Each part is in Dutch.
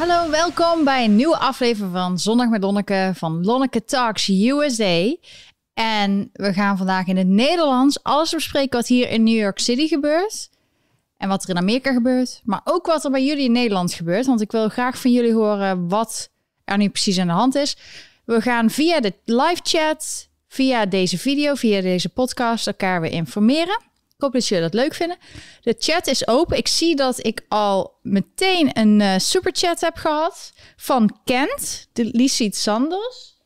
Hallo, welkom bij een nieuwe aflevering van Zondag met Lonneke van Lonneke Talks USA. En we gaan vandaag in het Nederlands alles bespreken wat hier in New York City gebeurt. En wat er in Amerika gebeurt. Maar ook wat er bij jullie in Nederland gebeurt. Want ik wil graag van jullie horen wat er nu precies aan de hand is. We gaan via de live chat, via deze video, via deze podcast elkaar weer informeren. Ik hoop dat jullie dat leuk vinden. De chat is open. Ik zie dat ik al meteen een uh, superchat heb gehad van Kent, de Lisiet Sanders.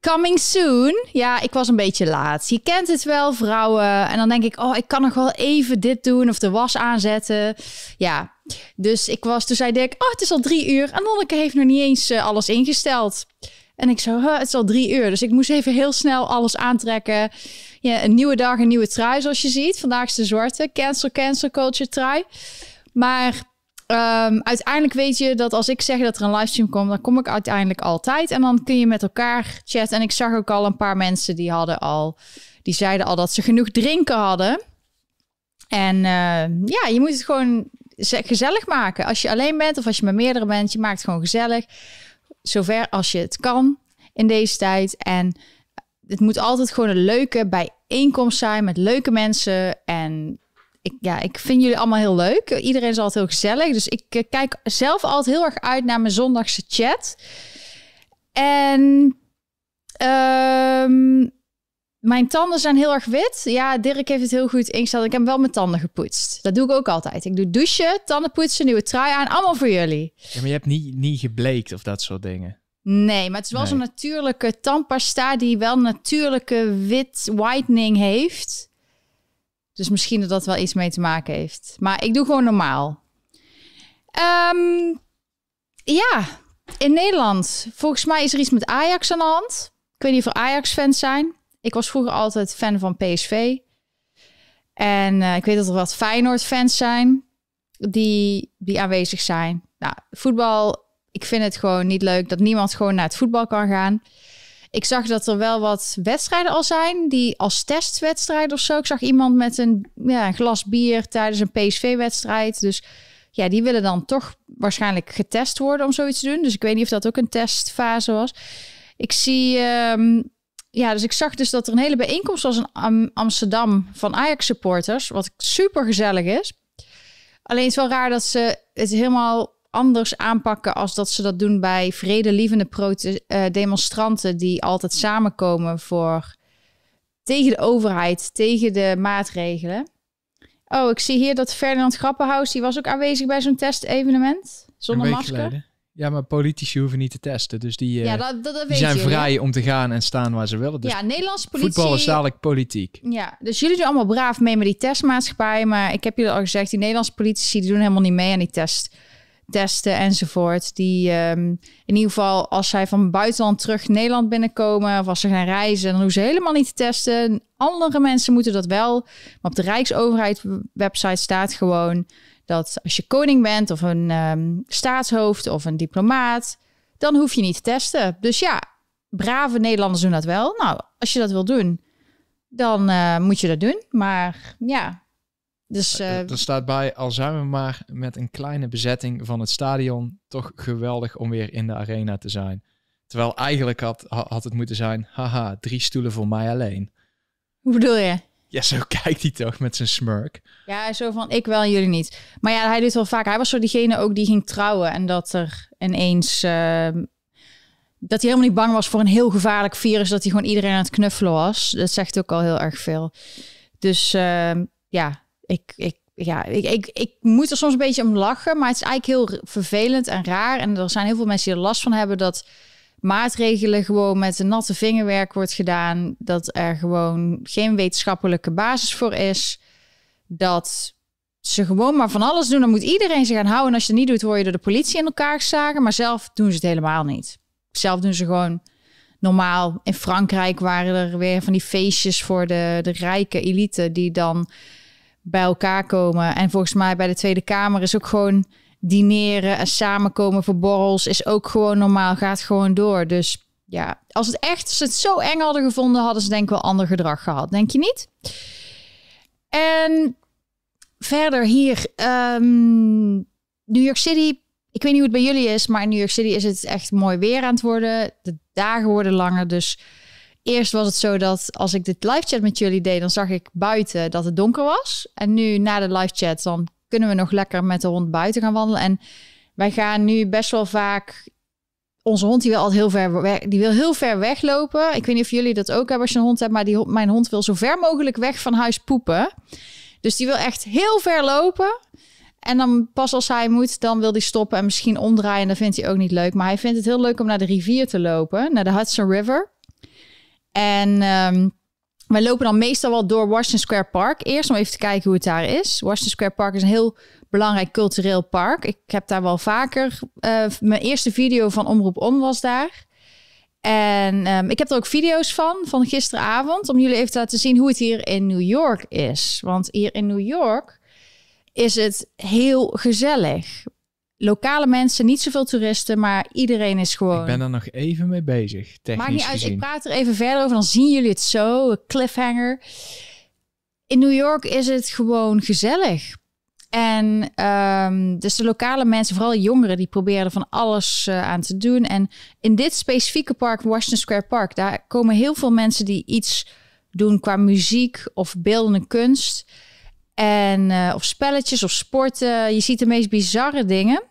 Coming soon. Ja, ik was een beetje laat. Je kent het wel, vrouwen. En dan denk ik, oh, ik kan nog wel even dit doen of de was aanzetten. Ja, dus ik was, toen zei ik, oh, het is al drie uur. En Lonneke heeft nog niet eens uh, alles ingesteld. En ik zo, het is al drie uur. Dus ik moest even heel snel alles aantrekken. Ja, een nieuwe dag, een nieuwe trui, zoals je ziet. Vandaag is de zwarte cancel, cancel culture trui. Maar um, uiteindelijk weet je dat als ik zeg dat er een livestream komt, dan kom ik uiteindelijk altijd. En dan kun je met elkaar chatten. En ik zag ook al een paar mensen die hadden al, die zeiden al dat ze genoeg drinken hadden. En uh, ja, je moet het gewoon gezellig maken. Als je alleen bent of als je met meerdere bent, je maakt het gewoon gezellig. Zover als je het kan in deze tijd. En het moet altijd gewoon een leuke bijeenkomst zijn met leuke mensen. En ik, ja, ik vind jullie allemaal heel leuk. Iedereen is altijd heel gezellig. Dus ik uh, kijk zelf altijd heel erg uit naar mijn zondagse chat. En um, mijn tanden zijn heel erg wit. Ja, Dirk heeft het heel goed ingesteld. Ik heb wel mijn tanden gepoetst. Dat doe ik ook altijd. Ik doe douchen, tanden poetsen, nieuwe trui aan. Allemaal voor jullie. Ja, maar je hebt niet, niet gebleekt of dat soort dingen. Nee, maar het is wel nee. zo'n natuurlijke tandpasta die wel natuurlijke wit whitening heeft. Dus misschien dat dat wel iets mee te maken heeft. Maar ik doe gewoon normaal. Um, ja, in Nederland. Volgens mij is er iets met Ajax aan de hand. Ik weet niet of er Ajax-fans zijn. Ik was vroeger altijd fan van PSV. En uh, ik weet dat er wat Feyenoord-fans zijn die, die aanwezig zijn. Nou, voetbal, ik vind het gewoon niet leuk dat niemand gewoon naar het voetbal kan gaan. Ik zag dat er wel wat wedstrijden al zijn, die als testwedstrijd of zo. Ik zag iemand met een, ja, glas bier tijdens een PSV-wedstrijd. Dus ja, die willen dan toch waarschijnlijk getest worden om zoiets te doen. Dus ik weet niet of dat ook een testfase was. Ik zie um, ja, dus ik zag dus dat er een hele bijeenkomst was in Amsterdam van Ajax supporters, wat super gezellig is. Alleen het is wel raar dat ze het helemaal anders aanpakken als dat ze dat doen bij vredelievende uh, demonstranten die altijd samenkomen voor tegen de overheid, tegen de maatregelen. Oh, ik zie hier dat Ferdinand Grappenhaus, die was ook aanwezig bij zo'n testevenement zonder masker. Geleden. Ja, maar politici hoeven niet te testen. Dus die, ja, dat, dat, dat die zijn je, vrij om te gaan en staan waar ze willen. Dus ja, Nederlandse politie... Voetbal is dadelijk politiek. Ja, dus jullie doen allemaal braaf mee met die testmaatschappij. Maar ik heb jullie al gezegd, die Nederlandse politici die doen helemaal niet mee aan die test, testen enzovoort. Die um, in ieder geval, als zij van buitenland terug Nederland binnenkomen... of als ze gaan reizen, dan hoeven ze helemaal niet te testen. Andere mensen moeten dat wel. Maar op de Rijksoverheid website staat gewoon dat als je koning bent of een um, staatshoofd of een diplomaat, dan hoef je niet te testen. Dus ja, brave Nederlanders doen dat wel. Nou, als je dat wil doen, dan uh, moet je dat doen. Maar ja, dus... Uh, er staat bij, al zijn we maar met een kleine bezetting van het stadion, toch geweldig om weer in de arena te zijn. Terwijl eigenlijk had, had het moeten zijn, haha, drie stoelen voor mij alleen. Hoe bedoel je? Ja, zo kijkt hij toch met zijn smirk. Ja, zo van ik wel, jullie niet. Maar ja, hij doet wel vaak. Hij was zo diegene ook die ging trouwen en dat er ineens uh, dat hij helemaal niet bang was voor een heel gevaarlijk virus, dat hij gewoon iedereen aan het knuffelen was. Dat zegt ook al heel erg veel. Dus uh, ja, ik, ik, ja, ik, ik, ik moet er soms een beetje om lachen, maar het is eigenlijk heel vervelend en raar. En er zijn heel veel mensen die er last van hebben dat maatregelen gewoon met een natte vingerwerk wordt gedaan. Dat er gewoon geen wetenschappelijke basis voor is. Dat ze gewoon maar van alles doen. Dan moet iedereen zich gaan houden. En als je het niet doet, word je door de politie in elkaar geslagen. Maar zelf doen ze het helemaal niet. Zelf doen ze gewoon normaal. In Frankrijk waren er weer van die feestjes voor de, de rijke elite die dan bij elkaar komen. En volgens mij bij de Tweede Kamer is ook gewoon dineren en samenkomen voor borrels is ook gewoon normaal, gaat gewoon door. Dus ja, als het echt ze het zo eng hadden gevonden, hadden ze denk ik wel ander gedrag gehad. Denk je niet? En verder hier, um, New York City. ik weet niet hoe het bij jullie is, maar in New York City is het echt mooi weer aan het worden. De dagen worden langer, dus eerst was het zo dat als ik dit live chat met jullie deed, dan zag ik buiten dat het donker was. En nu na de live chat, dan kunnen we nog lekker met de hond buiten gaan wandelen. En wij gaan nu best wel vaak. Onze hond die wil altijd heel ver die wil heel ver weglopen. Ik weet niet of jullie dat ook hebben als je een hond hebt, maar die, mijn hond wil zo ver mogelijk weg van huis poepen. Dus die wil echt heel ver lopen. En dan pas als hij moet, dan wil hij stoppen en misschien omdraaien. Dat vindt hij ook niet leuk. Maar hij vindt het heel leuk om naar de rivier te lopen, naar de Hudson River. En um, wij lopen dan meestal wel door Washington Square Park. Eerst om even te kijken hoe het daar is. Washington Square Park is een heel belangrijk cultureel park. Ik heb daar wel vaker. Uh, mijn eerste video van Omroep Om was daar. En um, ik heb er ook video's van, van gisteravond. Om jullie even te laten zien hoe het hier in New York is. Want hier in New York is het heel gezellig lokale mensen, niet zoveel toeristen, maar iedereen is gewoon. Ik ben er nog even mee bezig. Technisch Maakt niet uit, ik praat er even verder over, dan zien jullie het zo. Cliffhanger. In New York is het gewoon gezellig. En um, dus de lokale mensen, vooral jongeren, die proberen er van alles uh, aan te doen. En in dit specifieke park, Washington Square Park, daar komen heel veel mensen die iets doen qua muziek of beeldende kunst. En, uh, of spelletjes of sporten. Je ziet de meest bizarre dingen.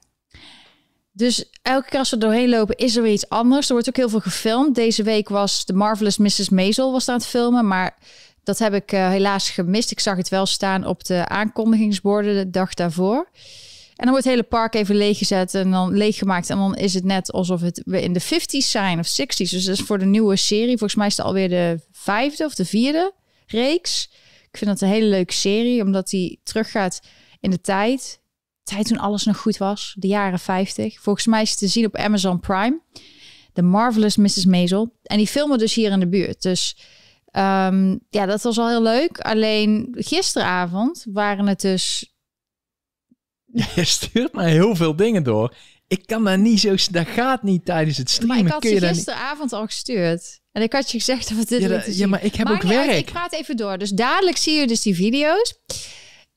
Dus elke keer als we doorheen lopen, is er weer iets anders. Er wordt ook heel veel gefilmd. Deze week was de Marvelous Mrs. Maisel was aan het filmen, maar dat heb ik uh, helaas gemist. Ik zag het wel staan op de aankondigingsborden de dag daarvoor. En dan wordt het hele park even leeggezet en dan leeggemaakt. En dan is het net alsof het we in de 50s zijn of 60s. Dus dat is voor de nieuwe serie. Volgens mij is het alweer de vijfde of de vierde reeks. Ik vind dat een hele leuke serie, omdat die teruggaat in de tijd. Tijd toen alles nog goed was, de jaren 50. Volgens mij is het te zien op Amazon Prime. The Marvelous Mrs. Maisel. En die filmen dus hier in de buurt. Dus um, ja, dat was al heel leuk. Alleen gisteravond waren het dus... Je stuurt mij heel veel dingen door. Ik kan daar niet zo... Dat gaat niet tijdens het streamen. Maar ik had Kun je gisteravond al gestuurd. En ik had je gezegd dat we dit ja, ja, maar ik heb ook werk. ik praat even door. Dus dadelijk zie je dus die video's.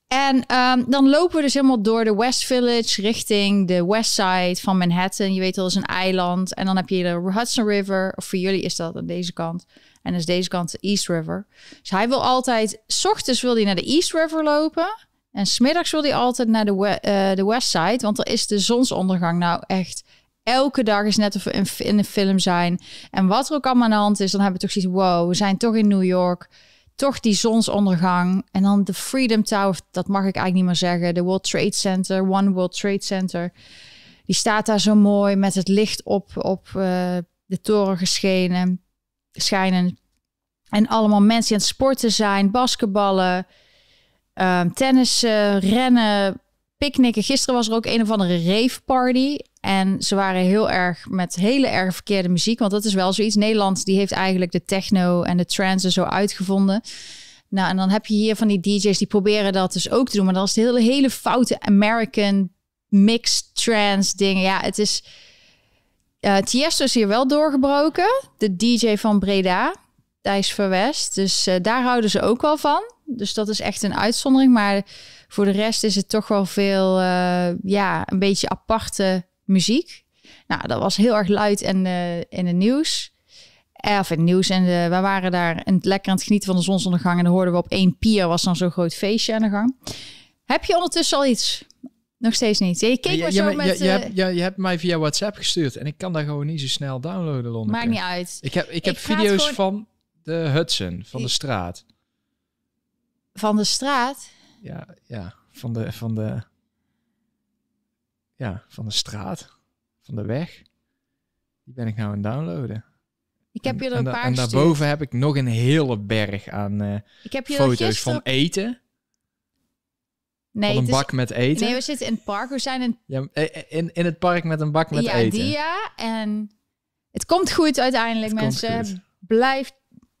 En um, dan lopen we dus helemaal door de West Village richting de West Side van Manhattan. Je weet wel, is een eiland. En dan heb je de Hudson River. Of voor jullie is dat aan deze kant. En is deze kant de East River. Dus hij wil altijd... S ochtends wil hij naar de East River lopen. En smiddags wil hij altijd naar de, uh, de West Side. Want er is de zonsondergang nou echt elke dag is net of we in, een film zijn. En wat er ook allemaal aan de hand is, dan hebben we toch zoiets, wow, we zijn toch in New York. Toch die zonsondergang. En dan de Freedom Tower, dat mag ik eigenlijk niet meer zeggen. De World Trade Center, One World Trade Center. Die staat daar zo mooi met het licht op, op uh, de toren geschenen, schijnen. En allemaal mensen die aan het sporten zijn, basketballen, um, tennissen, rennen, picknicken. Gisteren was er ook een of andere rave party. En ze waren heel erg met hele erg verkeerde muziek. Want dat is wel zoiets. Nederland die heeft eigenlijk de techno en de trance zo uitgevonden. Nou, en dan heb je hier van die DJ's die proberen dat dus ook te doen. Maar dan is het hele, hele foute American mixed trance dingen. Ja, het is... Uh, Tiesto is hier wel doorgebroken. De DJ van Breda. Thijs Verwest. Dus uh, daar houden ze ook wel van. Dus dat is echt een uitzondering. Maar voor de rest is het toch wel veel, uh, ja, een beetje aparte muziek. Nou, dat was heel erg luid en uh, in het nieuws. Eh, of in het nieuws. En we waren daar en lekker aan het genieten van de zonsondergang. En dan hoorden we op één pier was dan zo'n groot feestje aan de gang. Heb je ondertussen al iets? Nog steeds niet. Je keek ja, zo met... Je, je, hebt, je, je hebt mij via WhatsApp gestuurd. En ik kan daar gewoon niet zo snel downloaden, Lonneke. Maakt niet uit. Ik heb, ik heb video's van de Hudson, van de straat. Van de straat? Ja, ja van de, van de, ja, van de straat, van de weg. Die ben ik nou aan het downloaden. Ik heb je er een paar En daarboven heb ik nog een hele berg aan uh, ik heb foto's van eten. Nee, van een bak met eten. Nee, we zitten in het park. We zijn in... Ja, eh, in, in het park met een bak met ja, eten. Ja. En het komt goed uiteindelijk, mensen. Blijf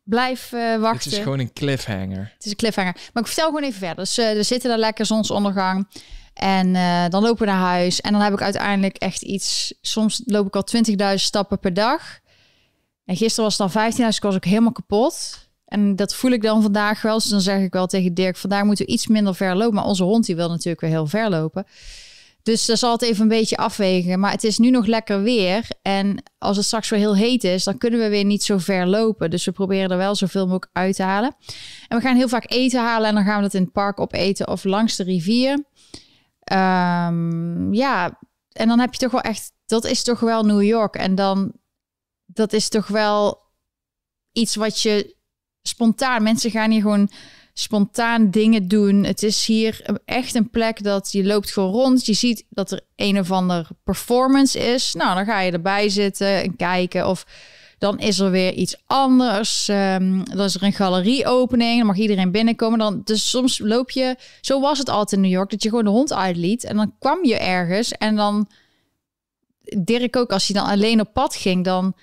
Blijf uh, wachten. Het is gewoon een cliffhanger. Het is een cliffhanger. Maar ik vertel gewoon even verder. Dus uh, er zitten daar lekker zonsondergang. En uh, dan lopen we naar huis. En dan heb ik uiteindelijk echt iets... Soms loop ik al 20.000 stappen per dag. En gisteren was het dan 15.000. Dus ik was ook helemaal kapot. En dat voel ik dan vandaag wel. Dus dan zeg ik wel tegen Dirk... vandaag moeten we iets minder ver lopen. Maar onze hond die wil natuurlijk weer heel ver lopen. Dus dat zal het even een beetje afwegen. Maar het is nu nog lekker weer. En als het straks weer heel heet is, dan kunnen we weer niet zo ver lopen. Dus we proberen er wel zoveel mogelijk uit te halen. En we gaan heel vaak eten halen en dan gaan we dat in het park opeten of langs de rivier. Ehm, ja, en dan heb je toch wel echt, dat is toch wel New York. En dan, dat is toch wel iets wat je spontaan, mensen gaan hier gewoon spontaan dingen doen. Het is hier echt een plek dat je loopt gewoon rond. Je ziet dat er een of ander performance is. Nou, dan ga je erbij zitten en kijken of dan is er weer iets anders. Um, dan is er een galerieopening. Dan mag iedereen binnenkomen. Dan, dus soms loop je... Zo was het altijd in New York. Dat je gewoon de hond uitliet. En dan kwam je ergens. En dan... Dirk ook, als hij dan alleen op pad ging... dan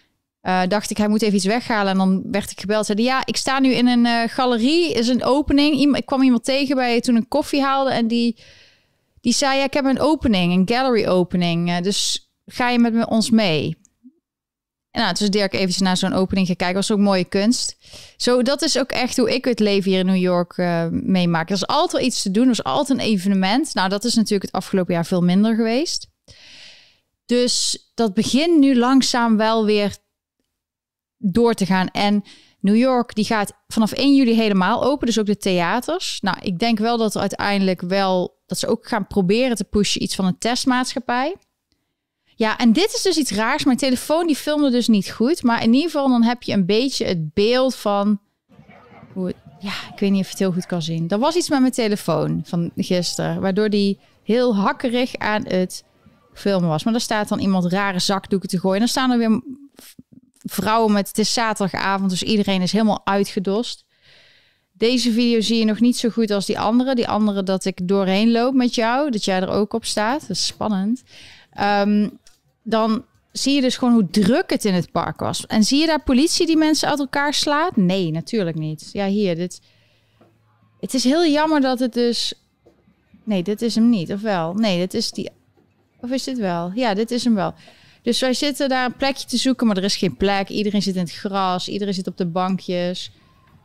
uh, dacht ik, hij moet even iets weghalen. En dan werd ik gebeld. Zeiden, ja, ik sta nu in een uh, galerie. is een opening. ik kwam iemand tegen bij toen een koffie haalde. En die, die zei, ja, ik heb een opening. Een gallery opening. Uh, dus ga je met ons mee? Nou, dus Dirk even naar zo'n opening gekeken. Was ook mooie kunst. Zo, dat is ook echt hoe ik het leven hier in New York uh, meemaak. Er is altijd iets te doen. Er is altijd een evenement. Nou, dat is natuurlijk het afgelopen jaar veel minder geweest. Dus dat begint nu langzaam wel weer door te gaan. En New York die gaat vanaf 1 juli helemaal open, dus ook de theaters. Nou, ik denk wel dat er uiteindelijk wel dat ze ook gaan proberen te pushen iets van een testmaatschappij. Ja, en dit is dus iets raars. Mijn telefoon die filmde dus niet goed, maar in ieder geval dan heb je een beetje het beeld van hoe ja, ik weet niet of je het heel goed kan zien. Er was iets met mijn telefoon van gisteren, waardoor die heel hakkerig aan het filmen was. Maar er staat dan iemand rare zakdoeken te gooien. En dan staan er weer vrouwen met... Het is zaterdagavond, dus iedereen is helemaal uitgedost. Deze video zie je nog niet zo goed als die andere. Die andere dat ik doorheen loop met jou. Dat jij er ook op staat. Dat is spannend. Um, dan zie je dus gewoon hoe druk het in het park was. En zie je daar politie die mensen uit elkaar slaat? Nee, natuurlijk niet. Ja, hier, dit... Het is heel jammer dat het dus... Nee, dit is hem niet, of wel? Nee, dit is die... Of is dit wel? Ja, dit is hem wel. Dus wij zitten daar een plekje te zoeken, maar er is geen plek. Iedereen zit in het gras, iedereen zit op de bankjes.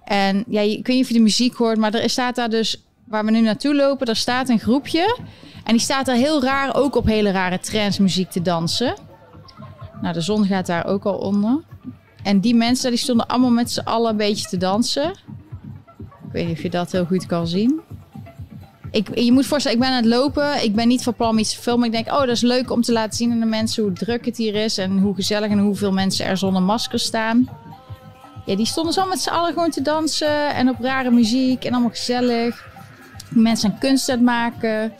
En ja, ik weet niet of je de muziek hoort, maar er staat daar dus, waar we nu naartoe lopen, er staat een groepje. En die staat daar heel raar, ook op hele rare trends muziek te dansen. Nou, de zon gaat daar ook al onder. En die mensen die stonden allemaal met z'n allen een beetje te dansen. Ik weet niet of je dat heel goed kan zien. Ik, je moet voorstellen, ik ben aan het lopen. Ik ben niet van plan om iets te filmen. Ik denk, oh, dat is leuk om te laten zien aan de mensen hoe druk het hier is. En hoe gezellig en hoeveel mensen er zonder masker staan. Ja, die stonden zo met z'n allen gewoon te dansen. En op rare muziek. En allemaal gezellig. Mensen kunst het maken.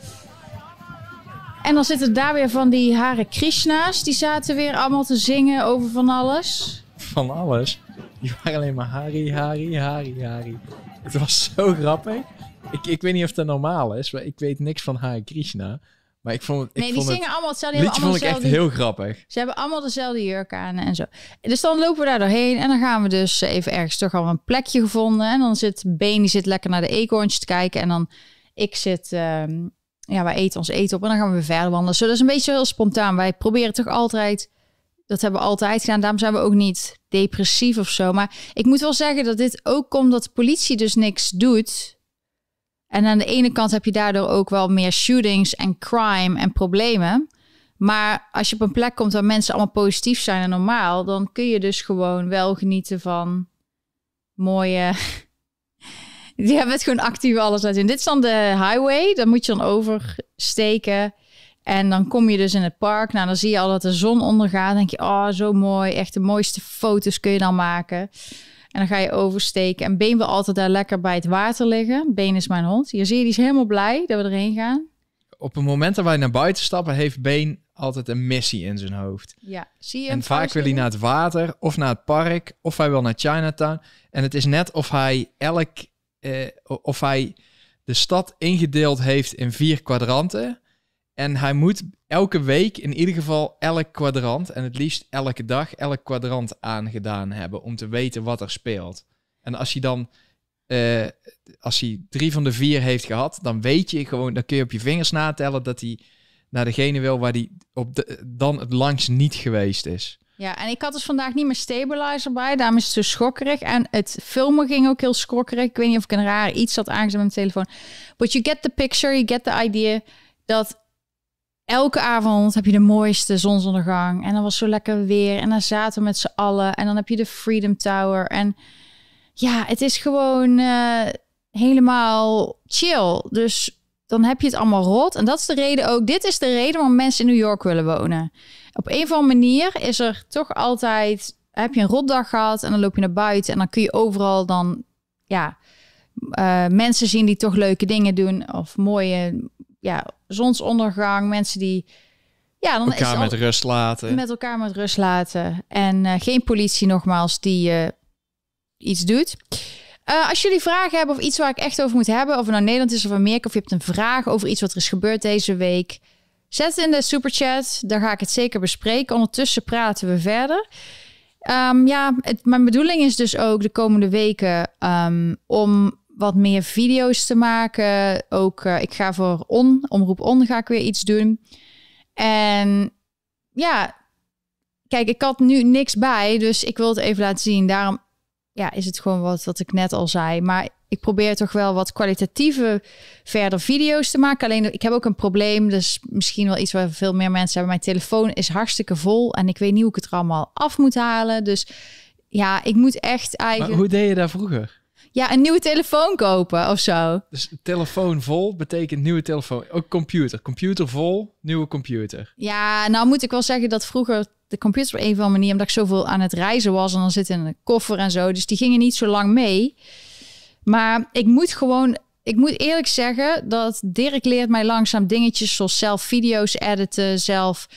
En dan zitten daar weer van die Hare Krishna's. Die zaten weer allemaal te zingen over van alles. Van alles? Die waren alleen maar Hari, Hari, Hari, Hari. Het was zo grappig. Ik, ik weet niet of dat normaal is, maar ik weet niks van Hare Krishna. Maar ik vond, ik nee, die vond zingen allemaal hetzelfde. liedje vond ik echt heel grappig. Ze hebben allemaal dezelfde jurk aan en zo. Dus dan lopen we daar doorheen en dan gaan we dus even ergens toch al een plekje gevonden. En dan zit Been, die zit lekker naar de eekhoorntjes te kijken. En dan ik zit um, ja, wij eten ons eten op en dan gaan we weer verder wandelen. Zo, dat is een beetje heel spontaan. Wij proberen toch altijd, dat hebben we altijd gedaan. Daarom zijn we ook niet depressief of zo. Maar ik moet wel zeggen dat dit ook komt dat de politie dus niks doet. En aan de ene kant heb je daardoor ook wel meer shootings en crime en problemen. Maar als je op een plek komt waar mensen allemaal positief zijn en normaal, dan kun je dus gewoon wel genieten van mooie die hebben het gewoon actief alles uit in. Dit is dan de highway. Dan moet je dan oversteken. En dan kom je dus in het park. Nou, dan zie je al dat de zon ondergaat. Dan denk je, oh, zo mooi. Echt de mooiste foto's kun je dan maken. En dan ga je oversteken. En Been wil altijd daar lekker bij het water liggen. Been is mijn hond. Hier zie je, die is helemaal blij dat we erheen gaan. Op het moment dat wij naar buiten stappen, heeft Been altijd een missie in zijn hoofd. Ja, zie je En vaak wil hij naar het water, of naar het park, of hij wil naar Chinatown. En het is net of hij elk uh, of hij de stad ingedeeld heeft in vier kwadranten. En hij moet elke week in ieder geval elk kwadrant, en het liefst elke dag, elk kwadrant aangedaan hebben om te weten wat er speelt. En als hij dan, uh, als hij drie van de vier heeft gehad, dan weet je gewoon, dan kun je op je vingers natellen dat hij naar degene wil waar hij op de, dan het langst niet geweest is. Ja, en ik had dus vandaag niet meer stabilizer bij. Daarom is het zo schokkerig. En het filmen ging ook heel schokkerig. Ik weet niet of ik een raar iets had aangezet met mijn telefoon. But you get the picture, you get the idea. Dat elke avond heb je de mooiste zonsondergang. En dan was zo lekker weer. En dan zaten we met z'n allen. En dan heb je de Freedom Tower. En ja, het is gewoon uh, helemaal chill. Dus dan heb je het allemaal rot. En dat is de reden ook. Dit is de reden waarom mensen in New York willen wonen. Op een of andere manier is er toch altijd. Heb je een rotdag gehad en dan loop je naar buiten en dan kun je overal dan ja, uh, mensen zien die toch leuke dingen doen of mooie ja, zonsondergang, mensen die ja, dan elkaar is met rust laten. Met elkaar met rust laten. En uh, geen politie nogmaals die uh, iets doet. Uh, als jullie vragen hebben of iets waar ik echt over moet hebben, of het nou Nederland is of Amerika, of je hebt een vraag over iets wat er is gebeurd deze week, zet het in de superchat. Daar ga ik het zeker bespreken. Ondertussen praten we verder. Um, ja, het, mijn bedoeling is dus ook de komende weken um, om wat meer video's te maken. Ook uh, ik ga voor On, Omroep On, ga ik weer iets doen. En ja, kijk, ik had nu niks bij, dus ik wil het even laten zien. Daarom ja, is het gewoon wat, wat ik net al zei. Maar ik probeer toch wel wat kwalitatieve verder video's te maken. Alleen ik heb ook een probleem. Dus misschien wel iets waar veel meer mensen hebben. Mijn telefoon is hartstikke vol. En ik weet niet hoe ik het er allemaal af moet halen. Dus ja, ik moet echt eigenlijk. hoe deed je daar vroeger? Ja, een nieuwe telefoon kopen of zo. Dus telefoon vol betekent nieuwe telefoon. Ook computer. Computer vol, nieuwe computer. Ja, nou moet ik wel zeggen dat vroeger de computer op een of andere manier, omdat ik zoveel aan het reizen was en dan zit in een koffer en zo, dus die gingen niet zo lang mee. Maar ik moet gewoon, ik moet eerlijk zeggen dat Dirk leert mij langzaam dingetjes zoals zelf video's editen, zelf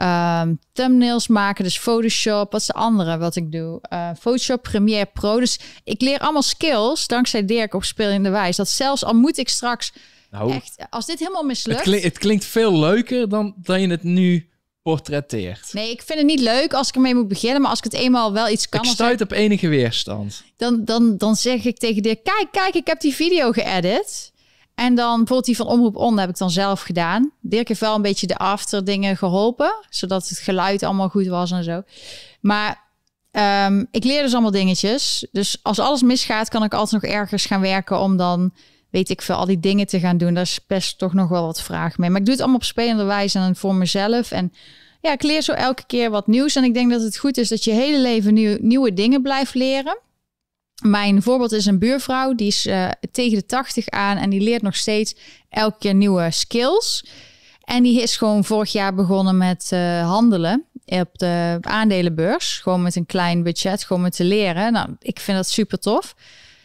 um, thumbnails maken, dus Photoshop. Wat is de andere wat ik doe? Uh, Photoshop, Premiere Pro. Dus ik leer allemaal skills dankzij Dirk op Spelende Wijs. Dat zelfs al moet ik straks nou, echt, als dit helemaal mislukt. Het, het klinkt veel leuker dan, dan je het nu portretteert. Nee, ik vind het niet leuk als ik ermee moet beginnen, maar als ik het eenmaal wel iets kan... Ik stuit op enige weerstand. Dan, dan, dan zeg ik tegen Dirk, kijk, kijk, ik heb die video geëdit. En dan bijvoorbeeld die van Omroep On heb ik dan zelf gedaan. Dirk heeft wel een beetje de after dingen geholpen, zodat het geluid allemaal goed was en zo. Maar ehm, ik leer dus allemaal dingetjes. Dus als alles misgaat, kan ik altijd nog ergens gaan werken om dan, weet ik veel, al die dingen te gaan doen. Daar is best toch nog wel wat vraag mee. Maar ik doe het allemaal op spelende wijze en voor mezelf. En ja, ik leer zo elke keer wat nieuws. En ik denk dat het goed is dat je hele leven nieuw, nieuwe dingen blijft leren. Mijn voorbeeld is een buurvrouw, die is uh, tegen de 80 aan en die leert nog steeds elke keer nieuwe skills. En die is gewoon vorig jaar begonnen met uh, handelen op de aandelenbeurs. Gewoon met een klein budget, gewoon met te leren. Nou, ik vind dat super tof.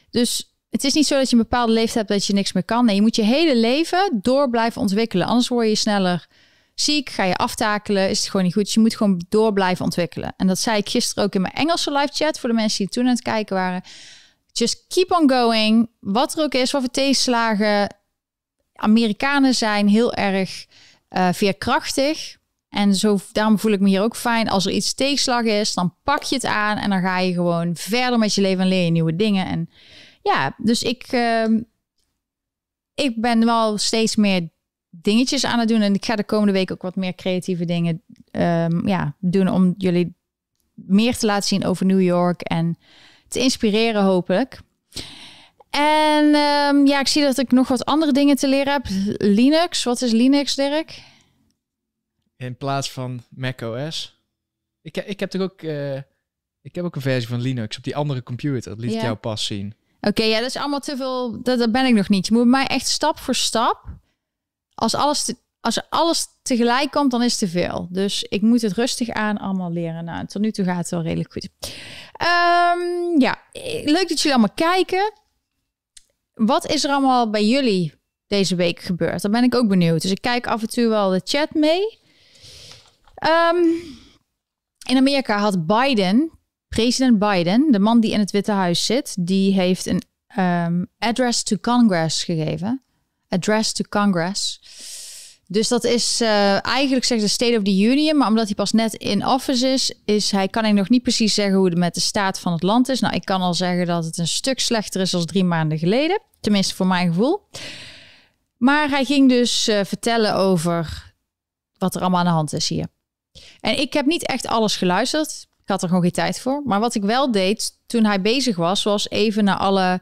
Dus het is niet zo dat je een bepaalde leeftijd hebt dat je niks meer kan. Nee, je moet je hele leven door blijven ontwikkelen. Anders word je sneller ziek, ga je aftakelen, is het gewoon niet goed. Dus je moet gewoon door blijven ontwikkelen. En dat zei ik gisteren ook in mijn Engelse live chat voor de mensen die toen aan het kijken waren. Just keep on going. Wat er ook is, wat voor tegenslagen. Amerikanen zijn heel erg uh, veerkrachtig. En zo, daarom voel ik me hier ook fijn. Als er iets tegenslag is, dan pak je het aan en dan ga je gewoon verder met je leven en leer je nieuwe dingen. En ja, dus ik, uh, ik ben wel steeds meer dingetjes aan het doen. En ik ga de komende week ook wat meer creatieve dingen um, ja, doen om jullie meer te laten zien over New York en te inspireren hopelijk. En um, ja, ik zie dat ik nog wat andere dingen te leren heb. Linux, wat is Linux, Dirk? In plaats van Mac OS. Ik, ik heb toch ook, uh, ik heb ook een versie van Linux op die andere computer. Dat liet ik jou pas zien. Oké, ja, dat is allemaal te veel. Dat, dat ben ik nog niet. Je moet mij echt stap voor stap als alles, als alles tegelijk komt, dan is het te veel. Dus ik moet het rustig aan allemaal leren. Nou, tot nu toe gaat het wel redelijk goed. Um, ja, leuk dat jullie allemaal kijken. Wat is er allemaal bij jullie deze week gebeurd? Daar ben ik ook benieuwd. Dus ik kijk af en toe wel de chat mee. Um, in Amerika had Biden, president Biden, de man die in het Witte Huis zit, die heeft een um, address to Congress gegeven. Address to Congress. Dus dat is uh, eigenlijk zegt de State of the Union, maar omdat hij pas net in office is, is hij kan ik nog niet precies zeggen hoe het met de staat van het land is. Nou, ik kan al zeggen dat het een stuk slechter is dan drie maanden geleden, tenminste voor mijn gevoel. Maar hij ging dus uh, vertellen over wat er allemaal aan de hand is hier. En ik heb niet echt alles geluisterd. Ik had er gewoon geen tijd voor. Maar wat ik wel deed toen hij bezig was, was even naar alle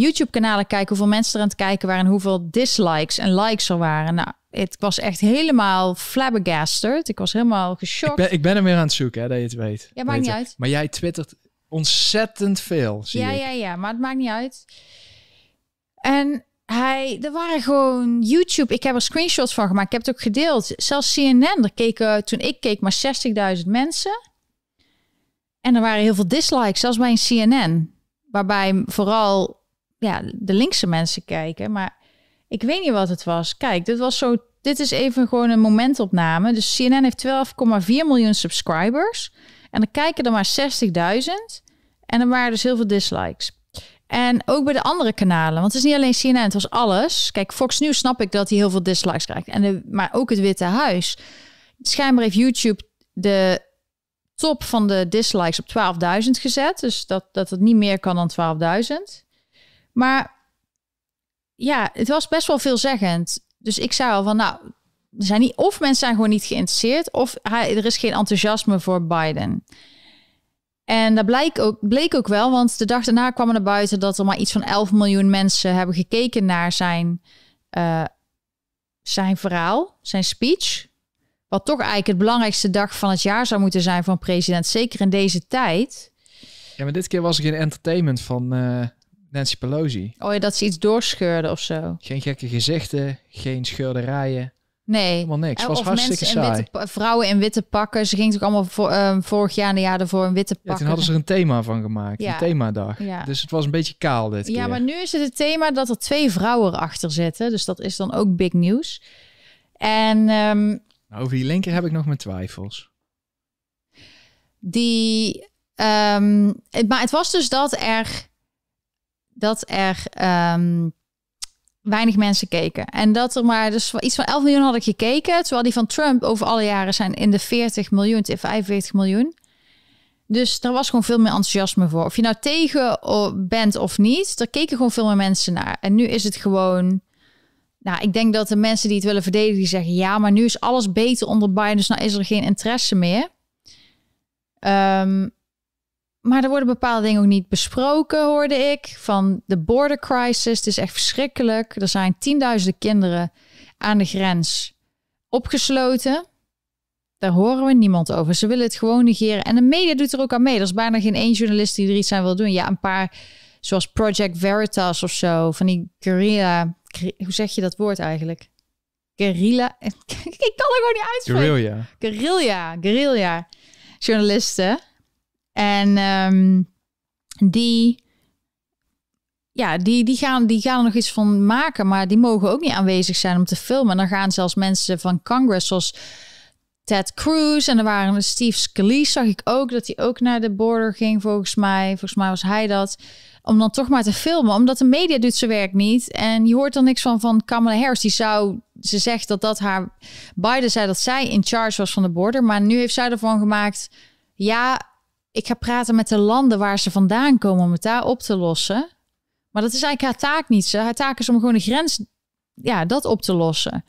YouTube-kanalen kijken hoeveel mensen er aan het kijken waren en hoeveel dislikes en likes er waren. Nou, het was echt helemaal flabbergasted. Ik was helemaal Ik geschokt. ben, ik ben hem weer aan het zoeken, hè, dat je het weet. Ja, maakt niet uit. Maar jij twittert ontzettend veel, zie Ja, ik. ja, ja, maar het maakt niet uit. En hij, er waren gewoon YouTube. Ik heb er screenshots van gemaakt. Ik heb het ook gedeeld. Zelfs CNN, er keken toen ik keek maar 60.000 mensen. En er waren heel veel dislikes, zelfs bij een CNN. Waarbij vooral ja, de linkse mensen kijken. Maar ik weet niet wat het was. Kijk, dit was zo. Dit is even gewoon een momentopname. Dus CNN heeft 12,4 miljoen subscribers. En er kijken er maar 60.000. En er waren dus heel veel dislikes. En ook bij de andere kanalen. Want het is niet alleen CNN, het was alles. Kijk, Fox News snap ik dat hij heel veel dislikes krijgt. En de, maar ook het Witte Huis. Schijnbaar heeft YouTube de top van de dislikes op 12.000 gezet. Dus dat, dat het niet meer kan dan 12.000. Maar ja, het was best wel veelzeggend. Dus ik zei al van, nou, er zijn niet, of mensen zijn gewoon niet geïnteresseerd... of hij, er is geen enthousiasme voor Biden. En dat bleek ook, bleek ook wel, want de dag daarna kwam er naar buiten... dat er maar iets van 11 miljoen mensen hebben gekeken naar zijn, eh, zijn verhaal, zijn speech... Wat toch eigenlijk het belangrijkste dag van het jaar zou moeten zijn een president. Zeker in deze tijd. Ja, maar dit keer was er geen entertainment van eh, Nancy Pelosi. Oh ja, dat ze iets doorscheurde of zo. Geen gekke gezichten, geen scheurderijen, Nee. helemaal niks. Het was of hartstikke mensen in saai. witte, vrouwen in witte pakken. Ze ging ook allemaal voor, ehm, vorig jaar en de jaar ervoor in witte Ja, pakken. toen hadden ze er een thema van gemaakt, Ja. een themadag. Ja. Dus het was een beetje kaal dit Ja, keer. maar nu is het het thema dat er twee vrouwen erachter zitten. Dus dat is dan ook big nieuws. En ehm, Nou, over die linker heb ik nog mijn twijfels. die... ehm, het, maar het was dus dat er... Dat er ehm, weinig mensen keken. En dat er maar... Dus iets van 11 miljoen hadden gekeken. Terwijl die van Trump over alle jaren zijn in de 40 miljoen, te 45 miljoen. Dus er was gewoon veel meer enthousiasme voor. Of je nou tegen bent of niet, er keken gewoon veel meer mensen naar. En nu is het gewoon... Nou, ik denk dat de mensen die het willen verdedigen, die zeggen... ja, maar nu is alles beter onder Biden, dus nou is er geen interesse meer. Ehm, maar er worden bepaalde dingen ook niet besproken, hoorde ik. Van de border crisis, het is echt verschrikkelijk. Er zijn tienduizenden kinderen aan de grens opgesloten. Daar horen we niemand over. Ze willen het gewoon negeren. En de media doet er ook aan mee. Er is bijna geen één journalist die er iets aan wil doen. Ja, een paar, zoals Project Veritas of zo. Van die guerrilla... Hoe zeg je dat woord eigenlijk? Guerrilla... Ik kan er gewoon niet uitspreken Guerrilla. guerrilla, guerrilla journalisten. En ehm, die, ja, die, die, gaan, die gaan er nog iets van maken, maar die mogen ook niet aanwezig zijn om te filmen. En dan gaan zelfs mensen van Congress, zoals Ted Cruz en er waren Steve Scalise, zag ik ook, dat hij ook naar de border ging, volgens mij. Volgens mij was hij dat. Om dan toch maar te filmen, omdat de media doet zijn werk niet. En je hoort er niks van van Kamala Harris. Die zou, ze zegt dat dat haar, Biden zei dat zij in charge was van de border. Maar nu heeft zij ervan gemaakt, ja, ik ga praten met de landen waar ze vandaan komen om het daar op te lossen. Maar dat is eigenlijk haar taak niet. Ze, haar taak is om gewoon de grens, ja, dat op te lossen.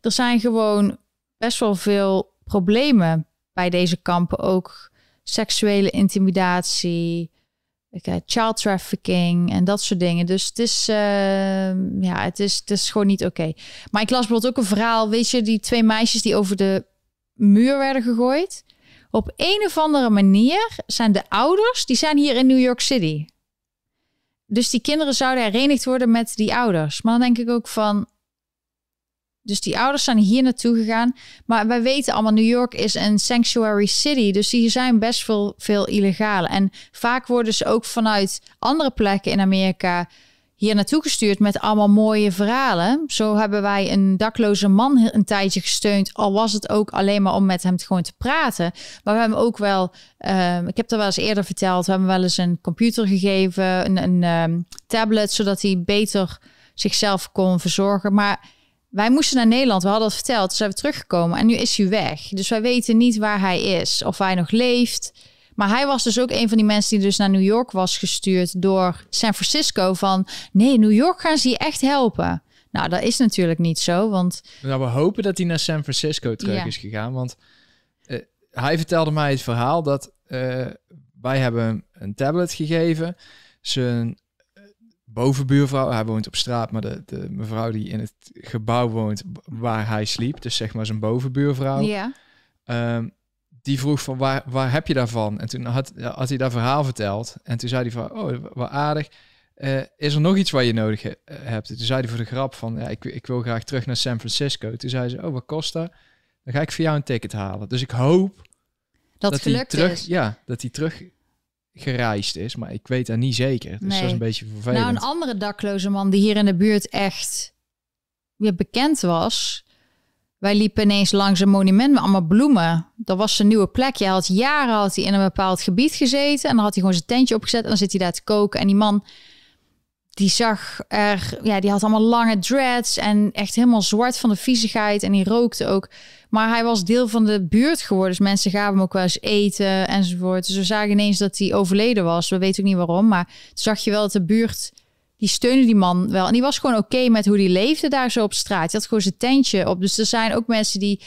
Er zijn gewoon best wel veel problemen bij deze kampen. Ook seksuele intimidatie, eh, child trafficking en dat soort dingen. Dus het is, eh, ja, het is, het is gewoon niet oké. Maar ik las bijvoorbeeld ook een verhaal, weet je, die twee meisjes die over de muur werden gegooid. Op een of andere manier zijn de ouders, die zijn hier in New York City. Dus die kinderen zouden herenigd worden met die ouders. Maar dan denk ik ook van. Dus die ouders zijn hier naartoe gegaan. Maar wij weten allemaal, New York is een sanctuary city. Dus hier zijn best veel, veel illegale. En vaak worden ze ook vanuit andere plekken in Amerika hier naartoe gestuurd met allemaal mooie verhalen. Zo hebben wij een dakloze man een tijdje gesteund. Al was het ook alleen maar om met hem te gewoon te praten. Maar we hebben ook wel, ehm, ik heb er wel eens eerder verteld, we hebben wel eens een computer gegeven, een, een ehm, tablet, zodat hij beter zichzelf kon verzorgen. Maar wij moesten naar Nederland, we hadden het verteld, dus zijn we teruggekomen en nu is hij weg. Dus wij weten niet waar hij is, of hij nog leeft. Maar hij was dus ook een van die mensen die dus naar New York was gestuurd door San Francisco. Van nee, New York gaan ze je echt helpen. Nou, dat is natuurlijk niet zo, want Nou, we hopen dat hij naar San Francisco terug Ja. is gegaan. Want eh, hij vertelde mij het verhaal dat eh, wij hebben hem een tablet gegeven. Zijn eh, bovenbuurvrouw, hij woont op straat, maar de, de mevrouw die in het gebouw woont waar hij sliep, dus zeg maar zijn bovenbuurvrouw, Ja. ehm, die vroeg van waar, waar heb je daarvan? En toen had, had hij dat verhaal verteld. En toen zei hij van, oh, wat aardig. Eh, is er nog iets waar je nodig he- hebt? En toen zei hij voor de grap van, ja, ik, ik wil graag terug naar San Francisco. Toen zei ze, oh, wat kost dat? Dan ga ik voor jou een ticket halen. Dus ik hoop Dat, dat hij terug, is. ja, dat hij terug gereisd is. Maar ik weet dat niet zeker. Dus Nee. dat is een beetje vervelend. Nou, een andere dakloze man die hier in de buurt echt weer bekend was. Wij liepen ineens langs een monument met allemaal bloemen. Dat was zijn nieuwe plek. Hij had jaren had hij in een bepaald gebied gezeten. En dan had hij gewoon zijn tentje opgezet. En dan zit hij daar te koken. En die man, die zag er... Ja, die had allemaal lange dreads. En echt helemaal zwart van de viezigheid. En die rookte ook. Maar hij was deel van de buurt geworden. Dus mensen gaven hem ook wel eens eten enzovoort. Dus we zagen ineens dat hij overleden was. We weten ook niet waarom. Maar zag je wel dat de buurt... Die steunde die man wel. En die was gewoon oké met hoe die leefde daar zo op straat. Die had gewoon zijn tentje op. Dus er zijn ook mensen die...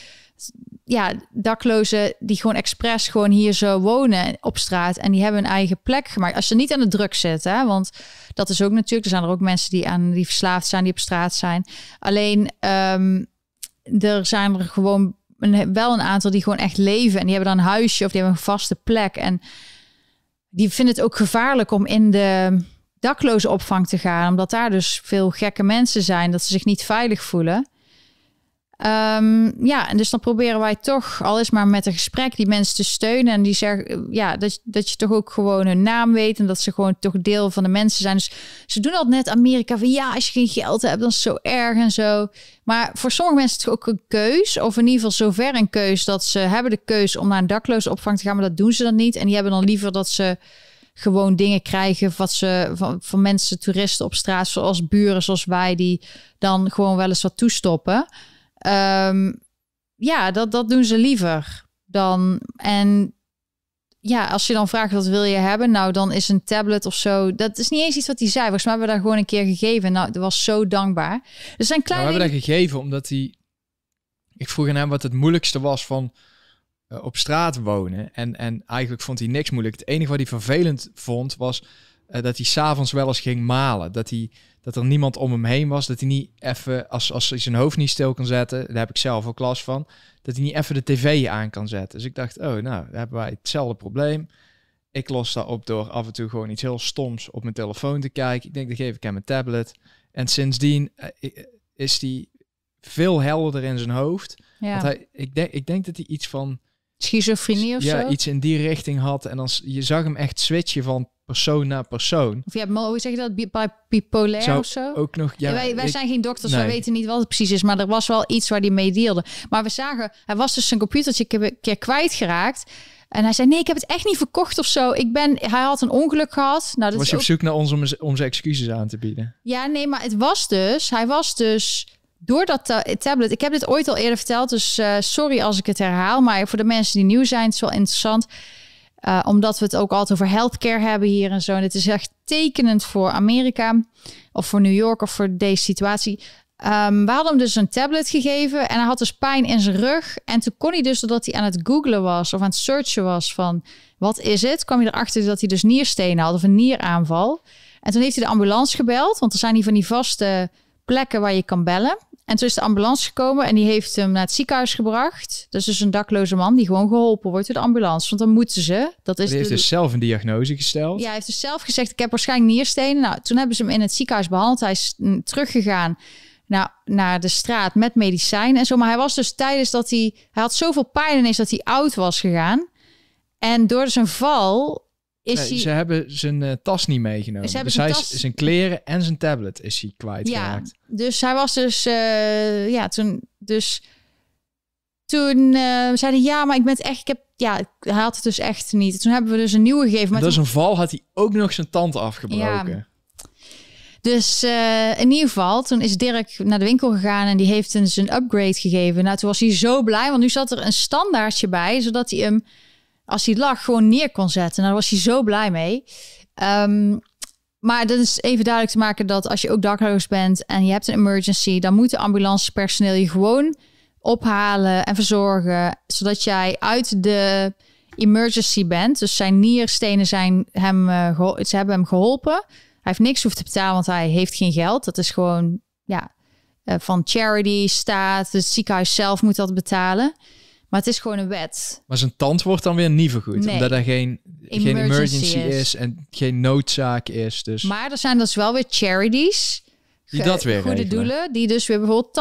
Ja, daklozen die gewoon expres gewoon hier zo wonen op straat. En die hebben een eigen plek gemaakt. Als ze niet aan de druk. Hè? Want dat is ook natuurlijk... Er zijn er ook mensen die, aan, die verslaafd zijn, die op straat zijn. Alleen... ehm, er zijn er gewoon wel een aantal die gewoon echt leven. En die hebben dan een huisje of die hebben een vaste plek. En die vinden het ook gevaarlijk om in de dakloze opvang te gaan. Omdat daar dus veel gekke mensen zijn. Dat ze zich niet veilig voelen. Ehm, ja, en dus dan proberen wij toch, al maar met een gesprek, die mensen te steunen. En die zeggen, ja, dat, dat je toch ook gewoon hun naam weet. En dat ze gewoon toch deel van de mensen zijn. Dus ze doen altijd net Amerika van, ja, als je geen geld hebt, dan is het zo erg en zo. Maar voor sommige mensen is het ook een keus. Of in ieder geval zover een keus dat ze hebben de keus om naar een dakloze opvang te gaan. Maar dat doen ze dan niet. En die hebben dan liever dat ze gewoon dingen krijgen wat ze van, van mensen, toeristen op straat, zoals buren, zoals wij, die dan gewoon wel eens wat toestoppen. Ehm, ja, dat, dat doen ze liever dan. En ja, als je dan vraagt wat wil je hebben, nou dan is een tablet of zo. Dat is niet eens iets wat hij zei. Volgens mij hebben we daar gewoon een keer gegeven. Nou, dat was zo dankbaar. Er zijn Nou, we kleine. hebben dat gegeven omdat hij... Ik vroeg aan hem wat het moeilijkste was van eh, op straat wonen. En, en eigenlijk vond hij niks moeilijk. Het enige wat hij vervelend vond was eh, dat hij s'avonds wel eens ging malen. Dat, hij, dat er niemand om hem heen was. Dat hij niet even, als, als hij zijn hoofd niet stil kan zetten, daar heb ik zelf ook last van, dat hij niet even de tv aan kan zetten. Dus ik dacht, oh nou, daar hebben wij hetzelfde probleem. Ik los dat op door af en toe gewoon iets heel stoms op mijn telefoon te kijken. Ik denk, dan geef ik hem een tablet. En sindsdien eh, is hij veel helderder in zijn hoofd. ja. Want hij, ik, denk, ik denk dat hij iets van Schizofrenie of ja, zo. iets in die richting had. En dan, je zag hem echt switchen van persoon naar persoon. Of ja, mo- hoe zeg je dat? Bi- bi- Bipolair Zou of zo? Ook nog, ja, Ja, wij wij ik- zijn geen dokters, nee. wij weten niet wat het precies is. Maar er was wel iets waar hij mee deelde. Maar we zagen, hij was dus zijn computertje een keer- kwijtgeraakt. En hij zei, nee, ik heb het echt niet verkocht of zo. Ik ben, hij had een ongeluk gehad. Nou, dat was je op ook- zoek naar ons om, om zijn excuses aan te bieden? Ja, nee, maar het was dus, hij was dus door dat ta- tablet. Ik heb dit ooit al eerder verteld, dus eh, sorry als ik het herhaal. Maar voor de mensen die nieuw zijn, het is wel interessant. Eh, omdat we het ook altijd over healthcare hebben hier en zo. En het is echt tekenend voor Amerika of voor New York of voor deze situatie. Ehm, we hadden hem dus een tablet gegeven en hij had dus pijn in zijn rug. En toen kon hij dus, doordat hij aan het googlen was of aan het searchen was van wat is het, kwam hij erachter dat hij dus nierstenen had of een nieraanval. En toen heeft hij de ambulance gebeld, want er zijn hier van die vaste plekken waar je kan bellen. En toen is de ambulance gekomen en die heeft hem naar het ziekenhuis gebracht. Dat is dus een dakloze man die gewoon geholpen wordt door de ambulance. Want dan moeten ze. Dat is Die heeft de- dus zelf een diagnose gesteld. ja, hij heeft dus zelf gezegd, ik heb waarschijnlijk nierstenen. Nou, toen hebben ze hem in het ziekenhuis behandeld. Hij is mm, teruggegaan naar, naar de straat met medicijn en zo. Maar hij was dus tijdens dat hij... Hij had zoveel pijn ineens dat hij oud was gegaan. En door zijn val is Nee, hij... Ze hebben zijn eh, tas niet meegenomen. Ze dus zijn hij tas- zijn kleren en zijn tablet is hij Ja, kwijtgeraakt. dus hij was dus... eh, ja, toen... Dus toen eh zeiden ja, maar ik ben het echt... Ik heb, ja, hij had het dus echt niet. Toen hebben we dus een nieuwe gegeven. Maar toen- dat is een val had hij ook nog zijn tand afgebroken. Dus eh, in ieder geval, toen is Dirk naar de winkel gegaan en die heeft een zijn upgrade gegeven. Nou, toen was hij zo blij, want nu zat er een standaardje bij, zodat hij hem, als hij lag, gewoon neer kon zetten. Nou, daar was hij zo blij mee. Ehm, maar dat is even duidelijk te maken dat als je ook dakloos bent en je hebt een emergency, dan moet de ambulancepersoneel je gewoon ophalen en verzorgen, zodat jij uit de emergency bent. Dus zijn nierstenen zijn hem, eh, ze hebben hem geholpen. Hij heeft niks hoeft te betalen, want hij heeft geen geld. Dat is gewoon ja, eh, van charity, staat, het ziekenhuis zelf moet dat betalen. Maar het is gewoon een wet. Maar zijn tand wordt dan weer niet vergoed. Nee. Omdat er geen, geen Emergency emergency is. is. en geen noodzaak is. Dus Maar er zijn dus wel weer charities, Die dat weer goede regelen. doelen, die dus weer bijvoorbeeld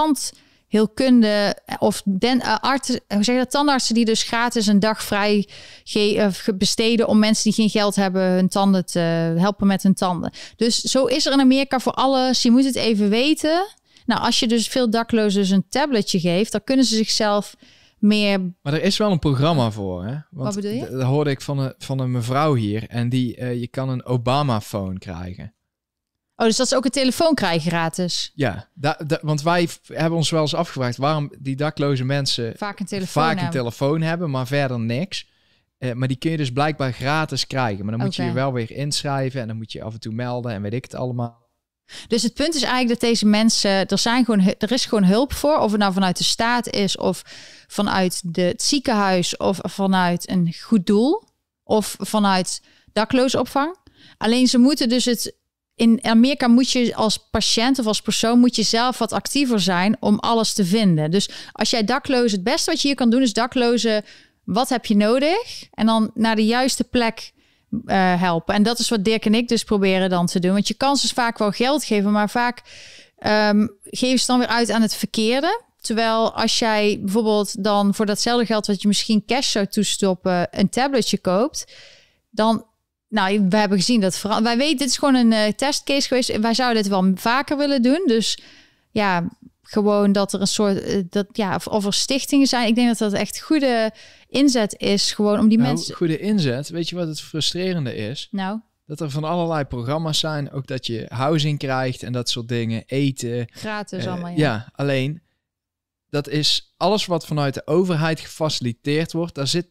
tandheelkunde of den, uh, artsen, hoe zeg je dat, tandartsen die dus gratis een dag vrij ge, eh, ge- besteden om mensen die geen geld hebben hun tanden te helpen met hun tanden. Dus zo is er in Amerika voor alles. Je moet het even weten. Nou, als je dus veel daklozen dus een tabletje geeft, dan kunnen ze zichzelf meer Maar er is wel een programma voor, hè? Want Wat bedoel je? Dat hoorde ik van een, van een mevrouw hier. En die, eh, je kan een Obama-phone krijgen. Oh, dus dat ze ook een telefoon krijgen gratis. Ja, da, da- want wij hebben ons wel eens afgevraagd... waarom die dakloze mensen Vaak een telefoon vaak een hebben. telefoon hebben... maar verder niks. Eh, maar die kun je dus blijkbaar gratis krijgen. Maar dan moet je je wel weer inschrijven... en dan moet je af en toe melden en weet ik het allemaal. Dus het punt is eigenlijk dat deze mensen, er, zijn gewoon, er is gewoon hulp voor. Of het nou vanuit de staat is, of vanuit de, het ziekenhuis, of vanuit een goed doel, of vanuit daklozenopvang. Alleen ze moeten dus het. In Amerika moet je als patiënt of als persoon moet je zelf wat actiever zijn om alles te vinden. Dus als jij daklozen, het beste wat je hier kan doen is daklozen. Wat heb je nodig? En dan naar de juiste plek eh, helpen. En dat is wat Dirk en ik dus proberen dan te doen. Want je kan ze vaak wel geld geven, maar vaak ehm, geven ze dan weer uit aan het verkeerde. Terwijl als jij bijvoorbeeld dan voor datzelfde geld wat je misschien cash zou toestoppen, een tabletje koopt, dan. Nou, we hebben gezien dat vooral. Wij weten, dit is gewoon een eh, testcase geweest. Wij zouden dit wel vaker willen doen. Dus ja, gewoon dat er een soort. eh, dat, ja, of, of er stichtingen zijn. Ik denk dat dat echt goede inzet is. Gewoon om die Nou, mensen. goede inzet. Weet je wat het frustrerende is? Nou, Dat er van allerlei programma's zijn. Ook dat je housing krijgt en dat soort dingen. Eten. gratis Eh, allemaal. ja. alleen dat is alles wat vanuit de overheid gefaciliteerd wordt. Daar zit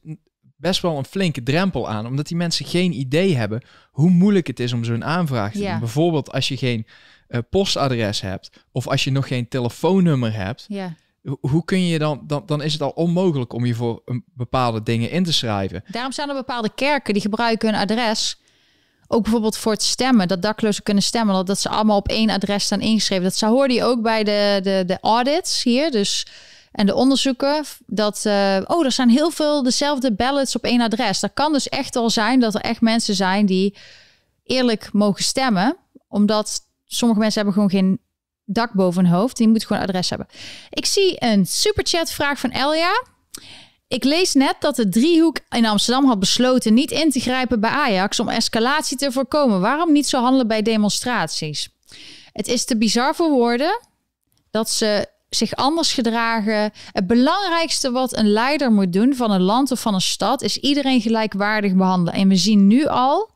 best wel een flinke drempel aan. Omdat die mensen geen idee hebben hoe moeilijk het is om zo'n aanvraag te Ja. doen. Bijvoorbeeld als je geen eh, postadres hebt. Of als je nog geen telefoonnummer hebt. Ja. Ho- Hoe kun je dan, dan, dan is het al onmogelijk om je voor een bepaalde dingen in te schrijven. Daarom zijn er bepaalde kerken die gebruiken hun adres. Ook bijvoorbeeld voor het stemmen, dat daklozen kunnen stemmen, dat, dat ze allemaal op één adres staan ingeschreven. Dat zou hoorde je ook bij de, de, de audits hier, dus en de onderzoeken. Dat eh, oh, er zijn heel veel dezelfde ballots op één adres. Dat kan dus echt wel zijn dat er echt mensen zijn die eerlijk mogen stemmen, omdat sommige mensen hebben gewoon geen dak boven hun hoofd. Die moeten gewoon adres hebben. Ik zie een superchat vraag van Elia. Ik lees net dat de driehoek in Amsterdam had besloten niet in te grijpen bij Ajax om escalatie te voorkomen. Waarom niet zo handelen bij demonstraties? Het is te bizar voor woorden dat ze zich anders gedragen. Het belangrijkste wat een leider moet doen van een land of van een stad is iedereen gelijkwaardig behandelen. En we zien nu al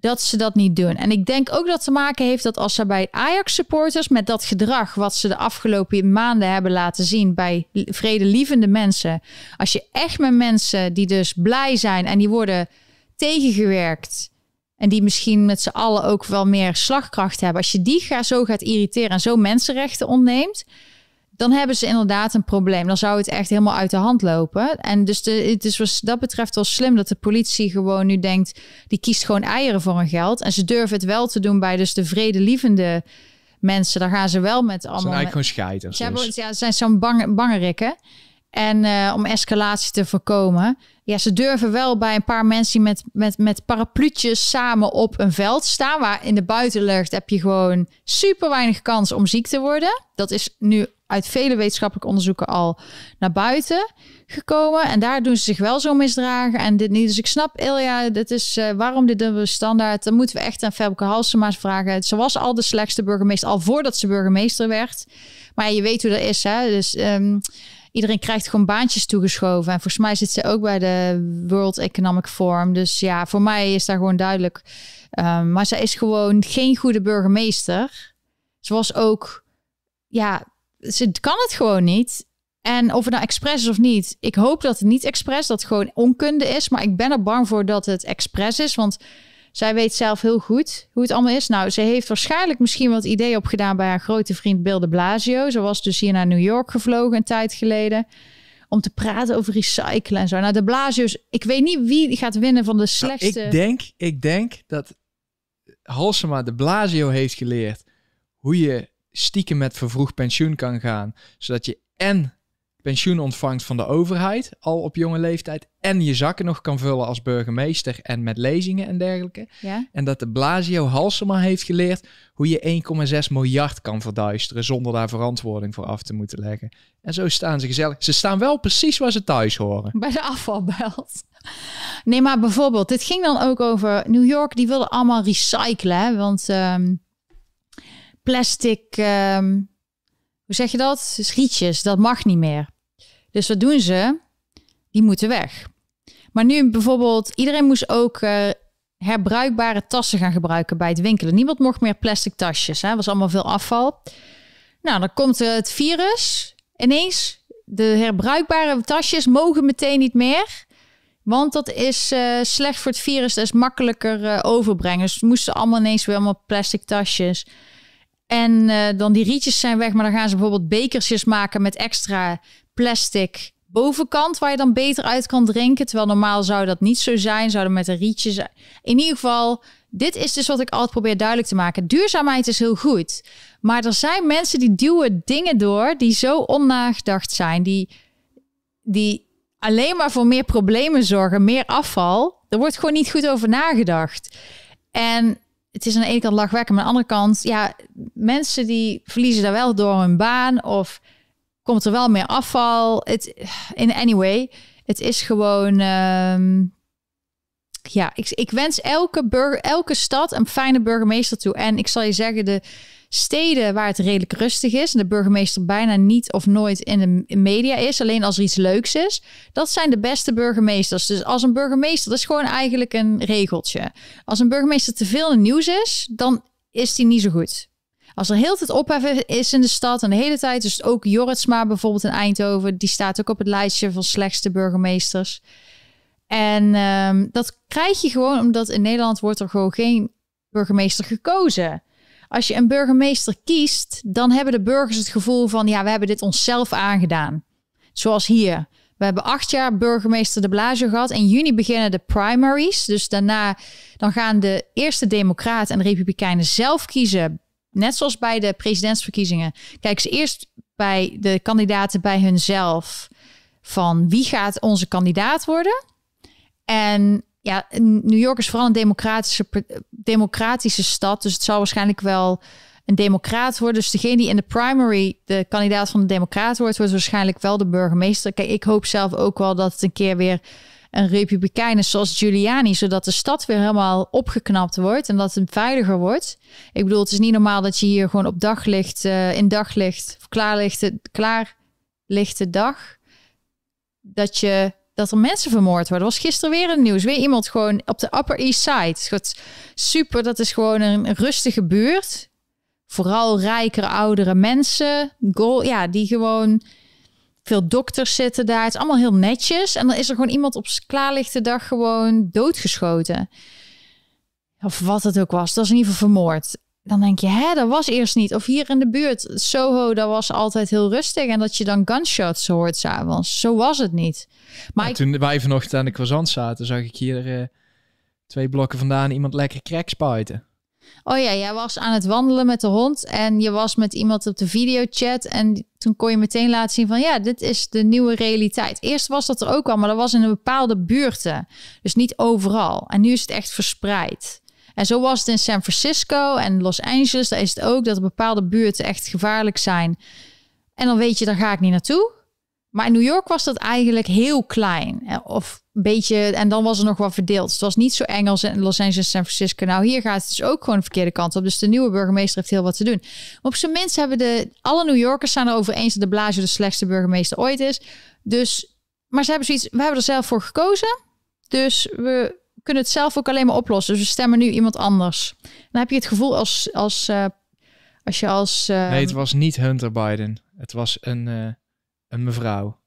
dat ze dat niet doen. En ik denk ook dat te maken heeft dat als ze bij Ajax-supporters met dat gedrag wat ze de afgelopen maanden hebben laten zien bij vredelievende mensen, als je echt met mensen die dus blij zijn en die worden tegengewerkt en die misschien met z'n allen ook wel meer slagkracht hebben, als je die zo gaat irriteren en zo mensenrechten ontneemt, dan hebben ze inderdaad een probleem. Dan zou het echt helemaal uit de hand lopen. En dus de, het is wat dat betreft wel slim dat de politie gewoon nu denkt... die kiest gewoon eieren voor hun geld. En ze durven het wel te doen bij dus de vredelievende mensen. Daar gaan ze wel met Het zijn allemaal... eigenlijk gewoon scheiters. Ze, hebben, dus. ja, ze zijn zo'n bang, bangerikken. En eh, om escalatie te voorkomen. Ja, ze durven wel bij een paar mensen die met, met, met parapluutjes samen op een veld staan. Waar in de buitenlucht heb je gewoon super weinig kans om ziek te worden. Dat is nu uit vele wetenschappelijke onderzoeken al naar buiten gekomen. En daar doen ze zich wel zo misdragen. En dit niet. Dus ik snap, Ilja, dit is eh, waarom dit dubbele standaard. Dan moeten we echt aan Femke Halsema vragen. Ze was al de slechtste burgemeester, al voordat ze burgemeester werd. Maar je weet hoe dat is, hè. Dus ehm, iedereen krijgt gewoon baantjes toegeschoven. En volgens mij zit ze ook bij de World Economic Forum. Dus ja, voor mij is daar gewoon duidelijk. Ehm, maar zij is gewoon geen goede burgemeester. Ze was ook, ja, ze kan het gewoon niet. En of het nou expres is of niet, ik hoop dat het niet expres, dat het gewoon onkunde is. Maar ik ben er bang voor dat het expres is, want zij weet zelf heel goed hoe het allemaal is. Nou, ze heeft waarschijnlijk misschien wat idee opgedaan bij haar grote vriend Bill de Blasio. Ze was dus hier naar New York gevlogen een tijd geleden om te praten over recyclen en zo. Nou, de Blasio's, ik weet niet wie gaat winnen van de Nou, slechtste. ik, denk, ik denk dat Halsema de Blasio heeft geleerd hoe je stiekem met vervroegd pensioen kan gaan, zodat je en pensioen ontvangt van de overheid, al op jonge leeftijd, en je zakken nog kan vullen als burgemeester en met lezingen en dergelijke. Ja? En dat de Blasio Halsema heeft geleerd hoe je 1,6 miljard kan verduisteren zonder daar verantwoording voor af te moeten leggen. En zo staan ze gezellig. Ze staan wel precies waar ze thuis horen. Bij de afvalbelt. Nee, maar bijvoorbeeld, dit ging dan ook over New York. Die wilden allemaal recyclen, want ehm, plastic, ehm, hoe zeg je dat? Rietjes, dat mag niet meer. Dus wat doen ze? Die moeten weg. Maar nu bijvoorbeeld, iedereen moest ook eh, herbruikbare tassen gaan gebruiken bij het winkelen. Niemand mocht meer plastic tasjes. Hè? was allemaal veel afval. Nou, dan komt het virus. Ineens, de herbruikbare tasjes mogen meteen niet meer. Want dat is eh, slecht voor het virus. Dat is makkelijker eh, overbrengen. Dus moesten allemaal ineens weer allemaal plastic tasjes. En eh, dan die rietjes zijn weg. Maar dan gaan ze bijvoorbeeld bekersjes maken met extra plastic bovenkant. Waar je dan beter uit kan drinken. Terwijl normaal zou dat niet zo zijn. Zouden met een rietje zijn. In ieder geval, dit is dus wat ik altijd probeer duidelijk te maken. Duurzaamheid is heel goed. Maar er zijn mensen die duwen dingen door die zo onnagedacht zijn. Die, die alleen maar voor meer problemen zorgen, meer afval. Er wordt gewoon niet goed over nagedacht. En het is aan de ene kant lachwekkend, maar aan de andere kant, ja, mensen die verliezen daar wel door hun baan of komt er wel meer afval. Het, in anyway, het is gewoon. ehm, ja, ik, ik wens elke, burger, elke stad een fijne burgemeester toe. En ik zal je zeggen, de steden waar het redelijk rustig is... en de burgemeester bijna niet of nooit in de media is... alleen als er iets leuks is, dat zijn de beste burgemeesters. Dus als een burgemeester, dat is gewoon eigenlijk een regeltje. Als een burgemeester te veel in nieuws is, dan is die niet zo goed. Als er heel tijd opheffen is in de stad en de hele tijd... dus ook Jorritsma bijvoorbeeld in Eindhoven... die staat ook op het lijstje van slechtste burgemeesters... En ehm, dat krijg je gewoon omdat in Nederland wordt er gewoon geen burgemeester gekozen. Als je een burgemeester kiest, dan hebben de burgers het gevoel van ja, we hebben dit onszelf aangedaan. Zoals hier. We hebben acht jaar burgemeester de Blasio gehad. In juni beginnen de primaries. Dus daarna dan gaan de eerste democraten en de republikeinen zelf kiezen. Net zoals bij de presidentsverkiezingen. Kijken ze eerst bij de kandidaten bij hunzelf. Van wie gaat onze kandidaat worden? En ja, New York is vooral een democratische, democratische stad. Dus het zal waarschijnlijk wel een democraat worden. Dus degene die in de primary de kandidaat van de democraat wordt, wordt waarschijnlijk wel de burgemeester. Kijk, ik hoop zelf ook wel dat het een keer weer een republikein is zoals Giuliani, zodat de stad weer helemaal opgeknapt wordt en dat het veiliger wordt. Ik bedoel, het is niet normaal dat je hier gewoon op daglicht, uh, in daglicht, of klaarlichte, klaarlichte dag, dat je dat er mensen vermoord worden. was gisteren weer een nieuws. Weer iemand gewoon op de Upper East Side. Het super, dat is gewoon een rustige buurt. Vooral rijkere, oudere mensen. Goal, ja, die gewoon... Veel dokters zitten daar. Het is allemaal heel netjes. En dan is er gewoon iemand op klaarlichte dag gewoon doodgeschoten. Of wat het ook was. Dat is in ieder geval vermoord dan denk je, hè, dat was eerst niet. Of hier in de buurt, Soho, dat was altijd heel rustig. En dat je dan gunshots hoort s'avonds. Zo was het niet. Maar ja, ik... Toen wij vanochtend aan de croissant zaten, zag ik hier uh, twee blokken vandaan iemand lekker crack spuiten. Oh ja, jij was aan het wandelen met de hond en je was met iemand op de videochat. En toen kon je meteen laten zien van ja, dit is de nieuwe realiteit. Eerst was dat er ook al, maar dat was in een bepaalde buurten. Dus niet overal. En nu is het echt verspreid. En zo was het in San Francisco en Los Angeles. Daar is het ook dat er bepaalde buurten echt gevaarlijk zijn. En dan weet je, daar ga ik niet naartoe. Maar in New York was dat eigenlijk heel klein. Of een beetje, en dan was er nog wat verdeeld. het was niet zo eng als in Los Angeles en San Francisco. Nou, hier gaat het dus ook gewoon de verkeerde kant op. Dus de nieuwe burgemeester heeft heel wat te doen. op zijn minst hebben de, alle New Yorkers zijn erover eens dat de Blasio de slechtste burgemeester ooit is. Dus, maar ze hebben zoiets, we hebben er zelf voor gekozen. Dus we kunnen het zelf ook alleen maar oplossen. Dus we stemmen nu iemand anders. Dan heb je het gevoel als, als, uh, als je als... Uh, nee, het was niet Hunter Biden. Het was een, uh, een mevrouw.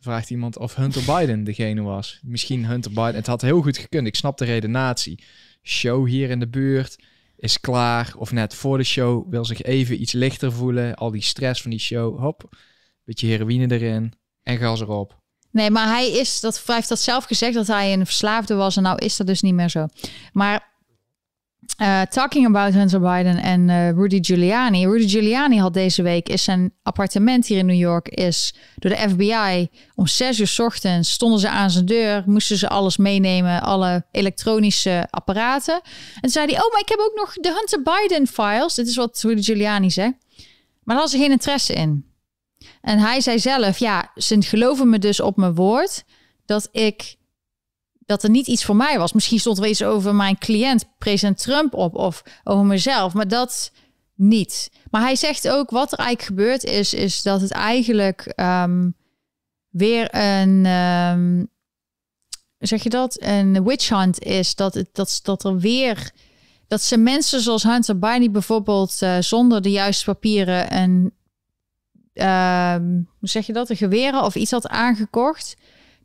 Vraagt iemand of Hunter Biden degene was. Misschien Hunter Biden. Het had heel goed gekund. Ik snap de redenatie. Show hier in de buurt is klaar. Of net voor de show wil zich even iets lichter voelen. Al die stress van die show. Hop, beetje heroïne erin. En gas erop. Nee, maar hij is dat hij heeft dat zelf gezegd dat hij een verslaafde was en nou is dat dus niet meer zo. Maar Uh, talking about Hunter Biden en uh, Rudy Giuliani. Rudy Giuliani had deze week is zijn appartement hier in New York is door de FBI om zes uur ochtends stonden ze aan zijn deur, moesten ze alles meenemen, alle elektronische apparaten. En zei hij: "Oh, maar ik heb ook nog de Hunter Biden files." Dit is wat Rudy Giuliani zegt. Maar daar hadden ze geen interesse in. En hij zei zelf: "Ja, ze geloven me dus op mijn woord dat ik dat er niet iets voor mij was. Misschien stond er iets over mijn cliënt, president Trump, op of over mezelf, maar dat niet. Maar hij zegt ook wat er eigenlijk gebeurd is, is dat het eigenlijk um, weer een, um, zeg je dat, een witch hunt is. Dat, het, dat, dat er weer, dat ze mensen zoals Hunter Biden bijvoorbeeld uh, zonder de juiste papieren um, hoe zeg je dat, een geweren of iets had aangekocht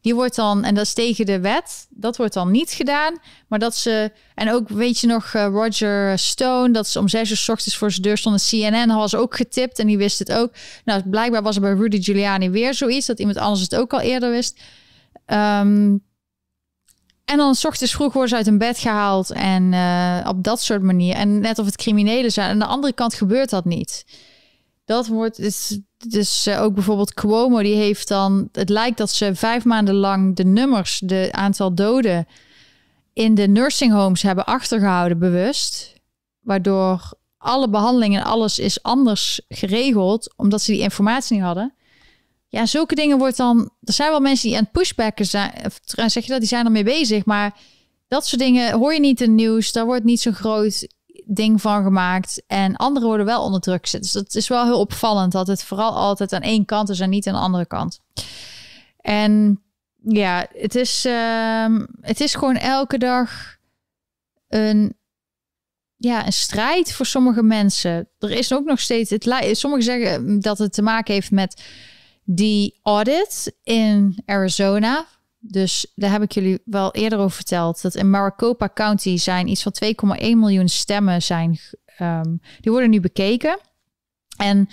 die wordt dan, en dat is tegen de wet, dat wordt dan niet gedaan. Maar dat ze, en ook weet je nog, uh, Roger Stone, dat ze om zes uur s ochtends voor zijn deur stonden. CNN was ook getipt en die wist het ook. Nou, blijkbaar was er bij Rudy Giuliani weer zoiets, dat iemand anders het ook al eerder wist. Um, en dan s ochtends vroeg worden ze uit hun bed gehaald en uh, op dat soort manier. En net of het criminelen zijn. Aan de andere kant gebeurt dat niet. Dat wordt, dus, dus uh, ook bijvoorbeeld Cuomo, die heeft dan, het lijkt dat ze vijf maanden lang de nummers, de aantal doden in de nursing homes hebben achtergehouden, bewust. Waardoor alle behandelingen en alles is anders geregeld, omdat ze die informatie niet hadden. Ja, zulke dingen wordt dan. Er zijn wel mensen die aan het pushbacken zijn. Of zeg je dat, die zijn ermee bezig. Maar dat soort dingen hoor je niet in het nieuws. Daar wordt niet zo groot ding van gemaakt. En anderen worden wel onder druk gezet. Dus dat is wel heel opvallend dat het vooral altijd aan één kant is en niet aan de andere kant. En ja, het is, uh, het is gewoon elke dag een, ja, een strijd voor sommige mensen. Er is ook nog steeds, het, sommigen zeggen dat het te maken heeft met die audit in Arizona dus daar heb ik jullie wel eerder over verteld. Dat in Maricopa County zijn iets van 2,1 miljoen stemmen zijn. Um, die worden nu bekeken. En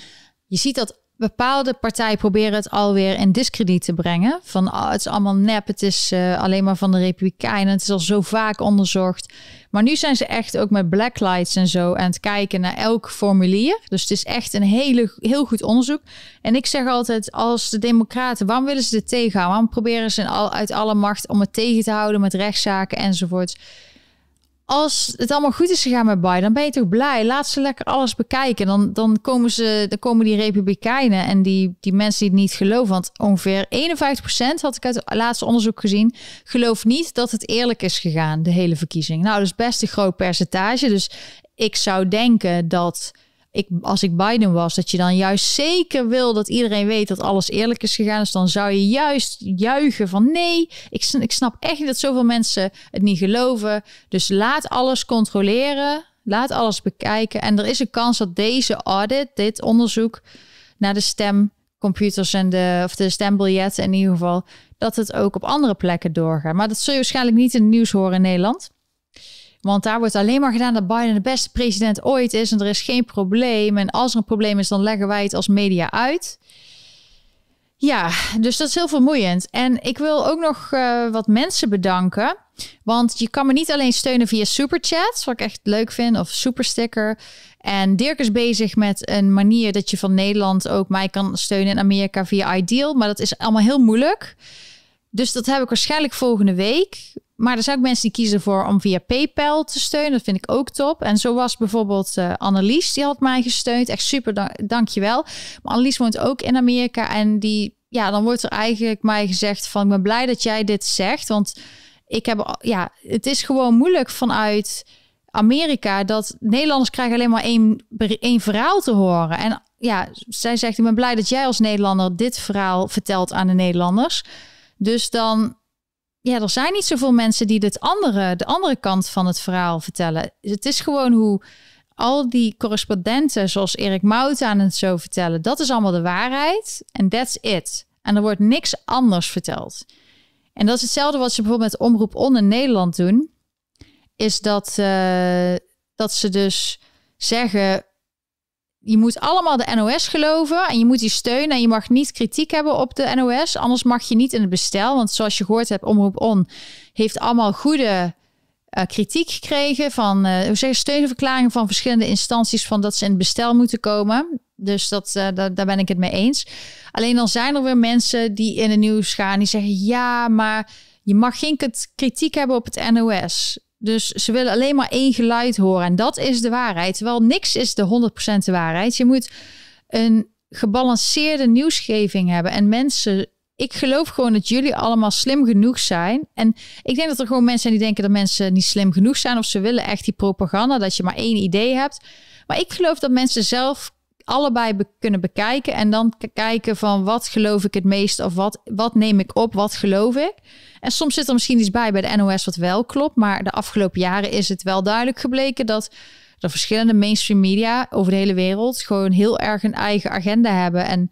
je ziet dat bepaalde partijen proberen het alweer in discrediet te brengen. Van oh, het is allemaal nep, het is uh, alleen maar van de Republikeinen. Het is al zo vaak onderzocht. Maar nu zijn ze echt ook met blacklights en zo aan het kijken naar elk formulier. Dus het is echt een hele, heel goed onderzoek. En ik zeg altijd, als de Democraten, waarom willen ze dit tegenhouden? Waarom proberen ze al, uit alle macht om het tegen te houden met rechtszaken enzovoort? Als het allemaal goed is gegaan met Biden, dan ben je toch blij. Laat ze lekker alles bekijken. Dan, dan, komen, ze, dan komen die Republikeinen en die, die mensen die het niet geloven. Want ongeveer 51% had ik uit het laatste onderzoek gezien. Gelooft niet dat het eerlijk is gegaan, de hele verkiezing. Nou, dat is best een groot percentage. Dus ik zou denken dat ik, als ik Biden was, dat je dan juist zeker wil dat iedereen weet dat alles eerlijk is gegaan. Dus dan zou je juist juichen van nee, ik, ik snap echt dat zoveel mensen het niet geloven. Dus laat alles controleren, laat alles bekijken. En er is een kans dat deze audit, dit onderzoek naar de stemcomputers en de, of de stembiljetten in ieder geval, dat het ook op andere plekken doorgaat. Maar dat zul je waarschijnlijk niet in het nieuws horen in Nederland. Want daar wordt alleen maar gedaan dat Biden de beste president ooit is en er is geen probleem. En als er een probleem is, dan leggen wij het als media uit. Ja, dus dat is heel vermoeiend. En ik wil ook nog uh, wat mensen bedanken. Want je kan me niet alleen steunen via superchats, wat ik echt leuk vind, of supersticker. En Dirk is bezig met een manier dat je van Nederland ook mij kan steunen in Amerika via Ideal. Maar dat is allemaal heel moeilijk. Dus dat heb ik waarschijnlijk volgende week. Maar er zijn ook mensen die kiezen voor om via PayPal te steunen. Dat vind ik ook top. En zo was bijvoorbeeld uh, Annelies, die had mij gesteund. Echt super, dank, dankjewel. Maar Annelies woont ook in Amerika. En die, ja, dan wordt er eigenlijk mij gezegd van... ik ben blij dat jij dit zegt. Want ik heb, ja, het is gewoon moeilijk vanuit Amerika... dat Nederlanders krijgen alleen maar één, één verhaal te horen. En ja, zij zegt, ik ben blij dat jij als Nederlander dit verhaal vertelt aan de Nederlanders... Dus dan, ja, er zijn niet zoveel mensen die dit andere, de andere kant van het verhaal vertellen. Het is gewoon hoe al die correspondenten, zoals Erik Mout aan het zo vertellen, dat is allemaal de waarheid. En that's it. En er wordt niks anders verteld. En dat is hetzelfde wat ze bijvoorbeeld met Omroep On in Nederland doen. Is dat, uh, dat ze dus zeggen je moet allemaal de NOS geloven en je moet die steunen en je mag niet kritiek hebben op de NOS, anders mag je niet in het bestel. Want zoals je gehoord hebt, Omroep On heeft allemaal goede eh, kritiek gekregen van, uh, hoe zeg steunverklaringen van verschillende instanties van dat ze in het bestel moeten komen. Dus dat, uh, daar ben ik het mee eens. Alleen dan zijn er weer mensen die in het nieuws gaan die zeggen, ja, maar je mag geen kritiek hebben op het NOS. Dus ze willen alleen maar één geluid horen. En dat is de waarheid. Terwijl niks is de 100% de waarheid. Je moet een gebalanceerde nieuwsgeving hebben. En mensen ik geloof gewoon dat jullie allemaal slim genoeg zijn. En ik denk dat er gewoon mensen zijn die denken dat mensen niet slim genoeg zijn. Of ze willen echt die propaganda, dat je maar één idee hebt. Maar ik geloof dat mensen zelf allebei kunnen bekijken. En dan kijken van wat geloof ik het meest. Of wat, wat neem ik op, wat geloof ik. En soms zit er misschien iets bij bij de NOS wat wel klopt. Maar de afgelopen jaren is het wel duidelijk gebleken dat de verschillende mainstream media over de hele wereld gewoon heel erg een eigen agenda hebben. En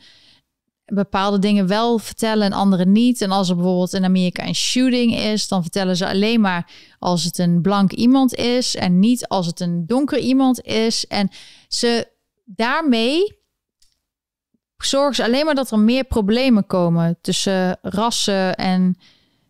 bepaalde dingen wel vertellen en andere niet. En als er bijvoorbeeld in Amerika een shooting is, dan vertellen ze alleen maar als het een blank iemand is en niet als het een donker iemand is. En ze daarmee zorgen ze alleen maar dat er meer problemen komen tussen rassen en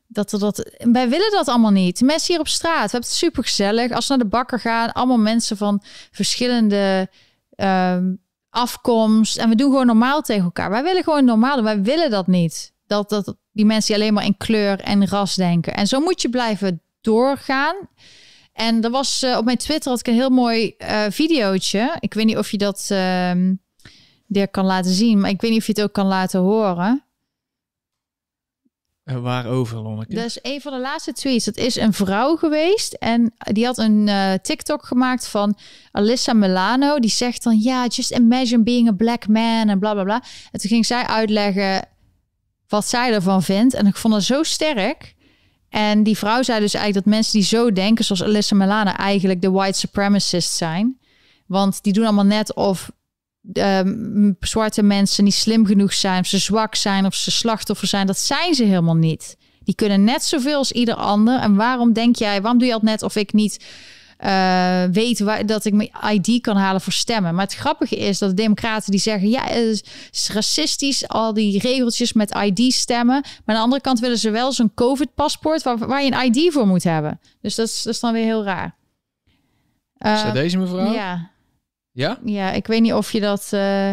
dat er dat. Wij willen dat allemaal niet. Mensen hier op straat, we hebben het super gezellig. Als we naar de bakker gaan, allemaal mensen van verschillende. Ehm, afkomst. En we doen gewoon normaal tegen elkaar. Wij willen gewoon normaal. Wij willen dat niet. Dat, dat die mensen alleen maar in kleur en ras denken. En zo moet je blijven doorgaan. En er was uh, op mijn Twitter had ik een heel mooi uh, videootje. Ik weet niet of je dat er kan laten zien, maar ik weet niet of je het ook kan laten horen. Uh, waarover, Lonneke? Dat is een van de laatste tweets. Dat is een vrouw geweest en die had een uh, TikTok gemaakt van Alyssa Milano. Die zegt dan, ja, just imagine being a black man en bla bla bla. En toen ging zij uitleggen wat zij ervan vindt. En ik vond het zo sterk. En die vrouw zei dus eigenlijk dat mensen die zo denken, zoals Alyssa Milano, eigenlijk de white supremacists zijn. Want die doen allemaal net of uh, zwarte mensen niet slim genoeg zijn, of ze zwak zijn, of ze slachtoffer zijn. Dat zijn ze helemaal niet. Die kunnen net zoveel als ieder ander. En waarom denk jij, waarom doe je altijd net of ik niet uh, weet waar, dat ik mijn ID kan halen voor stemmen? Maar het grappige is dat de Democraten die zeggen: ja, het is racistisch, al die regeltjes met ID stemmen. Maar aan de andere kant willen ze wel zo'n COVID-paspoort waar, waar je een ID voor moet hebben. Dus dat is, dat is dan weer heel raar. Uh, deze mevrouw? Ja. Ja? Ja, ik weet niet of je dat... Uh...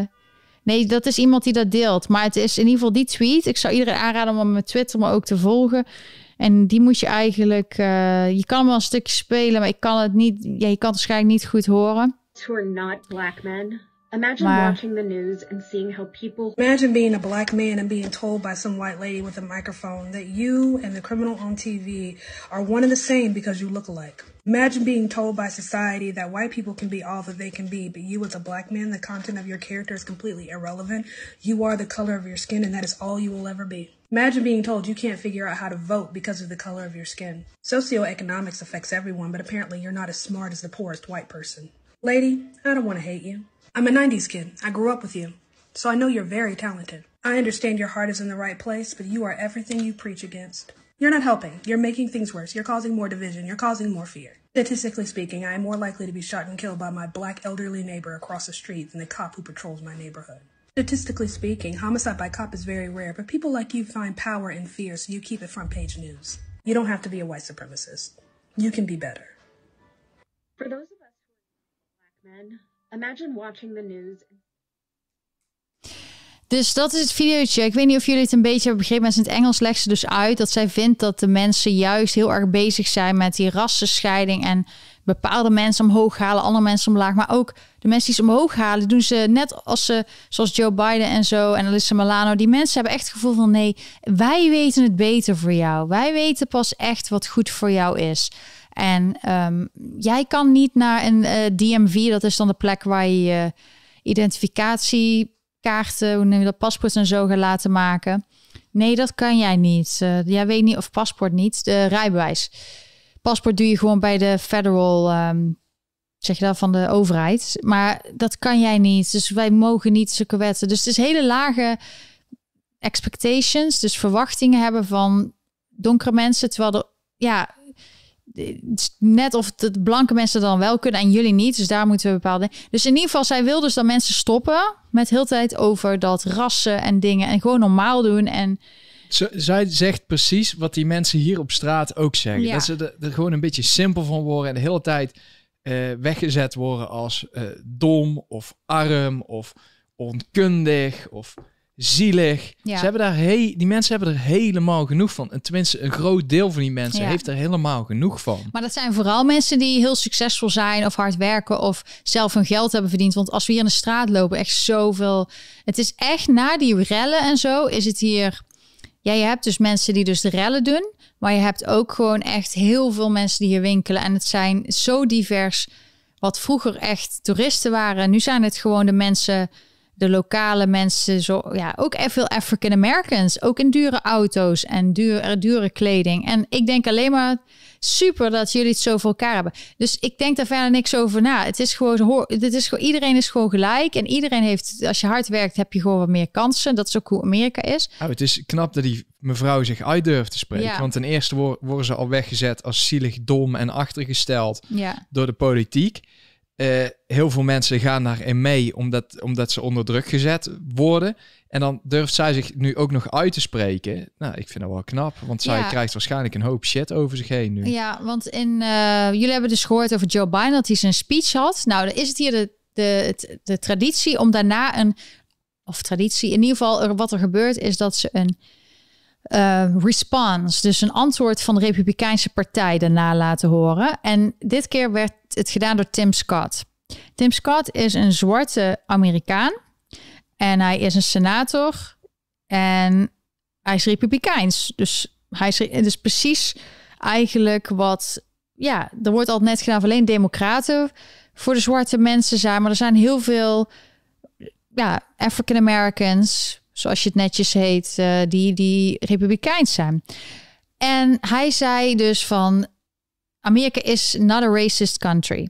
Nee, dat is iemand die dat deelt. Maar het is in ieder geval die tweet. Ik zou iedereen aanraden om mijn Twitter maar ook te volgen. En die moet je eigenlijk... Uh, je kan wel een stukje spelen, maar ik kan het niet... Ja, je kan het waarschijnlijk niet goed horen. Who are not black men. Imagine maar, watching the news and seeing how people. Imagine being a black man and being told by some white lady with a microphone that you and the criminal on TV are one and the same because you look alike. Imagine being told by society that white people can be all that they can be, but you as a black man, the content of your character is completely irrelevant. You are the color of your skin, and that is all you will ever be. Imagine being told you can't figure out how to vote because of the color of your skin. Socioeconomics affects everyone, but apparently you're not as smart as the poorest white person. Lady, I don't want to hate you. I'm a 90s kid. I grew up with you. So I know you're very talented. I understand your heart is in the right place, but you are everything you preach against. You're not helping. You're making things worse. You're causing more division. You're causing more fear. Statistically speaking, I am more likely to be shot and killed by my black elderly neighbor across the street than the cop who patrols my neighborhood. Statistically speaking, homicide by cop is very rare, but people like you find power in fear, so you keep it front page news. You don't have to be a white supremacist. You can be better. For those of us who are black men, imagine watching the news. Dus dat is het videootje. Ik weet niet of jullie het een beetje hebben begrepen. Maar in het Engels legt ze dus uit dat zij vindt dat de mensen juist heel erg bezig zijn met die rassenscheiding. En bepaalde mensen omhoog halen, andere mensen omlaag. Maar ook de mensen die ze omhoog halen, doen ze net als ze, zoals Joe Biden en zo en Alyssa Milano. Die mensen hebben echt het gevoel van nee, wij weten het beter voor jou. Wij weten pas echt wat goed voor jou is. En um, jij kan niet naar een eh, DMV, dat is dan de plek waar je je identificatie kaarten, hoe neem je dat, paspoort en zo gaan laten maken. Nee, dat kan jij niet. Uh, jij weet niet of paspoort niet, de rijbewijs. Paspoort doe je gewoon bij de federal, um, zeg je dat, van de overheid. Maar dat kan jij niet. Dus wij mogen niet zulke wetten. Dus het is hele lage expectations, dus verwachtingen hebben van donkere mensen. Terwijl er, ja, net of de blanke mensen dan wel kunnen en jullie niet. Dus daar moeten we bepaalde. Dus in ieder geval, zij wil dus dat mensen stoppen met heel tijd over dat rassen en dingen en gewoon normaal doen. En Zij zegt precies wat die mensen hier op straat ook zeggen. Ja. Dat ze er, er gewoon een beetje simpel van worden en de hele tijd eh, weggezet worden als eh, dom of arm of onkundig of zielig. Ja. Ze hebben daar he die mensen hebben er helemaal genoeg van. En tenminste, een groot deel van die mensen Ja. heeft er helemaal genoeg van. Maar dat zijn vooral mensen die heel succesvol zijn of hard werken of zelf hun geld hebben verdiend. Want als we hier in de straat lopen, echt zoveel. Het is echt na die rellen en zo is het hier. Ja, je hebt dus mensen die dus de rellen doen. Maar je hebt ook gewoon echt heel veel mensen die hier winkelen. En het zijn zo divers. Wat vroeger echt toeristen waren. Nu zijn het gewoon de mensen, de lokale mensen. Zo, ja, ook echt veel African Americans. Ook in dure auto's en dure, dure kleding. En ik denk alleen maar super dat jullie het zo voor elkaar hebben. Dus ik denk daar verder niks over na. Het is gewoon, hoor, dit is gewoon iedereen is gewoon gelijk. En iedereen heeft, als je hard werkt, heb je gewoon wat meer kansen. Dat is ook hoe Amerika is. Nou, het is knap dat die mevrouw zich uit durft te spreken. Ja. Want ten eerste wo- worden ze al weggezet als zielig, dom en achtergesteld Ja. door de politiek. Eh, heel veel mensen gaan daarin mee omdat, omdat ze onder druk gezet worden. En dan durft zij zich nu ook nog uit te spreken. Nou, ik vind dat wel knap, want zij Ja. krijgt waarschijnlijk een hoop shit over zich heen nu. Ja, want in, eh, jullie hebben dus gehoord over Joe Biden dat hij zijn speech had. Nou, dan is het hier de, de, het- de traditie om daarna een, of traditie, in ieder geval wat er gebeurt is dat ze een eh, response, dus een antwoord van de Republikeinse Partij daarna laten horen. En dit keer werd het gedaan door Tim Scott. Tim Scott is een zwarte Amerikaan en hij is een senator en hij is republikeins. Dus hij is dus precies eigenlijk wat ja, er wordt altijd net gedaan alleen democraten voor de zwarte mensen zijn, maar er zijn heel veel ja, African Americans, zoals je het netjes heet, eh, die die republikeins zijn. En hij zei dus van Amerika is not a racist country.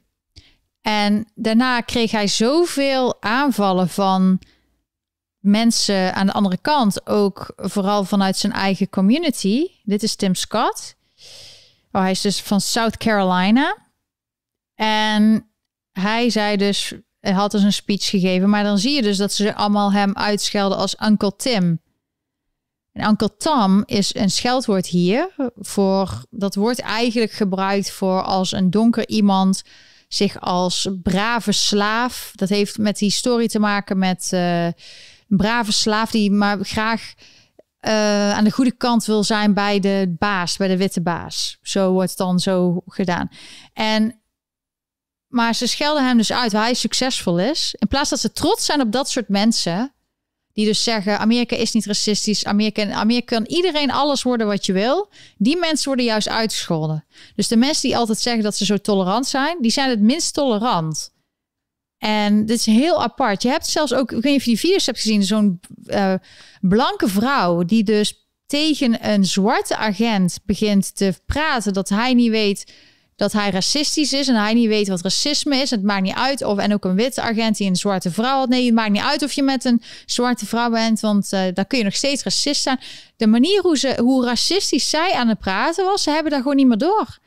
En daarna kreeg hij zoveel aanvallen van mensen aan de andere kant, ook vooral vanuit zijn eigen community. Dit is Tim Scott. Oh, hij is dus van South Carolina. En hij zei dus, hij had dus een speech gegeven, maar dan zie je dus dat ze allemaal hem uitschelden als Uncle Tim. En Uncle Tom is een scheldwoord hier voor, dat wordt eigenlijk gebruikt voor als een donker iemand zich als brave slaaf. Dat heeft met die story te maken met eh, een brave slaaf die maar graag eh, aan de goede kant wil zijn bij de baas, bij de witte baas. Zo wordt het dan zo gedaan. En maar ze schelden hem dus uit waar hij succesvol is. In plaats dat ze trots zijn op dat soort mensen. Die dus zeggen, Amerika is niet racistisch. Amerika, Amerika kan iedereen alles worden wat je wil. Die mensen worden juist uitgescholden. Dus de mensen die altijd zeggen dat ze zo tolerant zijn, die zijn het minst tolerant. En dit is heel apart. Je hebt zelfs ook, ik weet niet of je die video's hebt gezien, zo'n eh, blanke vrouw die dus tegen een zwarte agent begint te praten dat hij niet weet dat hij racistisch is en hij niet weet wat racisme is. Het maakt niet uit of en ook een witte agent die een zwarte vrouw had. Nee, het maakt niet uit of je met een zwarte vrouw bent, want uh, dan kun je nog steeds racist zijn. De manier hoe ze hoe racistisch zij aan het praten was, ze hebben daar gewoon niet meer door.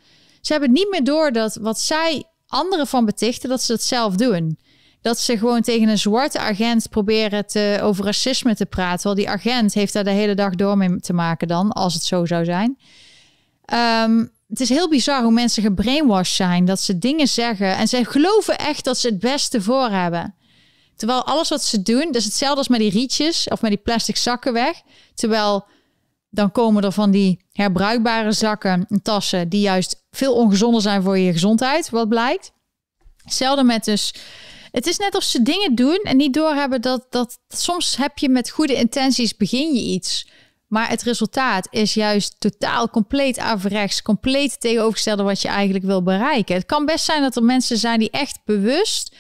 Ze hebben niet meer door dat wat zij anderen van betichten, dat ze het zelf doen. Dat ze gewoon tegen een zwarte agent proberen te, over racisme te praten. Terwijl die agent heeft daar de hele dag door mee te maken dan, als het zo zou zijn. Um, het is heel bizar hoe mensen gebrainwashed zijn. Dat ze dingen zeggen en ze geloven echt dat ze het beste voor hebben. Terwijl alles wat ze doen, is hetzelfde als met die rietjes of met die plastic zakken weg. Terwijl dan komen er van die herbruikbare zakken en tassen die juist veel ongezonder zijn voor je gezondheid, wat blijkt. Hetzelfde met dus het is net of ze dingen doen en niet doorhebben dat, dat soms heb je met goede intenties begin je iets. Maar het resultaat is juist totaal compleet averechts, compleet tegenovergestelde wat je eigenlijk wil bereiken. Het kan best zijn dat er mensen zijn die echt bewust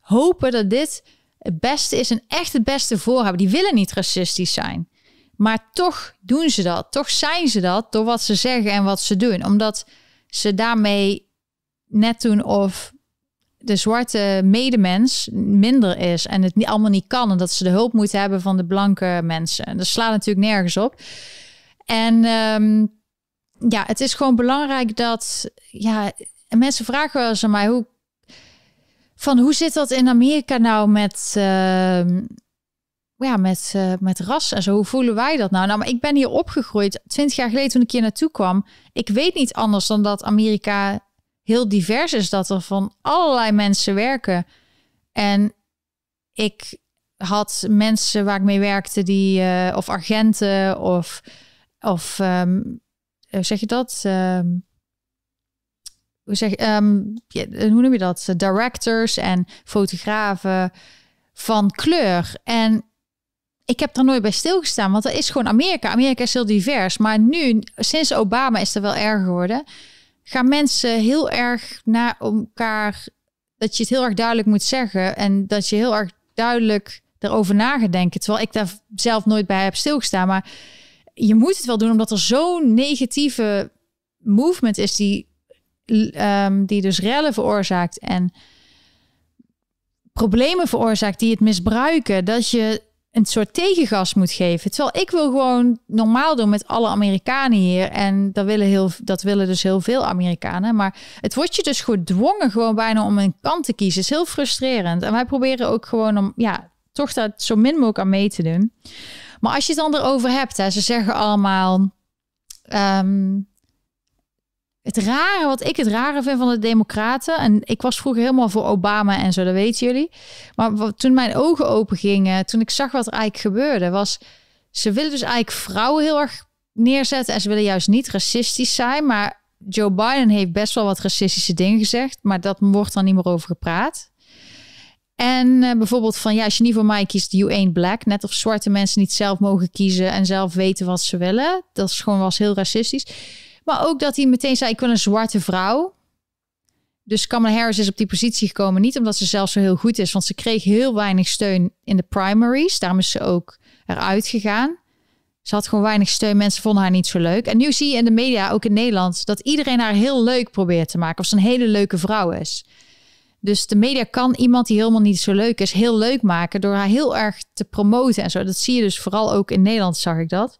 hopen dat dit het beste is en echt het beste voor hebben. Die willen niet racistisch zijn. Maar toch doen ze dat. Toch zijn ze dat door wat ze zeggen en wat ze doen. Omdat ze daarmee net doen of de zwarte medemens minder is en het niet allemaal niet kan en dat ze de hulp moeten hebben van de blanke mensen. Dat slaat natuurlijk nergens op. En um, ja, het is gewoon belangrijk dat ja, mensen vragen wel eens aan mij hoe van hoe zit dat in Amerika nou met uh, ja, met, uh, met ras en zo. Hoe voelen wij dat nou? Nou, maar ik ben hier opgegroeid. Twintig jaar geleden toen ik hier naartoe kwam. Ik weet niet anders dan dat Amerika heel divers is. Dat er van allerlei mensen werken. En ik had mensen waar ik mee werkte die... Uh, of agenten of... Of um, zeg je dat? Um, hoe, zeg, um, hoe noem je dat? Directors en fotografen van kleur. En ik heb er nooit bij stilgestaan, want dat is gewoon Amerika. Amerika is heel divers. Maar nu, sinds Obama is er wel erger geworden. Gaan mensen heel erg naar elkaar. Dat je het heel erg duidelijk moet zeggen. En dat je heel erg duidelijk erover na. Terwijl ik daar zelf nooit bij heb stilgestaan. Maar je moet het wel doen, omdat er zo'n negatieve movement is die, um, die dus rellen veroorzaakt. En problemen veroorzaakt die het misbruiken. Dat je een soort tegengas moet geven. Terwijl ik wil gewoon normaal doen met alle Amerikanen hier. En dat willen, heel, dat willen dus heel veel Amerikanen. Maar het wordt je dus gedwongen gewoon bijna om een kant te kiezen. is heel frustrerend. En wij proberen ook gewoon om, ja, toch dat zo min mogelijk aan mee te doen. Maar als je het dan erover hebt, hè, ze zeggen allemaal... Ehm, het rare, wat ik het rare vind van de Democraten. En ik was vroeger helemaal voor Obama en zo, dat weten jullie. Maar toen mijn ogen open gingen, toen ik zag wat er eigenlijk gebeurde, was. Ze willen dus eigenlijk vrouwen heel erg neerzetten. En ze willen juist niet racistisch zijn. Maar Joe Biden heeft best wel wat racistische dingen gezegd. Maar dat wordt dan niet meer over gepraat. En uh, bijvoorbeeld van ja, als je niet voor mij kiest, you ain't black. Net of zwarte mensen niet zelf mogen kiezen en zelf weten wat ze willen. Dat is gewoon was heel racistisch. Maar ook dat hij meteen zei, ik wil een zwarte vrouw. Dus Kamala Harris is op die positie gekomen. Niet omdat ze zelf zo heel goed is, want ze kreeg heel weinig steun in de primaries. Daarom is ze ook eruit gegaan. Ze had gewoon weinig steun. Mensen vonden haar niet zo leuk. En nu zie je in de media, ook in Nederland, dat iedereen haar heel leuk probeert te maken. Of ze een hele leuke vrouw is. Dus de media kan iemand die helemaal niet zo leuk is, heel leuk maken door haar heel erg te promoten en zo. Dat zie je dus vooral ook in Nederland, zag ik dat.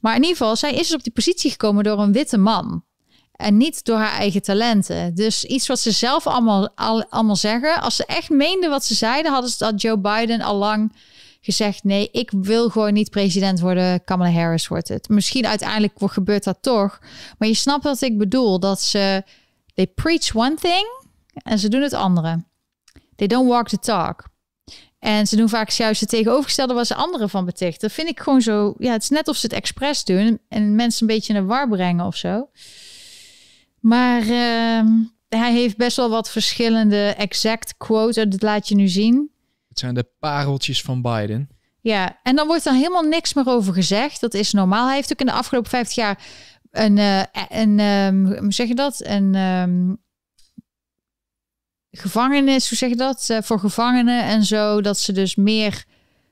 Maar in ieder geval, zij is dus op die positie gekomen door een witte man. En niet door haar eigen talenten. Dus iets wat ze zelf allemaal, al, allemaal zeggen. Als ze echt meenden wat ze zeiden, hadden ze dat Joe Biden al lang gezegd: nee, ik wil gewoon niet president worden. Kamala Harris wordt het. Misschien uiteindelijk gebeurt dat toch. Maar je snapt wat ik bedoel. Dat ze. They preach one thing en ze doen het andere. They don't walk the talk. En ze doen vaak juist het tegenovergestelde waar ze anderen van betichten. Dat vind ik gewoon zo. Ja, het is net of ze het expres doen en mensen een beetje in de war brengen of zo. Maar uh, hij heeft best wel wat verschillende exact quotes. Dat laat je nu zien. Het zijn de pareltjes van Biden. Ja, en dan wordt er helemaal niks meer over gezegd. Dat is normaal. Hij heeft ook in de afgelopen 50 jaar een, uh, een um, hoe zeg je dat? Een um, gevangenis, hoe zeg je dat? Uh, voor gevangenen en zo, dat ze dus meer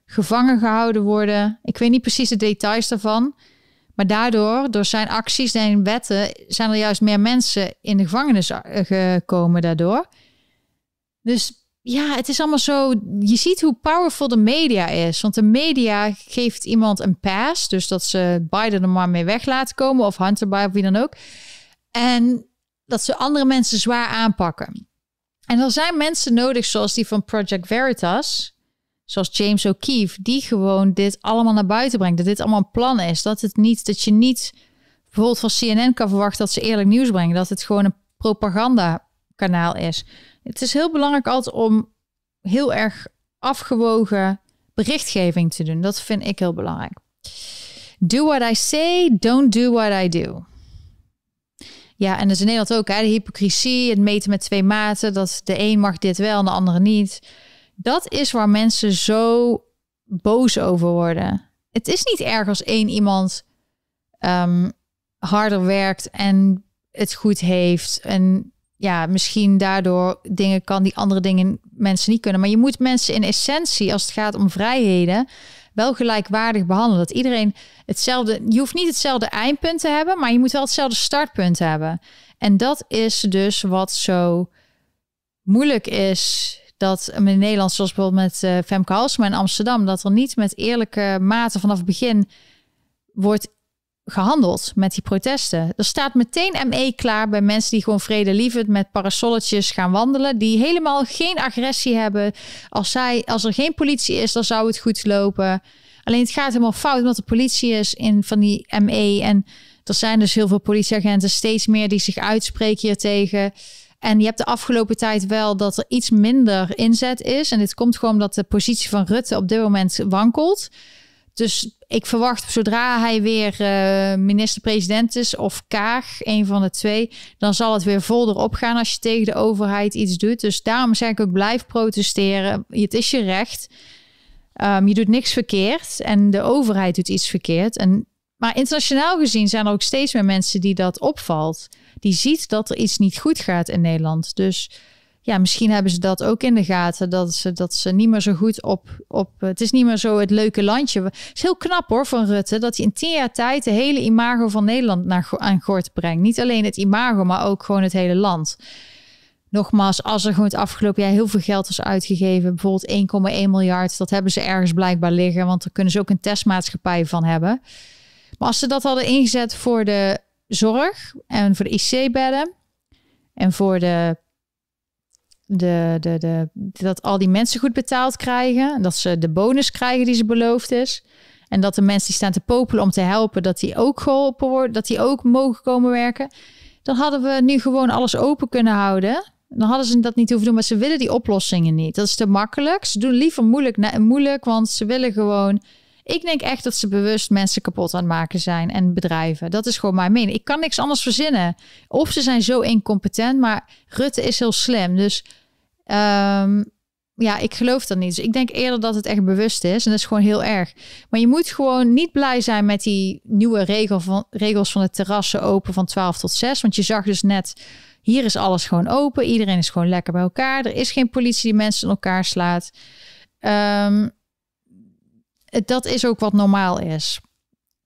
gevangen gehouden worden. Ik weet niet precies de details daarvan. Maar daardoor, door zijn acties en wetten, zijn er juist meer mensen in de gevangenis eh, gekomen daardoor. Dus ja, het is allemaal zo. Je ziet hoe powerful de media is. Want de media geeft iemand een pass. Dus dat ze Biden er maar mee weg laten komen. Of Hunter Biden of wie dan ook. En dat ze andere mensen zwaar aanpakken. En er zijn mensen nodig, zoals die van Project Veritas, zoals James O'Keefe, die gewoon dit allemaal naar buiten brengt. Dat dit allemaal een plan is. Dat het niet, dat je niet bijvoorbeeld van CNN kan verwachten dat ze eerlijk nieuws brengen. Dat het gewoon een propagandakanaal is. Het is heel belangrijk altijd om heel erg afgewogen berichtgeving te doen. Dat vind ik heel belangrijk. Do what I say, don't do what I do. Ja, en dat is in Nederland ook, hè, de hypocrisie, het meten met twee maten, dat de een mag dit wel en de andere niet. Dat is waar mensen zo boos over worden. Het is niet erg als één iemand um, harder werkt en het goed heeft. En ja, misschien daardoor dingen kan die andere dingen mensen niet kunnen. Maar je moet mensen in essentie, als het gaat om vrijheden, wel gelijkwaardig behandelen. Dat iedereen hetzelfde. Je hoeft niet hetzelfde eindpunt te hebben, maar je moet wel hetzelfde startpunt hebben. En dat is dus wat zo moeilijk is. Dat in Nederland, zoals bijvoorbeeld met uh, Femke Halsema in Amsterdam, dat er niet met eerlijke maten vanaf het begin wordt gehandeld met die protesten. Er staat meteen ME klaar bij mensen die gewoon vredelievend met parasolletjes gaan wandelen, die helemaal geen agressie hebben. Als, zij, als er geen politie is, dan zou het goed lopen. Alleen het gaat helemaal fout omdat er politie is in van die ME. En er zijn dus heel veel politieagenten, steeds meer die zich uitspreken hier tegen. En je hebt de afgelopen tijd wel dat er iets minder inzet is. En dit komt gewoon omdat de positie van Rutte op dit moment wankelt. Dus ik verwacht zodra hij weer uh, minister-president is of Kaag, een van de twee, dan zal het weer vol erop gaan als je tegen de overheid iets doet. Dus daarom zeg ik ook blijf protesteren. Het is je recht. Um, je doet niks verkeerd en de overheid doet iets verkeerd. En, maar internationaal gezien zijn er ook steeds meer mensen die dat opvalt. Die ziet dat er iets niet goed gaat in Nederland. Dus ja, misschien hebben ze dat ook in de gaten. Dat ze, dat ze niet meer zo goed op, op. Het is niet meer zo het leuke landje. Het is heel knap hoor van Rutte. Dat hij in tien jaar tijd de hele imago van Nederland naar, aan gort brengt. Niet alleen het imago, maar ook gewoon het hele land. Nogmaals, als er gewoon het afgelopen jaar heel veel geld is uitgegeven, bijvoorbeeld 1,1 miljard, dat hebben ze ergens blijkbaar liggen, want daar kunnen ze ook een testmaatschappij van hebben. Maar als ze dat hadden ingezet voor de zorg en voor de IC-bedden en voor de de, de, de, dat al die mensen goed betaald krijgen. Dat ze de bonus krijgen die ze beloofd is. En dat de mensen die staan te popelen om te helpen, dat die ook geholpen worden, dat die ook mogen komen werken. Dan hadden we nu gewoon alles open kunnen houden. Dan hadden ze dat niet hoeven doen, maar ze willen die oplossingen niet. Dat is te makkelijk. Ze doen liever moeilijk, moeilijk want ze willen gewoon. Ik denk echt dat ze bewust mensen kapot aan het maken zijn en bedrijven. Dat is gewoon mijn mening. Ik kan niks anders verzinnen. Of ze zijn zo incompetent, maar Rutte is heel slim. Dus Um, ja, ik geloof dat niet. Dus ik denk eerder dat het echt bewust is. En dat is gewoon heel erg. Maar je moet gewoon niet blij zijn met die nieuwe regel van, regels van de terrassen open van 12 tot 6. Want je zag dus net, hier is alles gewoon open. Iedereen is gewoon lekker bij elkaar. Er is geen politie die mensen in elkaar slaat. Um, dat is ook wat normaal is.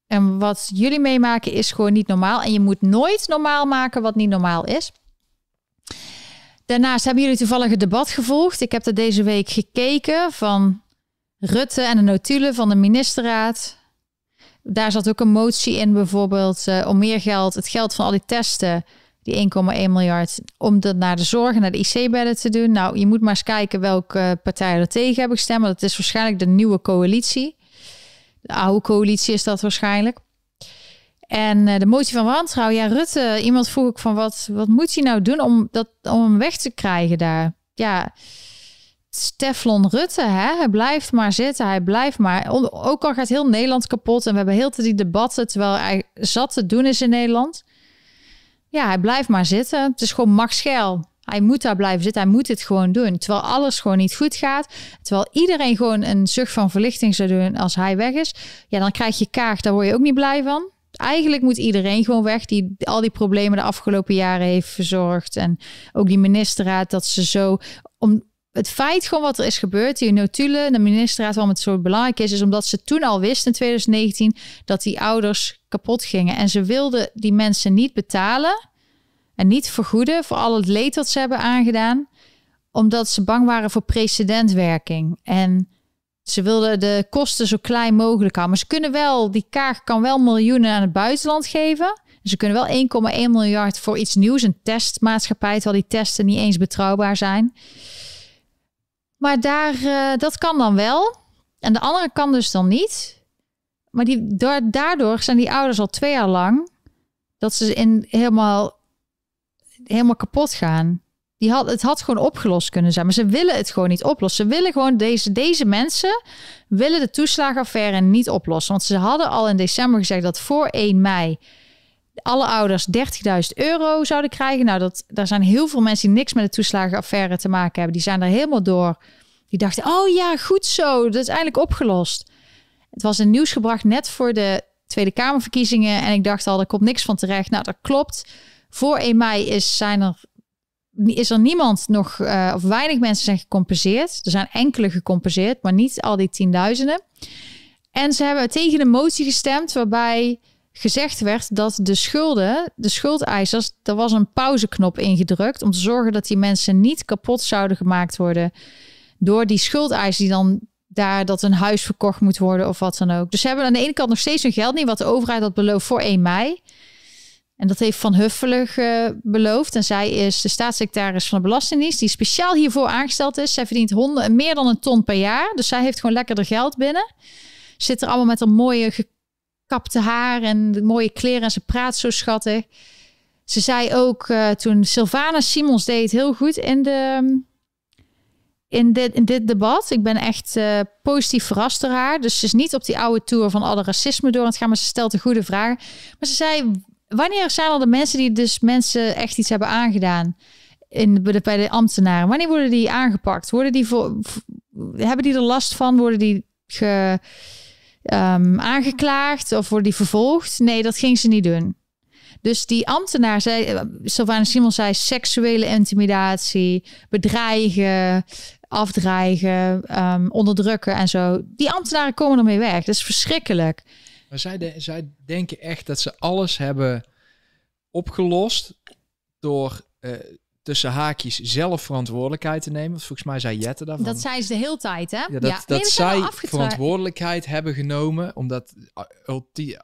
En wat jullie meemaken is gewoon niet normaal. En je moet nooit normaal maken wat niet normaal is. Daarnaast hebben jullie toevallig het debat gevolgd. Ik heb er deze week gekeken van Rutte en de notulen van de ministerraad. Daar zat ook een motie in, bijvoorbeeld uh, om meer geld, het geld van al die testen, die 1,1 miljard, om dat naar de zorg en naar de IC-bedden te doen. Nou, je moet maar eens kijken welke partijen er tegen hebben gestemd. Dat is waarschijnlijk de nieuwe coalitie. De oude coalitie is dat waarschijnlijk. En uh, de motie van wantrouwen, ja, Rutte, iemand vroeg ik van wat, wat moet hij nou doen om, dat, om hem weg te krijgen daar? Ja, Steflon Rutte, hè? hij blijft maar zitten, hij blijft maar. Ook al gaat heel Nederland kapot en we hebben heel te die debatten terwijl hij zat te doen is in Nederland. Ja, hij blijft maar zitten. Het is gewoon Schel. Hij moet daar blijven zitten. Hij moet het gewoon doen. Terwijl alles gewoon niet goed gaat. Terwijl iedereen gewoon een zucht van verlichting zou doen als hij weg is. Ja, dan krijg je kaag. Daar word je ook niet blij van. Eigenlijk moet iedereen gewoon weg die al die problemen de afgelopen jaren heeft verzorgd. En ook die ministerraad dat ze zo. Om, het feit gewoon wat er is gebeurd, die notulen, de ministerraad, waarom het zo belangrijk is, is omdat ze toen al wisten in 2019 dat die ouders kapot gingen. En ze wilden die mensen niet betalen en niet vergoeden voor al het leed dat ze hebben aangedaan, omdat ze bang waren voor precedentwerking. En ze wilden de kosten zo klein mogelijk houden. Maar ze kunnen wel, die kaart kan wel miljoenen aan het buitenland geven. Ze kunnen wel 1,1 miljard voor iets nieuws, een testmaatschappij, terwijl die testen niet eens betrouwbaar zijn. Maar daar, uh, dat kan dan wel. En de andere kan dus dan niet. Maar die, daardoor zijn die ouders al twee jaar lang dat ze in helemaal, helemaal kapot gaan. Die had, het had gewoon opgelost kunnen zijn. Maar ze willen het gewoon niet oplossen. Ze willen gewoon deze, deze mensen willen de toeslagenaffaire niet oplossen. Want ze hadden al in december gezegd dat voor 1 mei alle ouders 30.000 euro zouden krijgen. Nou, dat, daar zijn heel veel mensen die niks met de toeslagenaffaire te maken hebben. Die zijn er helemaal door. Die dachten, oh ja, goed zo. Dat is eigenlijk opgelost. Het was in nieuws gebracht net voor de Tweede Kamerverkiezingen. En ik dacht al, er komt niks van terecht. Nou, dat klopt. Voor 1 mei is, zijn er is er niemand nog, uh, of weinig mensen zijn gecompenseerd. Er zijn enkele gecompenseerd, maar niet al die tienduizenden. En ze hebben tegen een motie gestemd waarbij gezegd werd dat de schulden, de schuldeisers, er was een pauzeknop ingedrukt om te zorgen dat die mensen niet kapot zouden gemaakt worden door die schuldeisers die dan daar dat een huis verkocht moet worden of wat dan ook. Dus ze hebben aan de ene kant nog steeds hun geld niet, wat de overheid had beloofd voor 1 mei. En dat heeft Van Huffelen uh, beloofd. En zij is de staatssecretaris van de Belastingdienst, die speciaal hiervoor aangesteld is. Zij verdient honden, meer dan een ton per jaar. Dus zij heeft gewoon lekker de geld binnen. Zit er allemaal met een mooie gekapte haar en mooie kleren. En ze praat zo schattig. Ze zei ook uh, toen Sylvana Simons deed heel goed in, de, in, dit, in dit debat. Ik ben echt uh, positief verrast door haar. Dus ze is niet op die oude tour van alle racisme door aan het gaan, maar ze stelt een goede vraag. Maar ze zei, wanneer zijn al de mensen die dus mensen echt iets hebben aangedaan? In, de, bij de ambtenaren. Wanneer worden die aangepakt? Worden die voor, hebben die er last van? Worden die ge, um, aangeklaagd of worden die vervolgd? Nee, dat ging ze niet doen. Dus die ambtenaar zei, Sylvana Simon zei, seksuele intimidatie, bedreigen, afdreigen, um, onderdrukken en zo. Die ambtenaren komen ermee weg. Dat is verschrikkelijk. Maar zij, de, zij denken echt dat ze alles hebben opgelost door uh, tussen haakjes zelf verantwoordelijkheid te nemen. Volgens mij zei Jette daarvan. Dat zei ze de hele tijd, hè? Ja, dat, ja. dat zij verantwoordelijkheid hebben genomen, omdat uh, ulti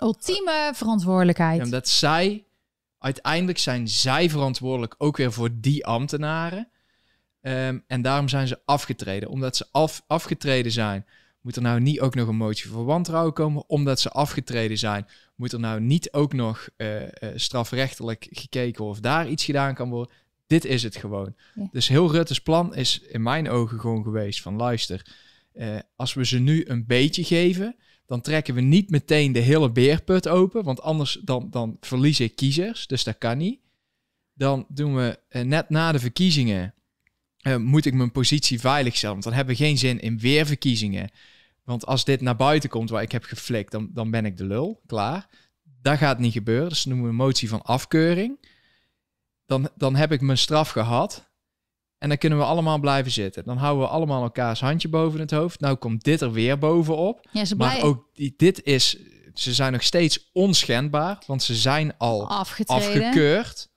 ultieme verantwoordelijkheid. Ja, omdat zij, uiteindelijk zijn zij verantwoordelijk ook weer voor die ambtenaren. Um, en daarom zijn ze afgetreden. Omdat ze af, afgetreden zijn, moet er nou niet ook nog een motie voor wantrouwen komen. Omdat ze afgetreden zijn, moet er nou niet ook nog uh, uh, strafrechtelijk gekeken of daar iets gedaan kan worden. Dit is het gewoon. Ja. Dus heel Rutte's plan is in mijn ogen gewoon geweest van luister, uh, als we ze nu een beetje geven, dan trekken we niet meteen de hele beerput open, want anders dan, dan verlies ik kiezers, dus dat kan niet. Dan doen we net na de verkiezingen, uh, moet ik mijn positie veilig stellen, want dan hebben we geen zin in weer verkiezingen. Want als dit naar buiten komt waar ik heb geflikt, dan, dan ben ik de lul, klaar. Dat gaat niet gebeuren, dus noemen we een motie van afkeuring. Dan, dan heb ik mijn straf gehad. En dan kunnen we allemaal blijven zitten. Dan houden we allemaal elkaars handje boven het hoofd. Nou komt dit er weer bovenop. Ja, ze maar ook dit is... Ze zijn nog steeds onschendbaar, want ze zijn al afgekeurd.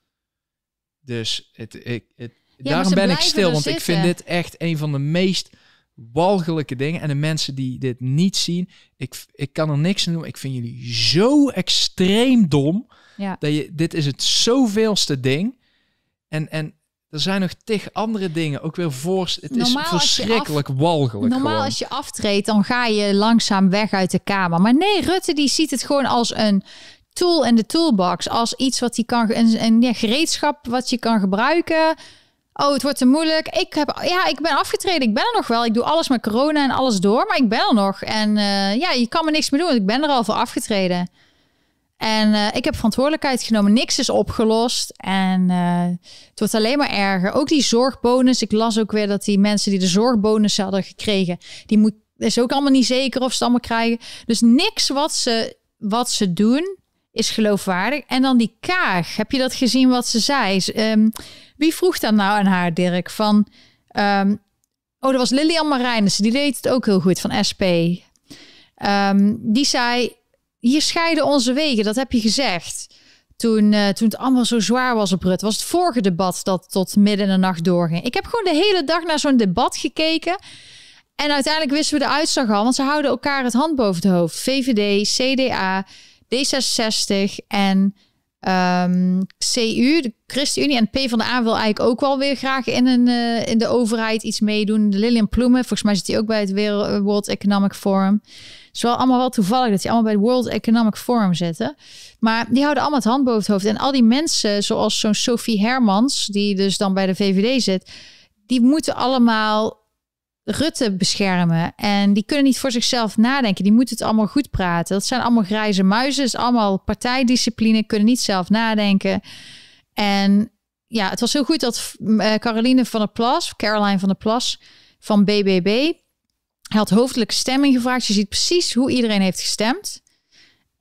Dus het, het, het ja, daarom ben ik stil, want ik vind dit echt een van de meest walgelijke dingen. En de mensen die dit niet zien, ik, ik kan er niks aan doen. Ik vind jullie zo extreem dom. Ja. Dat je, dit is het zoveelste ding. En, en er zijn nog tig andere dingen, ook weer voor. Het normaal is verschrikkelijk af, walgelijk. Normaal gewoon. als je aftreedt, dan ga je langzaam weg uit de kamer. Maar nee, Rutte die ziet het gewoon als een tool in de toolbox. Als iets wat hij kan, een, een ja, gereedschap wat je kan gebruiken. Oh, het wordt te moeilijk. Ik heb, ja, ik ben afgetreden. Ik ben er nog wel. Ik doe alles met corona en alles door, maar ik ben er nog. En uh, ja, je kan me niks meer doen. Ik ben er al voor afgetreden. En uh, ik heb verantwoordelijkheid genomen. Niks is opgelost. En uh, het wordt alleen maar erger. Ook die zorgbonus. Ik las ook weer dat die mensen die de zorgbonus hadden gekregen, die moet, is ook allemaal niet zeker of ze het allemaal krijgen. Dus niks wat ze, wat ze doen is geloofwaardig. En dan die Kaag. Heb je dat gezien wat ze zei? Um, wie vroeg dan nou aan haar, Dirk? Van, um, oh, dat was Lilian Marijnissen. Die deed het ook heel goed van SP. Um, die zei hier scheiden onze wegen, dat heb je gezegd. Toen, uh, toen het allemaal zo zwaar was op Rut. was het vorige debat dat tot midden in de nacht doorging. Ik heb gewoon de hele dag naar zo'n debat gekeken. En uiteindelijk wisten we de uitslag al, want ze houden elkaar het hand boven het hoofd. VVD, CDA, D66 en um, CU, de ChristenUnie en P van de A wil eigenlijk ook wel weer graag in, een, uh, in de overheid iets meedoen. De Lilian Ploemen, volgens mij zit hij ook bij het World Economic Forum. Het is wel allemaal wel toevallig dat die allemaal bij het World Economic Forum zitten. Maar die houden allemaal het hand boven het hoofd. En al die mensen, zoals zo'n Sophie Hermans, die dus dan bij de VVD zit, die moeten allemaal Rutte beschermen. En die kunnen niet voor zichzelf nadenken. Die moeten het allemaal goed praten. Dat zijn allemaal grijze muizen. Is allemaal partijdiscipline. Kunnen niet zelf nadenken. En ja, het was heel goed dat uh, Caroline van der Plas, Caroline van der Plas van BBB, had hoofdelijke stemming gevraagd. Je ziet precies hoe iedereen heeft gestemd.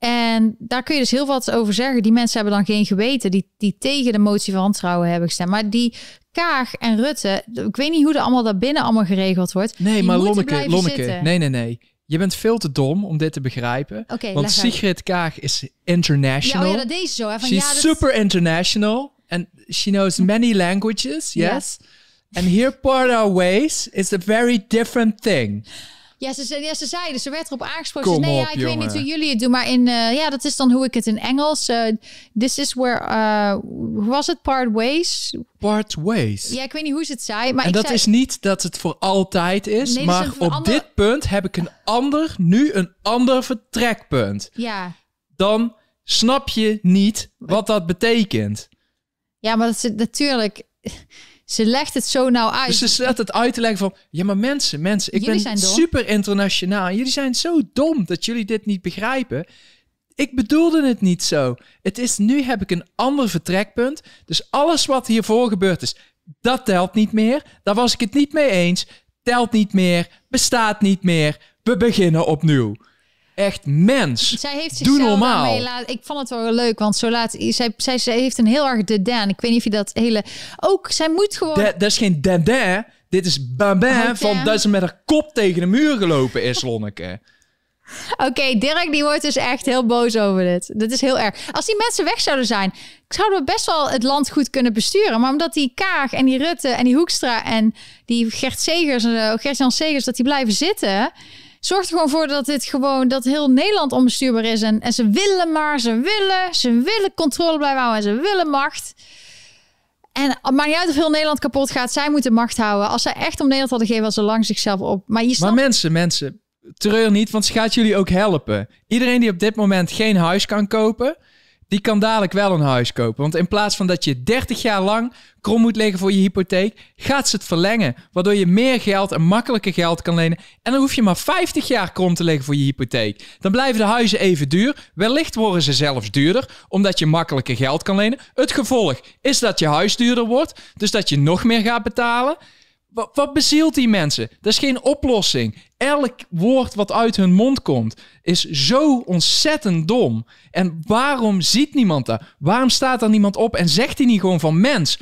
En daar kun je dus heel wat over zeggen. Die mensen hebben dan geen geweten die, die tegen de motie van wantrouwen hebben gestemd. Maar die Kaag en Rutte, ik weet niet hoe er allemaal daarbinnen allemaal geregeld wordt. Nee, maar Lonneke, Lonneke, nee, nee, nee. Je bent veel te dom om dit te begrijpen. Okay, want Sigrid Kaag is international. Ja, oh ja, dat deze zo. Hè? Van, She's ja, dat... super international. And she knows many languages, yes. And here part our ways is a very different thing. Ja, ze, ze- ja, ze zeiden, ze werd erop aangesproken. Kom nee, op, ja, ik weet niet hoe jullie het doen, maar in, eh, ja, dat is dan hoe ik het in Engels. eh, this is where, eh, hoe was het, part ways? Part ways. Ja, ik weet niet hoe ze het zei, maar en ik dat zei, is niet dat het voor altijd is, Nee, dat is maar op ander- dit punt heb ik een ander, nu een ander vertrekpunt. ja, Dan snap je niet wat dat betekent. ja, maar dat is natuurlijk, ze legt het zo nou uit. Dus ze zet het uit te leggen van... Ja, maar mensen, mensen, ik Jullie ben super internationaal. en Jullie zijn zo dom dat jullie dit niet begrijpen. Ik bedoelde het niet zo. Het is, nu heb ik een ander vertrekpunt. Dus alles wat hiervoor gebeurd is, dat telt niet meer. Daar was ik het niet mee eens. Telt niet meer, bestaat niet meer. We beginnen opnieuw. Echt mens. Zij heeft Doe zichzelf normaal. Ik vond het wel leuk, want zo laat zij, zij, zij heeft een heel erg dédain. Ik weet niet of je dat hele. Ook zij moet gewoon. Dat dat is geen dendin. Dit is bambin Hotel. van dat ze met haar kop tegen de muur gelopen is, Lonneke. Oké, Dirk die wordt dus echt heel boos over dit. Dat is heel erg. Als die mensen weg zouden zijn, zouden we best wel het land goed kunnen besturen. Maar omdat die Kaag en die Rutte en die Hoekstra en die Gert Segers, eh, Gert-Jan Segers, dat die blijven zitten, zorgt er gewoon voor dat dit gewoon, dat heel Nederland onbestuurbaar is. En, en ze willen maar, ze willen, ze willen controle blijven houden en ze willen macht. En het maakt niet uit of heel Nederland kapot gaat. Zij moeten macht houden. Als zij echt om Nederland hadden gegeven, was ze lang zichzelf op. Maar je Maar mensen, mensen, treur niet, want ze gaat jullie ook helpen. Iedereen die op dit moment geen huis kan kopen, die kan dadelijk wel een huis kopen. Want in plaats van dat je 30 jaar lang krom moet liggen voor je hypotheek, gaat ze het verlengen. Waardoor je meer geld en makkelijker geld kan lenen. En dan hoef je maar 50 jaar krom te liggen voor je hypotheek. Dan blijven de huizen even duur. Wellicht worden ze zelfs duurder, omdat je makkelijker geld kan lenen. Het gevolg is dat je huis duurder wordt, dus dat je nog meer gaat betalen. Wat, wat bezielt die mensen? Dat is geen oplossing. Elk woord wat uit hun mond komt is zo ontzettend dom. En waarom ziet niemand dat? Waarom staat er niemand op en zegt hij niet gewoon van mens,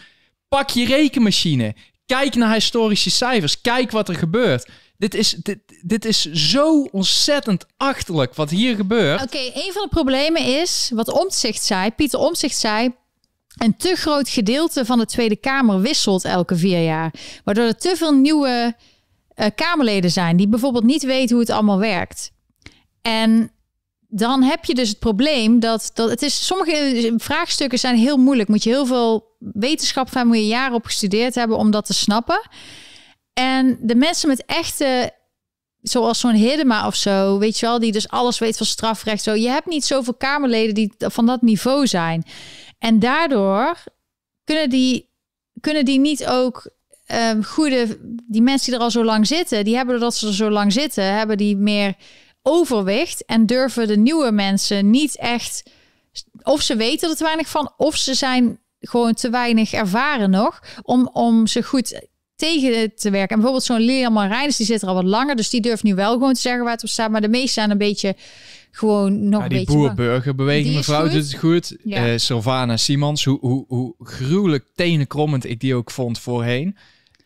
pak je rekenmachine, kijk naar historische cijfers, kijk wat er gebeurt. Dit is, dit, dit is zo ontzettend achterlijk wat hier gebeurt. Oké, een van de problemen is, wat Omtzigt zei, Pieter Omtzigt zei, een te groot gedeelte van de Tweede Kamer wisselt elke vier jaar. Waardoor er te veel nieuwe eh, Kamerleden zijn die bijvoorbeeld niet weten hoe het allemaal werkt. En dan heb je dus het probleem dat, dat het is, sommige vraagstukken zijn heel moeilijk. Moet je heel veel wetenschap van, moet je jaren op gestudeerd hebben om dat te snappen. En de mensen met echte zoals zo'n Hiddema of zo, weet je wel, die dus alles weet van strafrecht. Zo, je hebt niet zoveel Kamerleden die van dat niveau zijn. En daardoor kunnen die, kunnen die niet ook ehm, goede, die mensen die er al zo lang zitten, die hebben doordat ze er zo lang zitten, hebben die meer overwicht en durven de nieuwe mensen niet echt, of ze weten er te weinig van, of ze zijn gewoon te weinig ervaren nog om, om ze goed tegen te werken. En bijvoorbeeld zo'n Lilian Marijnis, die zit er al wat langer, dus die durft nu wel gewoon te zeggen waar het op staat. Maar de meesten zijn een beetje gewoon nog Ja, een beetje boer-burgerbeweging, Die is mevrouw, doet het goed. Ja. Eh, Sylvana Simons, hoe, hoe, hoe gruwelijk tenenkrommend ik die ook vond voorheen.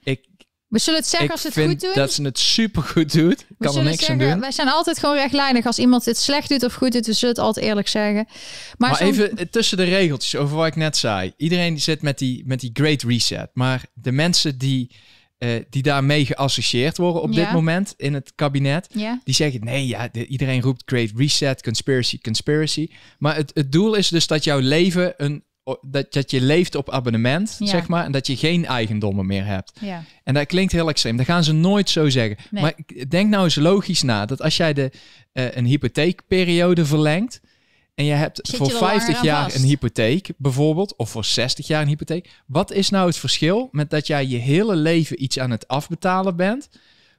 Ik, We zullen het zeggen ik als het vind goed doen. dat ze het super goed doet. Ik kan er niks zeggen, aan doen. Wij zijn altijd gewoon rechtlijnig. Als iemand het slecht doet of goed doet, we zullen het altijd eerlijk zeggen. Maar, Maar even tussen de regeltjes over wat ik net zei. Iedereen zit met die, met die Great Reset. Maar de mensen die, eh, die daarmee geassocieerd worden op Ja. dit moment in het kabinet, Ja, die zeggen: nee, ja, de- iedereen roept Great Reset, conspiracy, conspiracy. Maar het, het doel is dus dat jouw leven een. Dat, dat je leeft op abonnement, Ja. zeg maar, en dat je geen eigendommen meer hebt. ja. En dat klinkt heel extreem. Dat gaan ze nooit zo zeggen. Nee. Maar denk nou eens logisch na dat als jij de, eh, een hypotheekperiode verlengt en je hebt Zit voor je er langer 50 aan jaar een hypotheek bijvoorbeeld, of voor 60 jaar een hypotheek, wat is nou het verschil met dat jij je hele leven iets aan het afbetalen bent,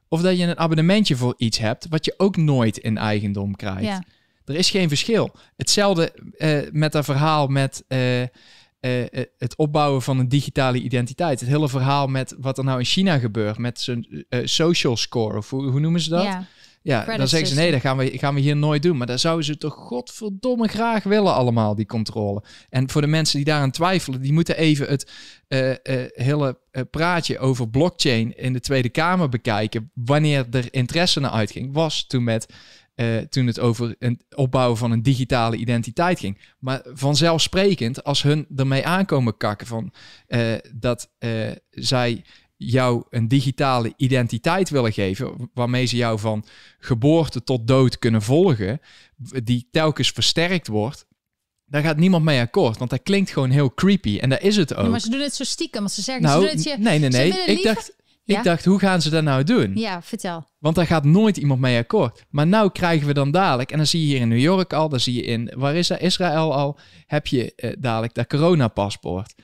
of dat je een abonnementje voor iets hebt wat je ook nooit in eigendom krijgt? ja. Er is geen verschil. Hetzelfde eh, met dat verhaal met eh, eh, het opbouwen van een digitale identiteit. Het hele verhaal met wat er nou in China gebeurt met zijn social score, of hoe, hoe noemen ze dat? ja. Ja, dan zeggen ze nee, dat gaan we, gaan we hier nooit doen. Maar dat zouden ze toch godverdomme graag willen allemaal, die controle. En voor de mensen die daaraan twijfelen, die moeten even het eh, eh, hele eh, praatje over blockchain in de Tweede Kamer bekijken. Wanneer er interesse naar uitging, was toen met... toen het over een opbouwen van een digitale identiteit ging. Maar vanzelfsprekend, als hun ermee aankomen kakken van dat zij jou een digitale identiteit willen geven, waarmee ze jou van geboorte tot dood kunnen volgen, die telkens versterkt wordt, daar gaat niemand mee akkoord. Want dat klinkt gewoon heel creepy. En dat is het ook. Ja, maar ze doen het zo stiekem. Want ze zeggen, nou, ze doen het je, nee, nee, nee. Ik liever- dacht, Ja? ik dacht, hoe gaan ze dat nou doen? Ja, vertel. Want daar gaat nooit iemand mee akkoord. Maar nou krijgen we dan dadelijk, en dan zie je hier in New York al, dan zie je in, waar is dat, Israël al, heb je eh, dadelijk dat coronapaspoort.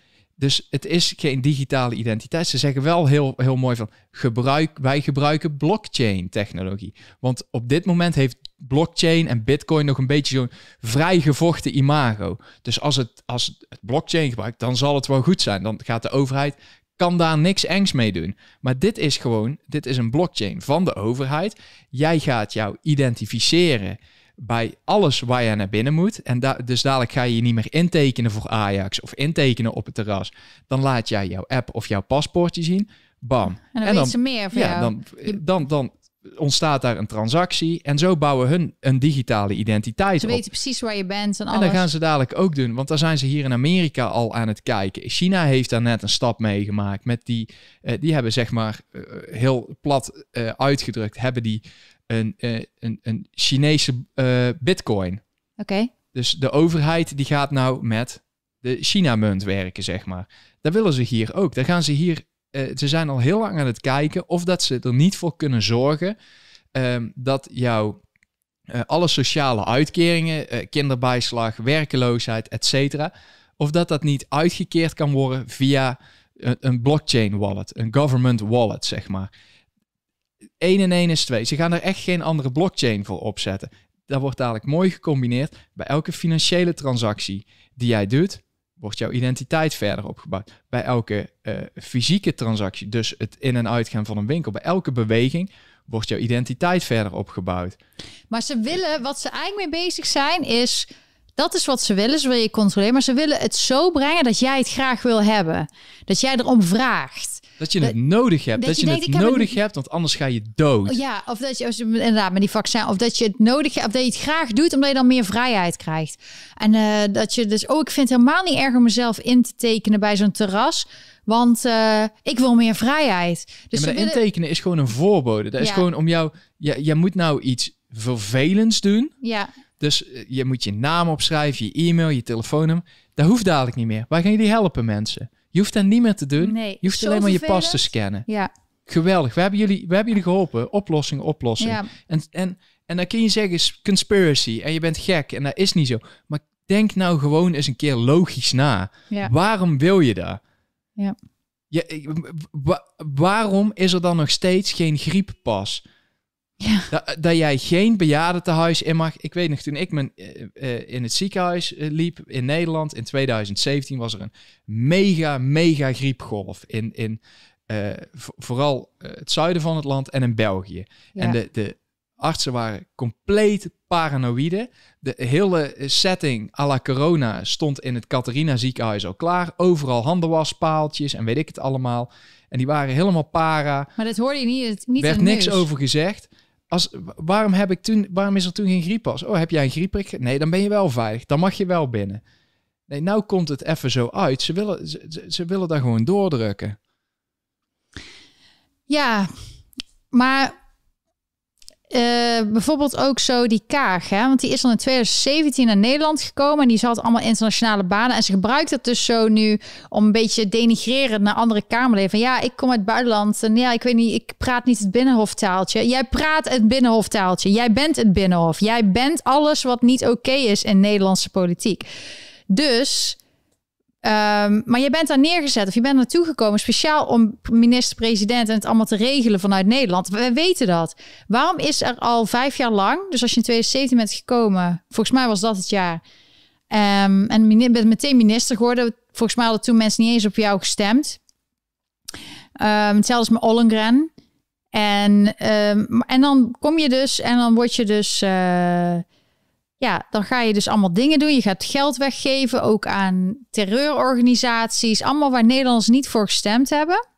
Dus het is geen digitale identiteit. Ze zeggen wel heel, heel mooi van, gebruik, wij gebruiken blockchain technologie. Want op dit moment heeft blockchain en bitcoin nog een beetje zo'n vrijgevochten imago. Dus als het, als het blockchain gebruikt, dan zal het wel goed zijn. Dan gaat de overheid kan daar niks engs mee doen. Maar dit is gewoon, dit is een blockchain van de overheid. Jij gaat jou identificeren bij alles waar je naar binnen moet. En da dus dadelijk ga je je niet meer intekenen voor Ajax of intekenen op het terras. Dan laat jij jouw app of jouw paspoortje zien. Bam. En dan weten ze meer van ja, jou. dan, dan, dan ontstaat daar een transactie. En zo bouwen hun een digitale identiteit Ze op. weten precies waar je bent en En alles. dat gaan ze dadelijk ook doen, want daar zijn ze hier in Amerika al aan het kijken. China heeft daar net een stap meegemaakt met die, eh, die hebben zeg maar eh, heel plat eh, uitgedrukt, hebben die een, eh, een, een Chinese eh, bitcoin. Oké. Dus de overheid die gaat nou met de China-munt werken, zeg maar. Dat willen ze hier ook. Daar gaan ze hier, eh, ze zijn al heel lang aan het kijken of dat ze er niet voor kunnen zorgen ehm, dat jouw alle sociale uitkeringen, kinderbijslag, werkeloosheid, et cetera, of dat dat niet uitgekeerd kan worden via een, een blockchain wallet, een government wallet, zeg maar. 1 en 1 is 2. Ze gaan er echt geen andere blockchain voor opzetten. Dat wordt dadelijk mooi gecombineerd. Bij elke financiële transactie die jij doet, wordt jouw identiteit verder opgebouwd. Bij elke eh, fysieke transactie, dus het in- en uitgaan van een winkel, bij elke beweging, wordt jouw identiteit verder opgebouwd. Maar ze willen, wat ze eigenlijk mee bezig zijn, is... Dat is wat ze willen, ze willen je controleren. Maar ze willen het zo brengen dat jij het graag wil hebben. Dat jij erom vraagt. Dat je Dat- het nodig hebt. dat Dat, je je, denkt, ik het nodig hebt, want anders ga je dood. Ja, of dat je, als je inderdaad met die vaccin, of dat je het nodig hebt, of dat je het graag doet, omdat je dan meer vrijheid krijgt. En eh, dat je dus, oh, ik vind het helemaal niet erg om mezelf in te tekenen bij zo'n terras, want eh, ik wil meer vrijheid. Dus ja, maar ze dat willen- intekenen is gewoon een voorbode. Dat is gewoon om jou... Je, je moet nou iets vervelends doen. ja, Dus eh, je moet je naam opschrijven, je e-mail, je telefoonnummer. Dat hoeft dadelijk niet meer. Waar gaan jullie helpen, mensen? Je hoeft dat niet meer te doen. nee. Je hoeft alleen maar je pas te scannen. Ja, Geweldig. We hebben jullie, we hebben jullie geholpen. Oplossing, oplossing. ja. En, en, en dan kun je zeggen conspiracy en je bent gek en dat is niet zo. Maar denk nou gewoon eens een keer logisch na. Ja. Waarom wil je dat? Ja. Je, waarom is er dan nog steeds geen grieppas? Ja. Dat, dat jij geen bejaardentehuis in mag. Ik weet nog, toen ik mijn, eh, eh, in het ziekenhuis eh, liep in Nederland in 2017 was er een mega, mega griepgolf in, in eh, vo- vooral eh, het zuiden van het land en in België. Ja. En de, de artsen waren compleet paranoïde. De hele setting à la corona stond in het Catharina ziekenhuis al klaar. Overal handenwaspaaltjes en weet ik het allemaal. En die waren helemaal para. Maar dat hoorde je niet, niet werd niks over gezegd. Als, waarom, heb ik toen, waarom is er toen geen grieppas? Oh, heb jij een griepprik? Nee, dan ben je wel veilig. Dan mag je wel binnen. Nee, nou komt het even zo uit. Ze willen, ze willen daar gewoon doordrukken. Ja, maar eh, bijvoorbeeld ook zo die Kaag, hè? want die is dan in 2017 naar Nederland gekomen en die zat allemaal internationale banen en ze gebruikt het dus zo nu om een beetje denigrerend naar andere Kamerleden. Van ja, ik kom uit het buitenland en ja, ik weet niet, ik praat niet het binnenhoftaaltje. Jij praat het binnenhoftaaltje. Jij bent het binnenhof. Jij bent alles wat niet oké is in Nederlandse politiek. Dus Ehm, maar je bent daar neergezet of je bent naartoe gekomen speciaal om minister-president en het allemaal te regelen vanuit Nederland. We weten dat. Waarom is er al vijf jaar lang, dus als je in 2017 bent gekomen, volgens mij was dat het jaar, ehm, en bent meteen minister geworden. Volgens mij hadden toen mensen niet eens op jou gestemd. Ehm hetzelfde met Ollengren. En, en dan kom je dus en dan word je dus. eh, ja, dan ga je dus allemaal dingen doen. Je gaat geld weggeven, ook aan terreurorganisaties. Allemaal waar Nederlanders niet voor gestemd hebben.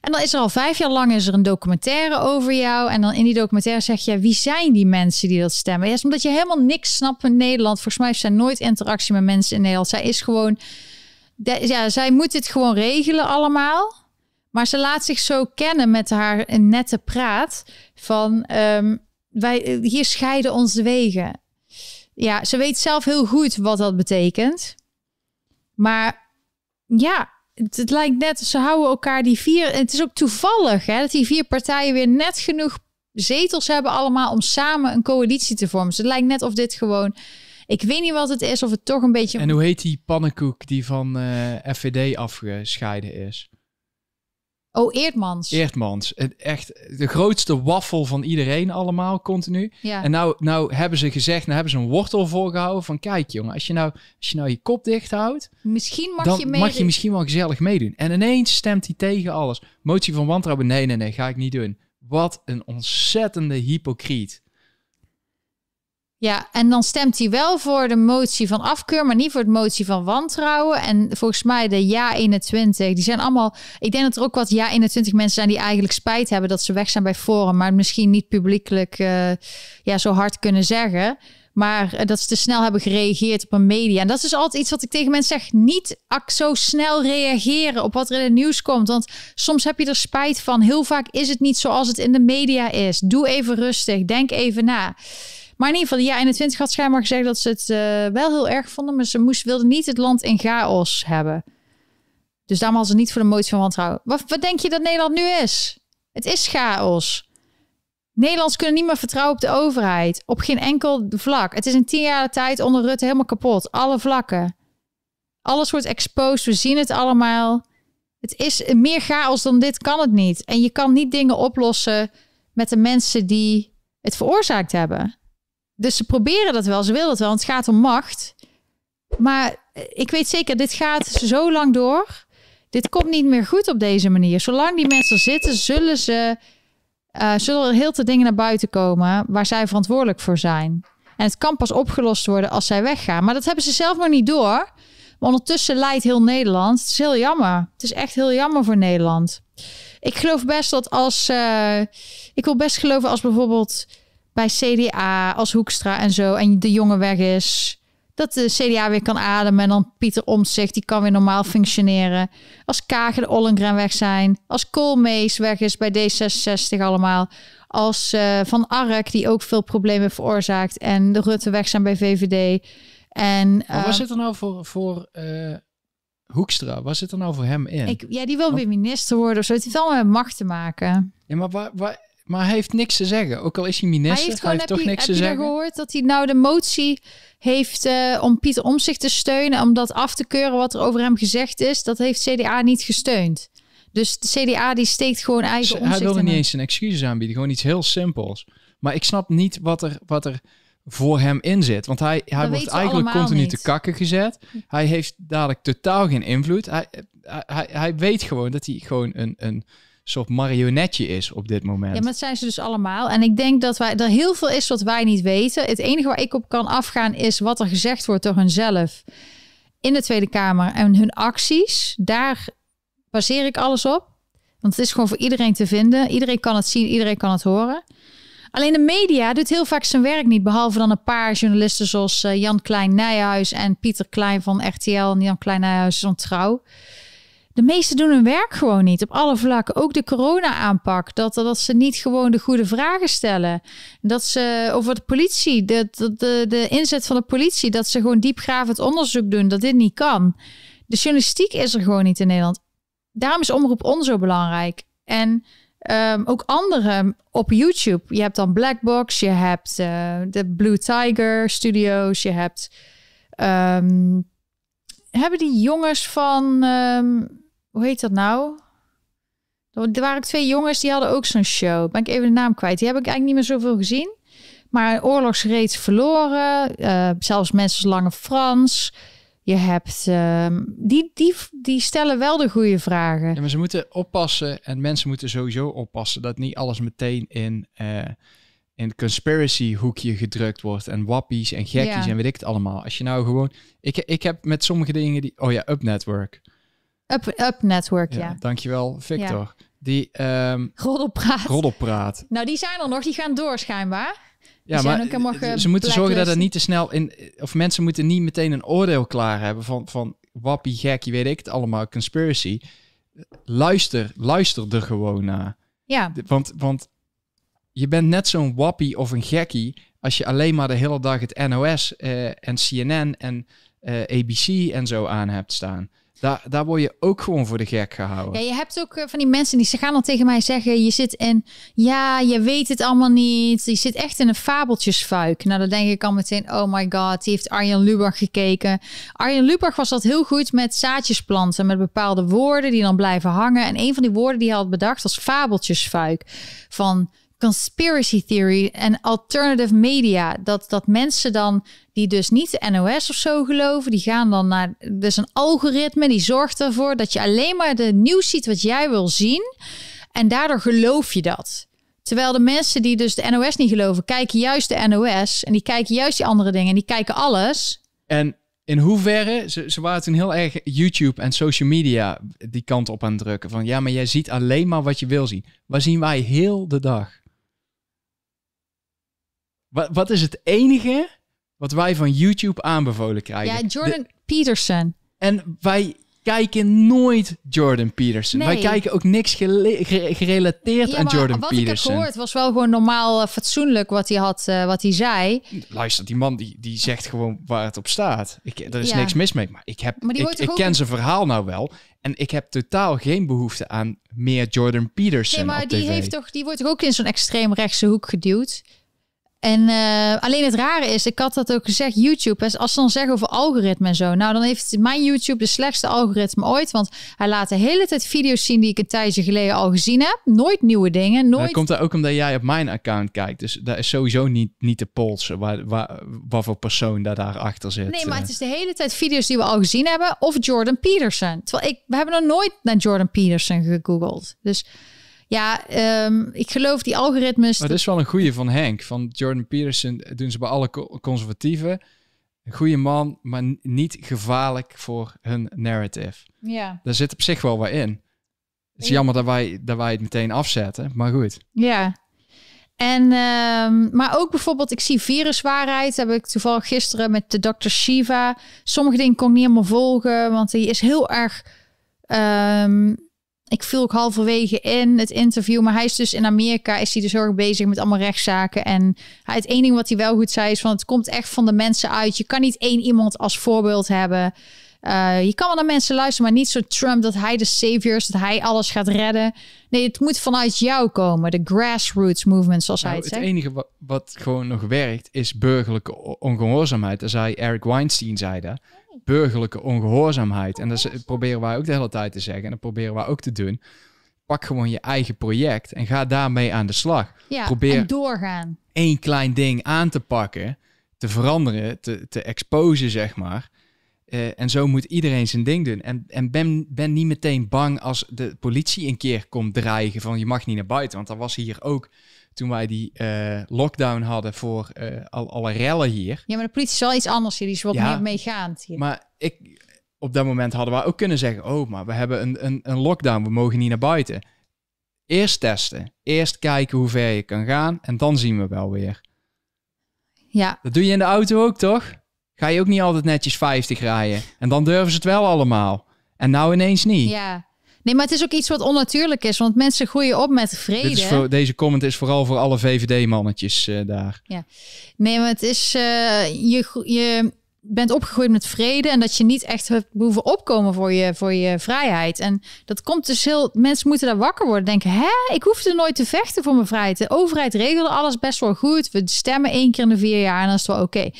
En dan is er al vijf jaar lang is er een documentaire over jou. En dan in die documentaire zeg je, wie zijn die mensen die dat stemmen? Ja, omdat je helemaal niks snapt in Nederland. Volgens mij heeft zij nooit interactie met mensen in Nederland. Zij is gewoon, ja, zij moet dit gewoon regelen allemaal. Maar ze laat zich zo kennen met haar nette praat van ehm, wij hier scheiden onze wegen. Ja, ze weet zelf heel goed wat dat betekent. Maar ja, het, lijkt net, ze houden elkaar die vier. Het is ook toevallig hè, dat die vier partijen weer net genoeg zetels hebben allemaal om samen een coalitie te vormen. Dus het lijkt net of dit gewoon. Ik weet niet wat het is, of het toch een beetje. En hoe heet die pannenkoek die van eh, FVD afgescheiden is? Oh, Eerdmans. Eerdmans. Het echt de grootste waffel van iedereen allemaal, continu. ja. En nou, nou hebben ze gezegd, nou hebben ze een wortel voorgehouden van kijk jongen, als je nou, als je, nou je kop dicht houdt, misschien mag dan je mee. mag je misschien wel gezellig meedoen. En ineens stemt hij tegen alles. Motie van wantrouwen, nee, nee, nee, ga ik niet doen. Wat een ontzettende hypocriet. Ja, en dan stemt hij wel voor de motie van afkeur, maar niet voor het motie van wantrouwen. En volgens mij de ja 21, die zijn allemaal. Ik denk dat er ook wat ja 21 mensen zijn die eigenlijk spijt hebben dat ze weg zijn bij Forum, maar misschien niet publiekelijk eh, ja, zo hard kunnen zeggen. Maar eh, dat ze te snel hebben gereageerd op een media. En dat is altijd iets wat ik tegen mensen zeg. Niet zo snel reageren op wat er in het nieuws komt. Want soms heb je er spijt van. Heel vaak is het niet zoals het in de media is. Doe even rustig. Denk even na. Maar in ieder geval, de ja 21 had schijnbaar gezegd dat ze het eh, wel heel erg vonden. Maar ze moest, wilden niet het land in chaos hebben. Dus daarom hadden ze niet voor de motie van wantrouwen. Wat, wat denk je dat Nederland nu is? Het is chaos. Nederlands kunnen niet meer vertrouwen op de overheid. Op geen enkel vlak. Het is in tien jaar tijd onder Rutte helemaal kapot. Alle vlakken. Alles wordt exposed. We zien het allemaal. Het is meer chaos dan dit kan het niet. En je kan niet dingen oplossen met de mensen die het veroorzaakt hebben. Dus ze proberen dat wel. Ze willen dat wel. Want het gaat om macht. Maar eh, ik weet zeker, dit gaat zo lang door. Dit komt niet meer goed op deze manier. Zolang die mensen zitten, zullen ze eh, zullen er heel veel dingen naar buiten komen waar zij verantwoordelijk voor zijn. En het kan pas opgelost worden als zij weggaan. Maar dat hebben ze zelf nog niet door. Maar ondertussen leidt heel Nederland. Het is heel jammer. Het is echt heel jammer voor Nederland. Ik geloof best dat als. eh, ik wil best geloven als bijvoorbeeld bij CDA, als Hoekstra en zo. en de jongen weg is. Dat de CDA weer kan ademen. En dan Pieter Omtzigt, die kan weer normaal functioneren. Als Kagen de Ollengren weg zijn. Als Koolmees weg is bij D66 allemaal. Als eh, Van Ark, die ook veel problemen veroorzaakt. En de Rutte weg zijn bij VVD. En eh, wat zit er nou voor, voor eh, Hoekstra? Wat zit er nou voor hem in? ik, ja, die wil weer minister worden of zo. Het heeft allemaal met macht te maken. Ja, maar, waar, waar, maar hij heeft niks te zeggen. Ook al is hij minister, hij heeft heb toch je, niks heb te je daar zeggen. gehoord dat hij nou de motie heeft eh, om Pieter Omzicht te steunen, om dat af te keuren wat er over hem gezegd is? Dat heeft CDA niet gesteund. Dus de CDA die steekt gewoon eigen Ze- Hij omzicht wilde niet een- eens zijn excuses aanbieden. Gewoon iets heel simpels. Maar ik snap niet wat er, wat er voor hem in zit. Want hij, hij wordt eigenlijk continu niet. te kakken gezet. Hij heeft dadelijk totaal geen invloed. Hij, hij, hij, hij weet gewoon dat hij gewoon een, een soort marionetje is op dit moment. Ja, maar dat zijn ze dus allemaal. En ik denk dat wij, er heel veel is wat wij niet weten. Het enige waar ik op kan afgaan is wat er gezegd wordt door hunzelf in de Tweede Kamer en hun acties. Daar baseer ik alles op. Want het is gewoon voor iedereen te vinden. Iedereen kan het zien, iedereen kan het horen. Alleen de media doet heel vaak zijn werk niet. Behalve dan een paar journalisten zoals eh, Jan Klein Nijhuis en Pieter Klein van RTL. En Jan Klein Nijhuis van Trouw. De meesten doen hun werk gewoon niet op alle vlakken. Ook de corona-aanpak. Dat, dat ze niet gewoon de goede vragen stellen. Dat ze over de politie, de, de, de, inzet van de politie, dat ze gewoon diepgravend onderzoek doen. Dat dit niet kan. De journalistiek is er gewoon niet in Nederland. Daarom is Omroep On zo belangrijk. En ehm, ook andere op YouTube. Je hebt dan Blackbox, je hebt eh, de Blue Tiger Studios, je hebt. ehm, hebben die jongens van. ehm, hoe heet dat nou? Er waren twee jongens die hadden ook zo'n show. Ben ik even de naam kwijt. Die heb ik eigenlijk niet meer zoveel gezien. Maar oorlogsreeds verloren. eh, zelfs mensen als Lange Frans. Je hebt. ehm, die, die, die stellen wel de goede vragen. Ja, maar ze moeten oppassen en mensen moeten sowieso oppassen dat niet alles meteen in, eh in conspiracy hoekje gedrukt wordt en wappies en gekkies Ja. en weet ik het allemaal. Als je nou gewoon, ik, ik heb met sommige dingen die, oh ja, Up Network. Up, up Network, Ja, ja. dankjewel Victor. Die ehm Roddelpraat. roddelpraat. Nou, die zijn er nog. Die gaan door schijnbaar. Ja, maar ze moeten zorgen dat blacklisten. niet te snel in, of mensen moeten niet meteen een oordeel klaar hebben van, van wappie, gekkie, weet ik het allemaal, conspiracy. luister, luister er gewoon naar. Ja, Want, want je bent net zo'n wappie of een gekkie als je alleen maar de hele dag het NOS eh, en CNN en eh, ABC en zo aan hebt staan. Daar, daar word je ook gewoon voor de gek gehouden. Ja, je hebt ook eh, van die mensen die ze gaan dan tegen mij zeggen: je zit in, ja, je weet het allemaal niet. Je zit echt in een fabeltjesfuik. Nou, dan denk ik al meteen: oh my god, die heeft Arjen Lubach gekeken. Arjen Lubach was dat heel goed met zaadjes planten, met bepaalde woorden die dan blijven hangen. En een van die woorden die hij had bedacht was fabeltjesfuik. Van conspiracy theory en alternative media. Dat, dat mensen dan, die dus niet de NOS of zo geloven, die gaan dan naar dus een algoritme die zorgt ervoor dat je alleen maar de nieuws ziet wat jij wil zien. En daardoor geloof je dat. Terwijl de mensen die dus de NOS niet geloven, kijken juist de NOS en die kijken juist die andere dingen en die kijken alles. En in hoeverre, ze, ze waren toen heel erg YouTube en social media die kant op aan drukken. Van ja, maar jij ziet alleen maar wat je wil zien. Waar zien wij heel de dag? Wat, wat is het enige wat wij van YouTube aanbevolen krijgen? Ja, Jordan De- Peterson. en wij kijken nooit Jordan Peterson. Wij kijken ook niks gerelateerd Ja, aan Jordan wat ik heb Peterson. gehoord was wel gewoon normaal eh, fatsoenlijk wat hij had, eh, wat hij zei. Luister, die man die, die zegt gewoon waar het op staat. Ik, er is Ja. niks mis mee. Maar ik, heb, Maar ik, ken zijn verhaal nou wel. En ik heb totaal geen behoefte aan meer Jordan Peterson Nee, maar op die, tv. heeft toch, die wordt toch ook in zo'n extreemrechtse hoek geduwd. En eh, alleen het rare is, ik had dat ook gezegd, YouTube, als ze dan zeggen over algoritme en zo, nou dan heeft mijn YouTube de slechtste algoritme ooit, want hij laat de hele tijd video's zien die ik een tijdje geleden al gezien heb, nooit nieuwe dingen, Dat nooit. komt er ook omdat jij op mijn account kijkt. Dus daar is sowieso niet, niet te polsen waar, waar, wat voor persoon daar daarachter zit. Nee, maar Eh, het is de hele tijd video's die we al gezien hebben, of Jordan Peterson. Terwijl ik, we hebben nog nooit naar Jordan Peterson gegoogeld. Dus ja, ehm, ik geloof die algoritmes. Maar dat is wel een goeie van Henk. Van Jordan Peterson doen ze bij alle co- conservatieven. Een goede man, maar niet gevaarlijk voor hun narrative. ja. Daar zit op zich wel wat in. Het is Ja. jammer dat wij, dat wij het meteen afzetten, maar goed. Ja. En, ehm, maar ook bijvoorbeeld, ik zie viruswaarheid. Heb ik toevallig gisteren met de dokter Shiva. Sommige dingen kon ik niet helemaal volgen, want die is heel erg. ehm, ik viel ook halverwege in het interview, maar hij is dus in Amerika, is hij dus heel erg bezig met allemaal rechtszaken. En hij, het enige wat hij wel goed zei is van het komt echt van de mensen uit. Je kan niet één iemand als voorbeeld hebben. Eh, je kan wel naar mensen luisteren, maar niet zo Trump dat hij de savior is, dat hij alles gaat redden. Nee, het moet vanuit jou komen. De grassroots movement, zoals Nou, hij het het zegt. enige wat, wat gewoon nog werkt, is burgerlijke ongehoorzaamheid. Dat zei Eric Weinstein, zei dat. Burgerlijke ongehoorzaamheid. En dat proberen wij ook de hele tijd te zeggen. En dat proberen wij ook te doen. Pak gewoon je eigen project en ga daarmee aan de slag. Ja, probeer- en doorgaan. Eén klein ding aan te pakken, te veranderen, te, te exposen, zeg maar. Eh, en zo moet iedereen zijn ding doen. En, en ben, ben niet meteen bang als de politie een keer komt dreigen van je mag niet naar buiten. Want dat was hier ook toen wij die eh, lockdown hadden voor eh, al, alle rellen hier. Ja, maar de politie is wel iets anders hier. Die is wat Ja. meer meegaand hier. Maar ik, op dat moment hadden we ook kunnen zeggen, oh, maar we hebben een, een, een lockdown, we mogen niet naar buiten. Eerst testen, eerst kijken hoe ver je kan gaan en dan zien we wel weer. Ja, Dat doe je in de auto ook, toch? Ga je ook niet altijd netjes 50 rijden. En dan durven ze het wel allemaal. En nou ineens niet. ja. Nee, maar het is ook iets wat onnatuurlijk is. Want mensen groeien op met vrede. Dit is voor, deze comment is vooral voor alle VVD-mannetjes eh, daar. Nee, maar het is... eh, je, je bent opgegroeid met vrede... en dat je niet echt hebt opkomen voor je, voor je vrijheid. En dat komt dus heel... Mensen moeten daar wakker worden. Denken, hè? Ik hoefde nooit te vechten voor mijn vrijheid. De overheid regelde alles best wel goed. We stemmen één keer in de vier jaar en dan is het wel oké.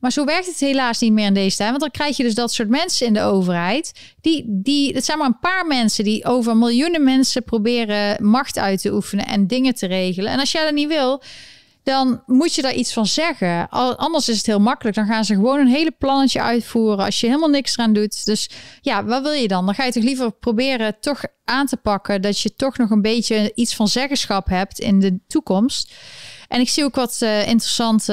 Maar zo werkt het helaas niet meer in deze tijd. Want dan krijg je dus dat soort mensen in de overheid. Die, die, het zijn maar een paar mensen die over miljoenen mensen proberen macht uit te oefenen en dingen te regelen. En als jij dat niet wil, dan moet je daar iets van zeggen. Anders is het heel makkelijk. Dan gaan ze gewoon een hele plannetje uitvoeren als je helemaal niks eraan doet. Dus ja, wat wil je dan? Dan ga je toch liever proberen toch aan te pakken dat je toch nog een beetje iets van zeggenschap hebt in de toekomst. En ik zie ook wat eh, interessante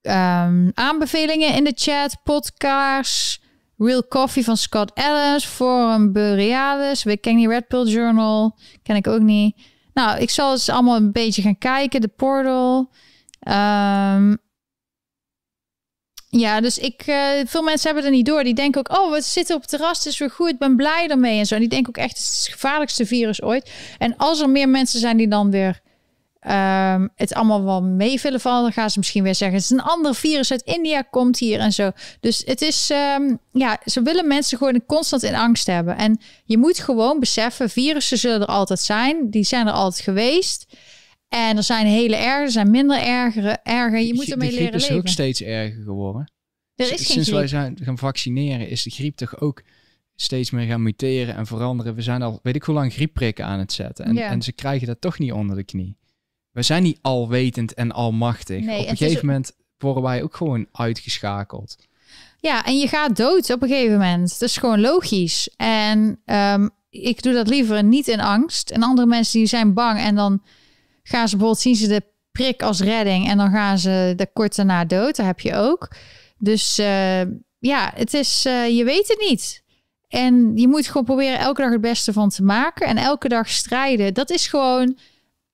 ehm, aanbevelingen in de chat. Podcasts. Real Coffee van Scott Ellis. Forum Borealis. Ik ken die Red Pill Journal. Ken ik ook niet. Nou, ik zal eens allemaal een beetje gaan kijken. De Portal. Ehm, Ja, dus ik, eh, veel mensen hebben er niet door. Die denken ook, oh, we zitten op het terras, het is weer goed, ik ben blij ermee en zo. En die denken ook echt, het is het gevaarlijkste virus ooit. En als er meer mensen zijn die dan weer ehm, het allemaal wel mee willen vallen, dan gaan ze misschien weer zeggen, het is een ander virus uit India, komt hier en zo. Dus het is, ehm, ja, ze willen mensen gewoon constant in angst hebben. En je moet gewoon beseffen, virussen zullen er altijd zijn. Die zijn er altijd geweest. En er zijn hele erger, er zijn minder ergere, erger. Je moet De ermee griep leren is leven. ook steeds erger geworden. Er is S- geen Sinds wij griep. zijn gaan vaccineren is de griep toch ook steeds meer gaan muteren en veranderen. We zijn al, weet ik hoe lang, griepprikken aan het zetten. En, Ja. en ze krijgen dat toch niet onder de knie. We zijn niet alwetend en almachtig. Nee, Op een gegeven moment worden wij ook gewoon uitgeschakeld. Ja, en je gaat dood op een gegeven moment. Dat is gewoon logisch. En ehm, ik doe dat liever niet in angst. En andere mensen die zijn bang en dan gaan ze bijvoorbeeld zien ze de prik als redding en dan gaan ze de kort daarna dood. Dat heb je ook. Dus eh, ja, het is, eh, je weet het niet. En je moet gewoon proberen elke dag het beste van te maken en elke dag strijden. Dat is gewoon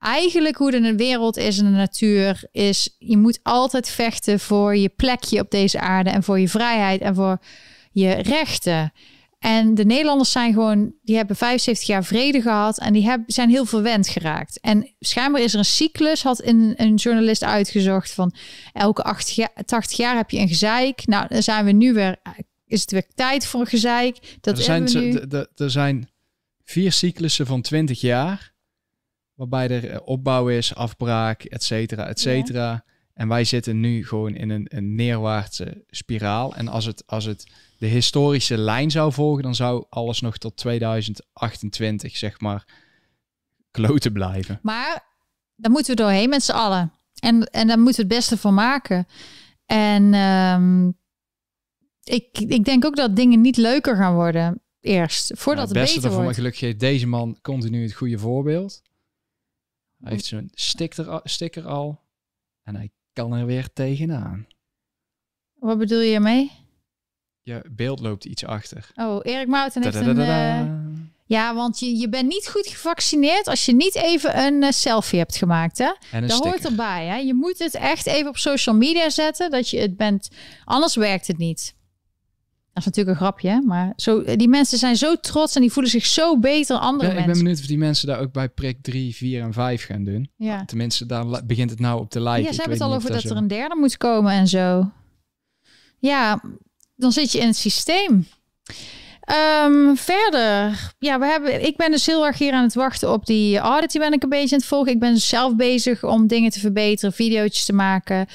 eigenlijk hoe de wereld is en de natuur is. Je moet altijd vechten voor je plekje op deze aarde en voor je vrijheid en voor je rechten. En de Nederlanders zijn gewoon, die hebben 75 jaar vrede gehad en die hebben, zijn heel verwend geraakt. En schijnbaar is er een cyclus, had een, een journalist uitgezocht van elke 80 jaar, 80 jaar heb je een gezeik. Nou, dan zijn we nu weer, is het weer tijd voor een gezeik. Dat er, zijn, we nu. er zijn vier cyclussen van 20 jaar. Waarbij er eh, opbouw is, afbraak, et cetera, et cetera. En wij zitten nu gewoon in een, een neerwaartse spiraal. En als het, als het de historische lijn zou volgen, dan zou alles nog tot 2028, zeg maar, kloten blijven. Maar daar moeten we doorheen met z'n allen. En, en daar moeten we het beste van maken. En ehm, ik, ik denk ook dat dingen niet leuker gaan worden eerst. Voordat Nou, het beste beter daarvan, wordt. gelukkig geeft deze man continu het goede voorbeeld. Hij heeft zijn sticker, al- sticker al. En hij kan er weer tegenaan. Wat bedoel je ermee? Je beeld loopt iets achter. Oh, Erik Mouten heeft een... Eh, ja, want je, je bent niet goed gevaccineerd als je niet even een eh, selfie hebt gemaakt, hè? En een Dat hoort erbij, hè? Je moet het echt even op social media zetten, dat je het bent. Anders werkt het niet. Dat is natuurlijk een grapje, maar zo, die mensen zijn zo trots en die voelen zich zo beter andere Ja, ik ben mensen. benieuwd of die mensen daar ook bij prik 3, 4 en 5 gaan doen. Ja. Tenminste, daar begint het nou op te lijken. Ja, ze hebben het al over dat er een derde moet komen en zo. Ja, dan zit je in het systeem. Ehm, verder, ja, we hebben, ik ben dus heel erg hier aan het wachten op die audit. Die ben ik een beetje aan het volgen. Ik ben dus zelf bezig om dingen te verbeteren, video's te maken.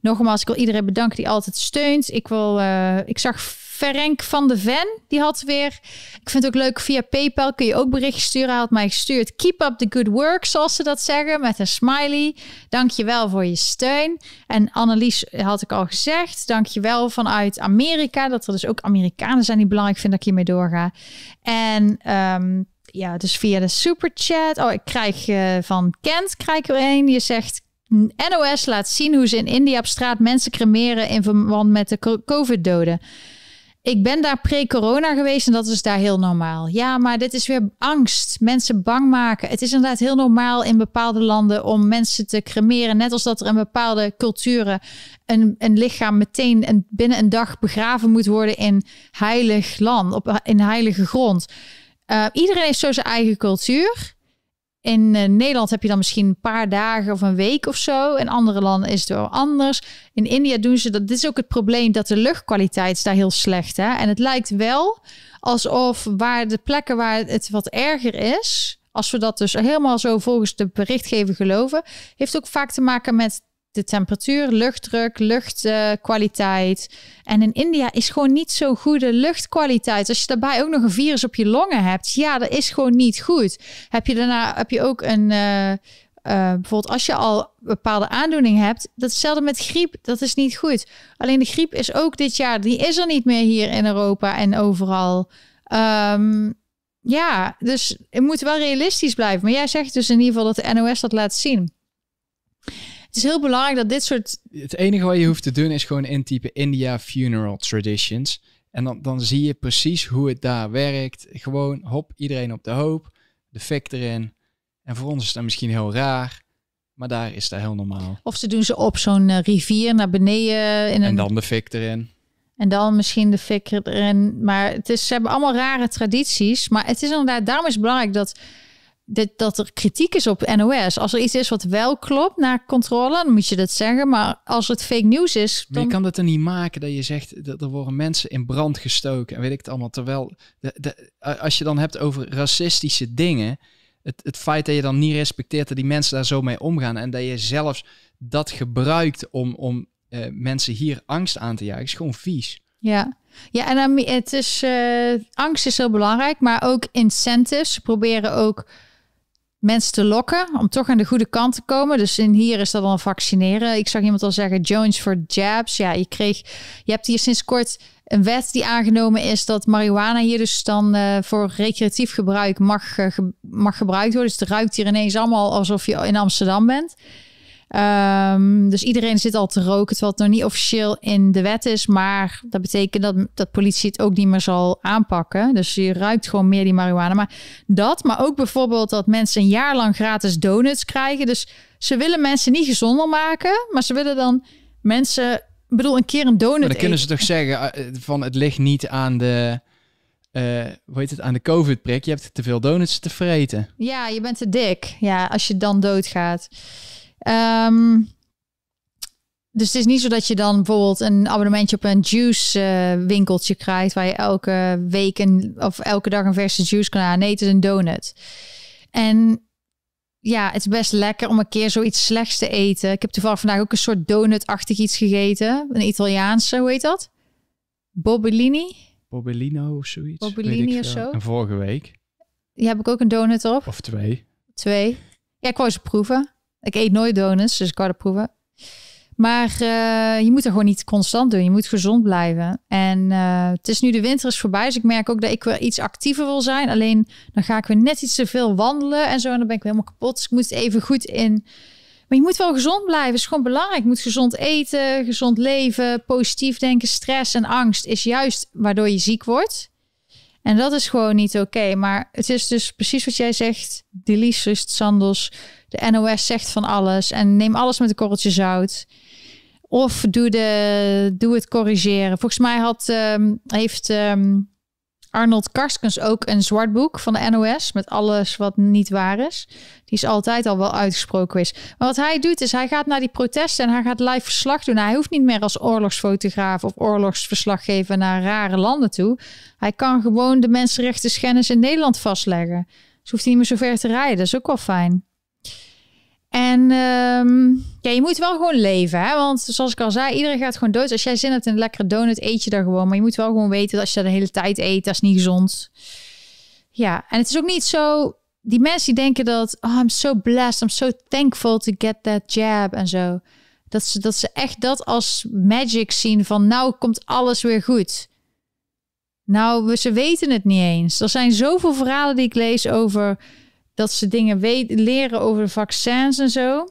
Nogmaals, ik wil iedereen bedanken die altijd steunt. Ik wil, eh, ik zag Ferenc van de Ven, die had weer. Ik vind het ook leuk via PayPal kun je ook berichtjes sturen. Hij had mij gestuurd. Keep up the good work, zoals ze dat zeggen, met een smiley. Dank je wel voor je steun. En Annelies had ik al gezegd. Dank je wel vanuit Amerika. Dat er dus ook Amerikanen zijn die belangrijk vinden dat ik hiermee doorga. En ehm, ja, dus via de superchat. Oh, ik krijg eh, van Kent krijg er een. Die zegt. NOS laat zien hoe ze in India op straat mensen cremeren in verband met de co- COVID-doden. Ik ben daar pre-corona geweest en dat is daar heel normaal. Ja, maar dit is weer angst. Mensen bang maken. Het is inderdaad heel normaal in bepaalde landen om mensen te cremeren. Net als dat er in bepaalde culturen een, een lichaam meteen een, binnen een dag begraven moet worden in heilig land, op, in heilige grond. Uh, iedereen heeft zo zijn eigen cultuur. In uh, Nederland heb je dan misschien een paar dagen of een week of zo. In andere landen is het wel anders. In India doen ze dat. Dit is ook het probleem dat de luchtkwaliteit is daar heel slecht. Hè? En het lijkt wel alsof waar de plekken waar het wat erger is. Als we dat dus helemaal zo volgens de berichtgever geloven. Heeft ook vaak te maken met de temperatuur, luchtdruk, luchtkwaliteit. En in India is gewoon niet zo goede luchtkwaliteit. Als je daarbij ook nog een virus op je longen hebt, ja, dat is gewoon niet goed. Heb je daarna heb je ook een. Uh, bijvoorbeeld als je al bepaalde aandoening hebt, dat hetzelfde met griep, dat is niet goed. Alleen de griep is ook dit jaar, die is er niet meer hier in Europa en overal. Um, ja, dus het moet wel realistisch blijven. Maar jij zegt dus in ieder geval dat de NOS dat laat zien. Het is heel belangrijk dat dit soort. Het enige wat je hoeft te doen is gewoon intypen India funeral traditions. En dan, dan zie je precies hoe het daar werkt. Gewoon hop, iedereen op de hoop. De fik erin. En voor ons is dat misschien heel raar. Maar daar is dat heel normaal. Of ze doen ze op zo'n eh, rivier naar beneden. In een, En dan de fik erin. En dan misschien de fik erin. Maar het is, ze hebben allemaal rare tradities. Maar het is inderdaad, daarom is het belangrijk dat, dat, dat er kritiek is op NOS. Als er iets is wat wel klopt naar controle, dan moet je dat zeggen. Maar als het fake news is, Maar je dan... kan het er niet maken dat je zegt dat er worden mensen in brand gestoken en weet ik het allemaal. Terwijl de, de, als je dan hebt over racistische dingen, het, het feit dat je dan niet respecteert dat die mensen daar zo mee omgaan en dat je zelfs dat gebruikt om, om eh, mensen hier angst aan te jagen, is gewoon vies. Ja, ja en dan, het is, eh, angst is heel belangrijk, maar ook incentives. Ze proberen ook mensen te lokken om toch aan de goede kant te komen. Dus in hier is dat dan vaccineren. Ik zag iemand al zeggen, Jones for jabs. Ja, je kreeg, je hebt hier sinds kort een wet die aangenomen is dat marihuana hier dus dan eh, voor recreatief gebruik mag, eh, mag gebruikt worden. Dus het ruikt hier ineens allemaal alsof je in Amsterdam bent. Ehm, dus iedereen zit al te roken, terwijl het nog niet officieel in de wet is. Maar dat betekent dat, dat politie het ook niet meer zal aanpakken. Dus je ruikt gewoon meer die marihuana. Maar dat, maar ook bijvoorbeeld dat mensen een jaar lang gratis donuts krijgen. Dus ze willen mensen niet gezonder maken, maar ze willen dan mensen... Ik bedoel, een keer een donut Maar dan kunnen ze toch zeggen eh, van het ligt niet aan de, eh hoe heet het, aan de COVID-prik. Je hebt te veel donuts te vreten. Ja, je bent te dik. Ja, als je dan doodgaat. Ehm, dus het is niet zo dat je dan bijvoorbeeld een abonnementje op een juice eh, winkeltje krijgt waar je elke week een, of elke dag een verse juice kan halen. Nee, het is een donut. En ja, het is best lekker om een keer zoiets slechts te eten. Ik heb toevallig vandaag ook een soort donut-achtig iets gegeten. Een Italiaanse, hoe heet dat? Bobbellini. Bobbellino of zoiets. Bobbellini of zo? En vorige week, Die heb ik ook een donut op. of twee. Twee. Ja, ik wou ze proeven. Ik eet nooit donuts, dus ik wou het proeven. Maar eh, je moet er gewoon niet constant doen. Je moet gezond blijven. En eh, het is nu de winter is voorbij. Dus ik merk ook dat ik weer iets actiever wil zijn. Alleen dan ga ik weer net iets te veel wandelen en zo. En dan ben ik helemaal kapot. Dus ik moet even goed in. Maar je moet wel gezond blijven. Is gewoon belangrijk. Je moet gezond eten, gezond leven, positief denken. Stress en angst is juist waardoor je ziek wordt. En dat is gewoon niet oké. Maar het is dus precies wat jij zegt. Delicious Sandos. De NOS zegt van alles. En neem alles met een korreltje zout. Of doe, de, doe het corrigeren. Volgens mij had, ehm, heeft ehm, Arnold Karskens ook een zwart boek van de NOS. Met alles wat niet waar is. Die is altijd al wel uitgesproken geweest. Maar wat hij doet is hij gaat naar die protesten en hij gaat live verslag doen. Hij hoeft niet meer als oorlogsfotograaf of oorlogsverslaggever naar rare landen toe. Hij kan gewoon de mensenrechten schennis in Nederland vastleggen. Dus hoeft hij niet meer zo ver te rijden. Dat is ook wel fijn. En ehm, ja, je moet wel gewoon leven, hè? Want zoals ik al zei, iedereen gaat gewoon dood. Als jij zin hebt in een lekkere donut, eet je daar gewoon. Maar je moet wel gewoon weten dat als je dat de hele tijd eet, dat is niet gezond. Ja, en het is ook niet zo... Die mensen die denken dat... Oh, I'm so blessed, I'm so thankful to get that jab en zo. Dat ze, dat ze echt dat als magic zien van... Nou komt alles weer goed. Nou, ze weten het niet eens. Er zijn zoveel verhalen die ik lees over dat ze dingen weten, leren over vaccins en zo.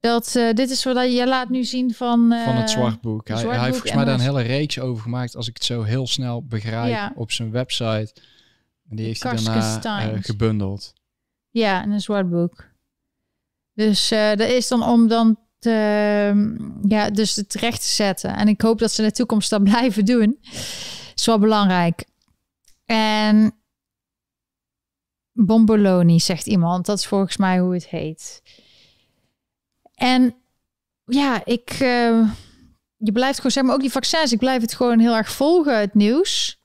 Dat eh, dit is wat je laat nu zien van. eh, van het zwartboek. Hij, Zwartboek hij heeft volgens mij daar een hele reeks over gemaakt, als ik het zo heel snel begrijp, Ja. op zijn website. En die heeft hij daarna eh, gebundeld. Ja, in een zwart boek. Dus dat is dan om dan te, ja, dus het recht te zetten. En ik hoop dat ze in de toekomst dat blijven doen. Is wel belangrijk. En Bomboloni, zegt iemand. Dat is volgens mij hoe het heet. En ja, ik... eh, je blijft gewoon, zeg maar, ook die vaccins. Ik blijf het gewoon heel erg volgen, het nieuws.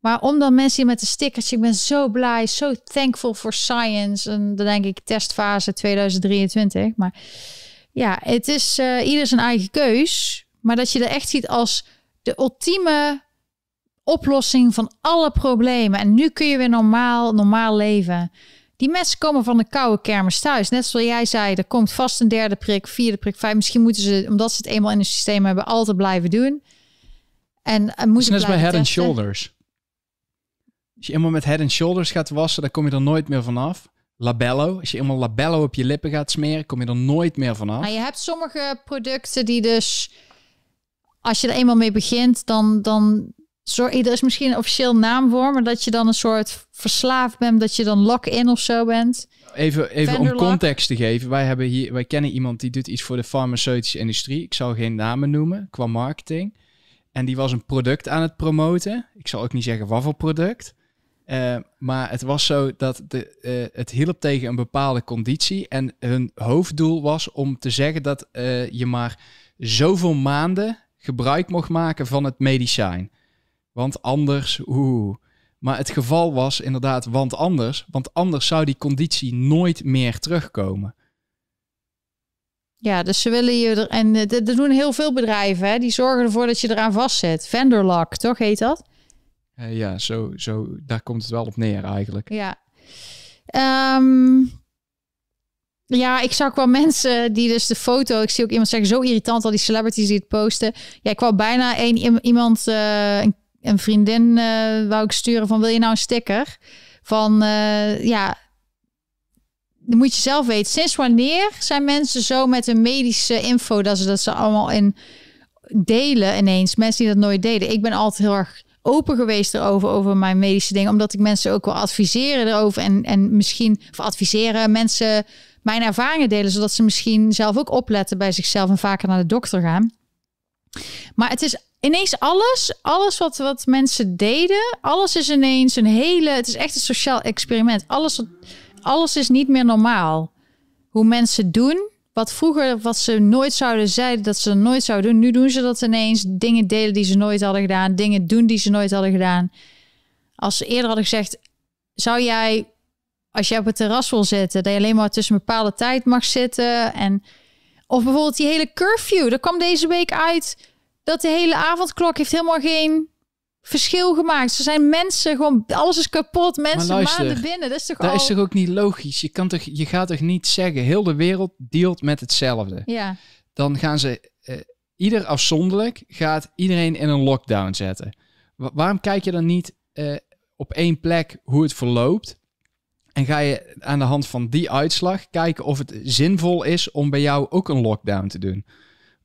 Maar om dan mensen hier met de stickers, ik ben zo blij, zo thankful for science. En dan denk ik testfase 2023. Maar ja, het is eh, ieder zijn eigen keus. Maar dat je er echt ziet als de ultieme oplossing van alle problemen. En nu kun je weer normaal, normaal leven. Die mensen komen van de koude kermis thuis. Net zoals jij zei, er komt vast een derde prik, vierde prik, vijf. Misschien moeten ze, omdat ze het eenmaal in het systeem hebben, altijd blijven doen. En, en Het moeten net als bij Head and. Shoulders. Als je eenmaal met Head and Shoulders gaat wassen, dan kom je er nooit meer vanaf. Labello. Als je eenmaal labello op je lippen gaat smeren, kom je er nooit meer vanaf. Nou, je hebt sommige producten die dus, als je er eenmaal mee begint, dan, dan Zo, er is misschien een officieel naam voor, maar dat je dan een soort verslaafd bent, dat je dan lock-in of zo bent. Even, even om context te geven. Wij, hebben hier, wij kennen iemand die doet iets voor de farmaceutische industrie. Ik zal geen namen noemen qua marketing. En die was een product aan het promoten. Ik zal ook niet zeggen wat voor product. Eh, maar het was zo dat de, eh, het hielp tegen een bepaalde conditie. En hun hoofddoel was om te zeggen dat eh, je maar zoveel maanden gebruik mocht maken van het medicijn. Want anders, oeh. Maar het geval was inderdaad, want anders. Want anders zou die conditie nooit meer terugkomen. Ja, dus ze willen je er. En eh, dat doen heel veel bedrijven, hè? die zorgen ervoor dat je eraan vastzit. Vendor lock, toch heet dat? Eh, ja, zo, zo, daar komt het wel op neer eigenlijk. Ja. Ehm, ja, ik zag wel mensen die dus de foto... Ik zie ook iemand zeggen, zo irritant al die celebrities die het posten. Ja, ik wou bijna een, iem- iemand, eh, een, een vriendin eh, wou ik sturen van... Wil je nou een sticker? Van, eh, ja... Dan moet je zelf weten. Sinds wanneer zijn mensen zo met hun medische info... dat ze dat ze allemaal in delen ineens? Mensen die dat nooit deden. Ik ben altijd heel erg open geweest erover, over mijn medische dingen. Omdat ik mensen ook wil adviseren erover. En, en misschien, of adviseren, mensen mijn ervaringen delen. Zodat ze misschien zelf ook opletten bij zichzelf en vaker naar de dokter gaan. Maar het is ineens alles, alles wat, wat mensen deden, alles is ineens een hele, het is echt een sociaal experiment. Alles, alles is niet meer normaal. Hoe mensen doen, wat vroeger, wat ze nooit zouden zeiden dat ze nooit zouden doen. Nu doen ze dat ineens. Dingen delen die ze nooit hadden gedaan. Dingen doen die ze nooit hadden gedaan. Als ze eerder hadden gezegd, zou jij, als jij op het terras wil zitten, dat je alleen maar tussen een bepaalde tijd mag zitten. En, of bijvoorbeeld die hele curfew. Dat kwam deze week uit dat de hele avondklok heeft helemaal geen verschil gemaakt. Er zijn mensen gewoon, alles is kapot. Mensen luister, maanden binnen. Dat is toch Dat al... is toch ook niet logisch? Je, kan toch, je gaat toch niet zeggen, heel de wereld dealt met hetzelfde. Ja, Dan gaan ze, eh, ieder afzonderlijk, gaat iedereen in een lockdown zetten. Wa- waarom kijk je dan niet eh, op één plek hoe het verloopt? En ga je aan de hand van die uitslag kijken of het zinvol is om bij jou ook een lockdown te doen?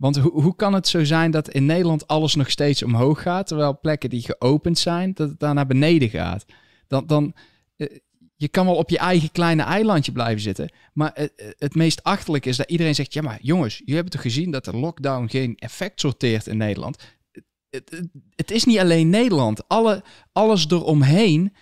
Want hoe hoe kan het zo zijn dat in Nederland alles nog steeds omhoog gaat, terwijl plekken die geopend zijn, dat het daar naar beneden gaat? Dan, dan eh, je kan wel op je eigen kleine eilandje blijven zitten, maar het, het meest achterlijk is dat iedereen zegt, ja maar jongens, jullie hebben toch gezien dat de lockdown geen effect sorteert in Nederland? Het, het, het is niet alleen Nederland, Alle, alles eromheen.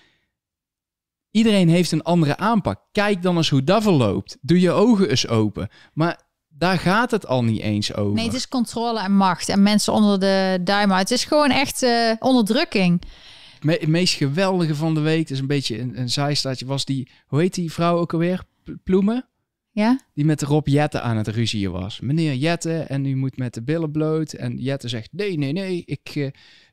Iedereen heeft een andere aanpak. Kijk dan eens hoe dat verloopt. Doe je ogen eens open. Maar daar gaat het al niet eens over. nee, het is controle en macht. En mensen onder de duim uit. Het is gewoon echt eh, onderdrukking. Me- het meest geweldige van de week, is een beetje een, een zijstaatje, was die, hoe heet die vrouw ook alweer? P- Ploemen? Ja? Die met Rob Jette aan het ruzieën was. Meneer Jette, en u moet met de billen bloot. En Jette zegt, nee, nee, nee, ik, eh,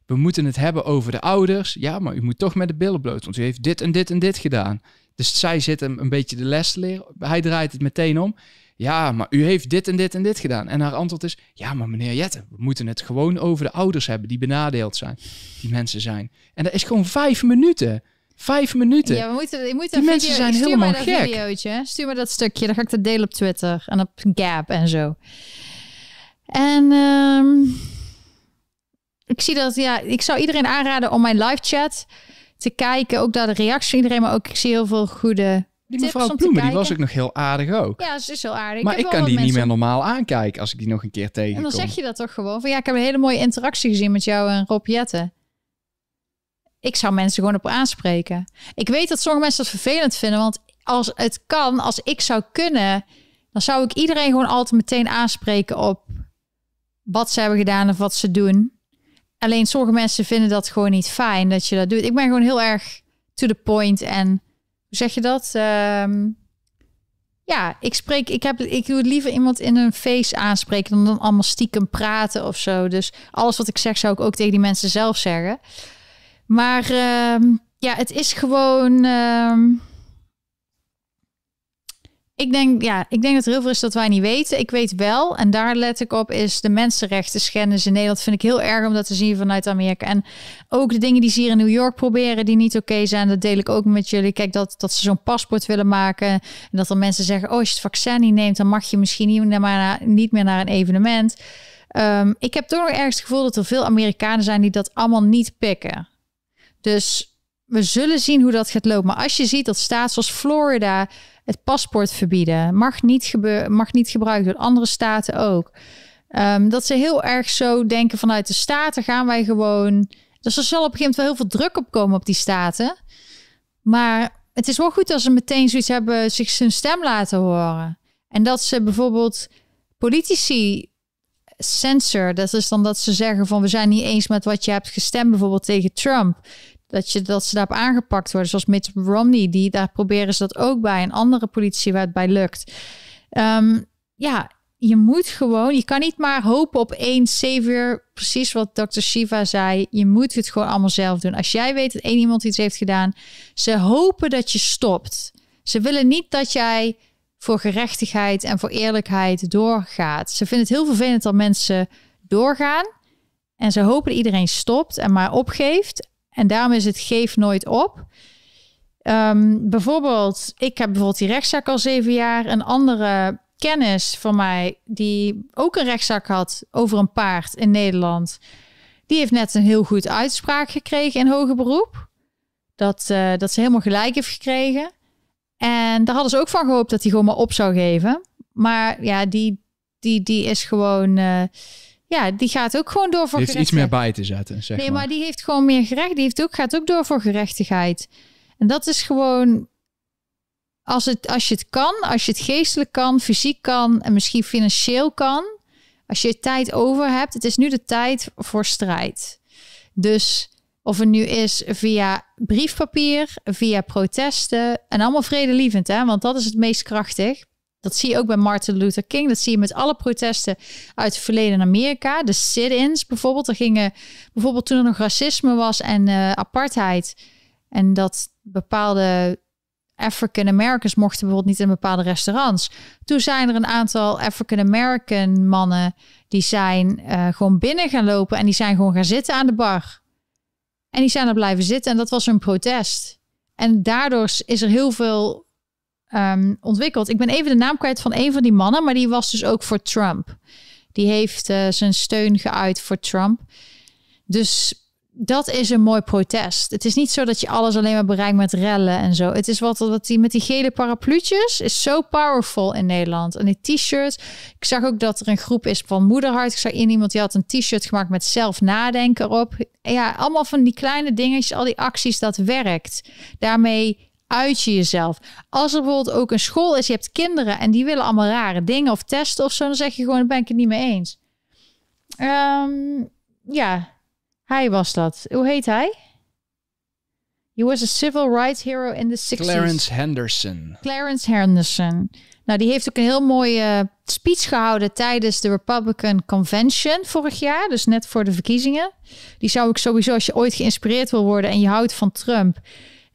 we moeten het hebben over de ouders. Ja, maar u moet toch met de billen bloot, want u heeft dit en dit en dit gedaan. Dus zij zit hem een beetje de les te leren. Hij draait het meteen om. Ja, maar u heeft dit en dit en dit gedaan. En haar antwoord is, ja, maar meneer Jette, we moeten het gewoon over de ouders hebben die benadeeld zijn. Die mensen zijn. En dat is gewoon vijf minuten. Vijf minuten. Ja, we moeten, je moet Die een mensen video, zijn stuur helemaal mij dat gek. videootje. Stuur me dat stukje. Dan ga ik dat delen op Twitter en op Gap en zo. En ehm, ik zie dat, ja, ik zou iedereen aanraden om mijn live chat te kijken. Ook daar de reactie van iedereen, maar ook ik zie heel veel goede. Die mevrouw Ploemen, die was ook nog heel aardig ook. Ja, ze is heel aardig. maar ik kan die niet meer normaal aankijken als ik die nog een keer En tegenkom. dan zeg je dat toch gewoon van ja, ik heb een hele mooie interactie gezien met jou en Rob Jetten. Ik zou mensen gewoon op aanspreken. Ik weet dat sommige mensen dat vervelend vinden, want als het kan, als ik zou kunnen, dan zou ik iedereen gewoon altijd meteen aanspreken op wat ze hebben gedaan of wat ze doen. Alleen sommige mensen vinden dat gewoon niet fijn dat je dat doet. Ik ben gewoon heel erg to the point en zeg je dat? Ehm, ja, ik spreek, ik heb, ik doe liever iemand in een face aanspreken dan dan allemaal stiekem praten of zo. Dus alles wat ik zeg zou ik ook tegen die mensen zelf zeggen. Maar ehm, ja, het is gewoon. ehm, ik denk, ja, ik denk dat er heel veel is dat wij niet weten. Ik weet wel, en daar let ik op, is de mensenrechten schennis in Nederland. Vind ik heel erg om dat te zien vanuit Amerika. En ook de dingen die ze hier in New York proberen, die niet oké zijn, dat deel ik ook met jullie. Kijk, dat, dat ze zo'n paspoort willen maken. En dat er mensen zeggen: Oh, als je het vaccin niet neemt, dan mag je misschien niet meer naar, een evenement. Ehm, ik heb toch nog ergens het gevoel dat er veel Amerikanen zijn die dat allemaal niet pikken. Dus we zullen zien hoe dat gaat lopen. Maar als je ziet dat staten zoals Florida het paspoort verbieden, mag niet, gebeur, mag niet gebruikt worden, andere staten ook. Ehm, dat ze heel erg zo denken vanuit de staten gaan wij gewoon. Dus er zal op een gegeven moment wel heel veel druk op komen op die staten. Maar het is wel goed als ze meteen zoiets hebben, zich zijn stem laten horen. En dat ze bijvoorbeeld politici censor, dat is dan dat ze zeggen van we zijn niet eens met wat je hebt gestemd, bijvoorbeeld tegen Trump. Dat, je, dat ze daarop aangepakt worden, zoals Mitt Romney, die, daar proberen ze dat ook bij. En andere politici waar het bij lukt. Ehm, ja, je moet gewoon, je kan niet maar hopen op één savior. Precies wat Dr. Shiva zei. Je moet het gewoon allemaal zelf doen. Als jij weet dat één iemand iets heeft gedaan, ze hopen dat je stopt. Ze willen niet dat jij voor gerechtigheid en voor eerlijkheid doorgaat. Ze vinden het heel vervelend dat mensen doorgaan. En ze hopen dat iedereen stopt en maar opgeeft. En daarom is het geef nooit op. Ehm, bijvoorbeeld, ik heb bijvoorbeeld die rechtszaak al zeven jaar. Een andere kennis van mij, die ook een rechtszaak had over een paard in Nederland, die heeft net een heel goed uitspraak gekregen in hoger beroep. Dat, uh, dat ze helemaal gelijk heeft gekregen. En daar hadden ze ook van gehoopt dat hij gewoon maar op zou geven. Maar ja, die, die, die is gewoon. Uh, ja, die gaat ook gewoon door voor die heeft iets meer bij te zetten. Zeg nee, maar. maar die heeft gewoon meer gerecht. Die heeft ook, gaat ook door voor gerechtigheid. En dat is gewoon als, het, als je het kan, als je het geestelijk kan, fysiek kan en misschien financieel kan, als je tijd over hebt, het is nu de tijd voor strijd. Dus of het nu is via briefpapier, via protesten en allemaal vredelievend, hè? want dat is het meest krachtig. Dat zie je ook bij Martin Luther King. Dat zie je met alle protesten uit het verleden in Amerika. De sit-ins bijvoorbeeld. Er gingen bijvoorbeeld toen er nog racisme was en uh, apartheid. En dat bepaalde African Americans mochten bijvoorbeeld niet in bepaalde restaurants. Toen zijn er een aantal African American mannen die zijn uh, gewoon binnen gaan lopen en die zijn gewoon gaan zitten aan de bar. En die zijn er blijven zitten en dat was een protest. En daardoor is er heel veel um, ontwikkeld. Ik ben even de naam kwijt van een van die mannen, maar die was dus ook voor Trump. Die heeft uh, zijn steun geuit voor Trump. Dus dat is een mooi protest. Het is niet zo dat je alles alleen maar bereikt met rellen en zo. Het is wat, wat die met die gele parapluutjes is zo powerful in Nederland. En die t-shirts. Ik zag ook dat er een groep is van Moederhart. Ik zag in iemand die had een t-shirt gemaakt met zelf nadenken erop. Ja, allemaal van die kleine dingetjes, al die acties, dat werkt. Daarmee uit je jezelf. Als er bijvoorbeeld ook een school is, je hebt kinderen en die willen allemaal rare dingen of testen of zo, dan zeg je gewoon, ben ik het niet mee eens. Um, ja, hij was dat. Hoe heet hij? He was a civil rights hero in the 60s. Clarence Henderson. Clarence Henderson. Nou, die heeft ook een heel mooie speech gehouden tijdens de Republican Convention vorig jaar. Dus net voor de verkiezingen. Die zou ik sowieso, als je ooit geïnspireerd wil worden en je houdt van Trump,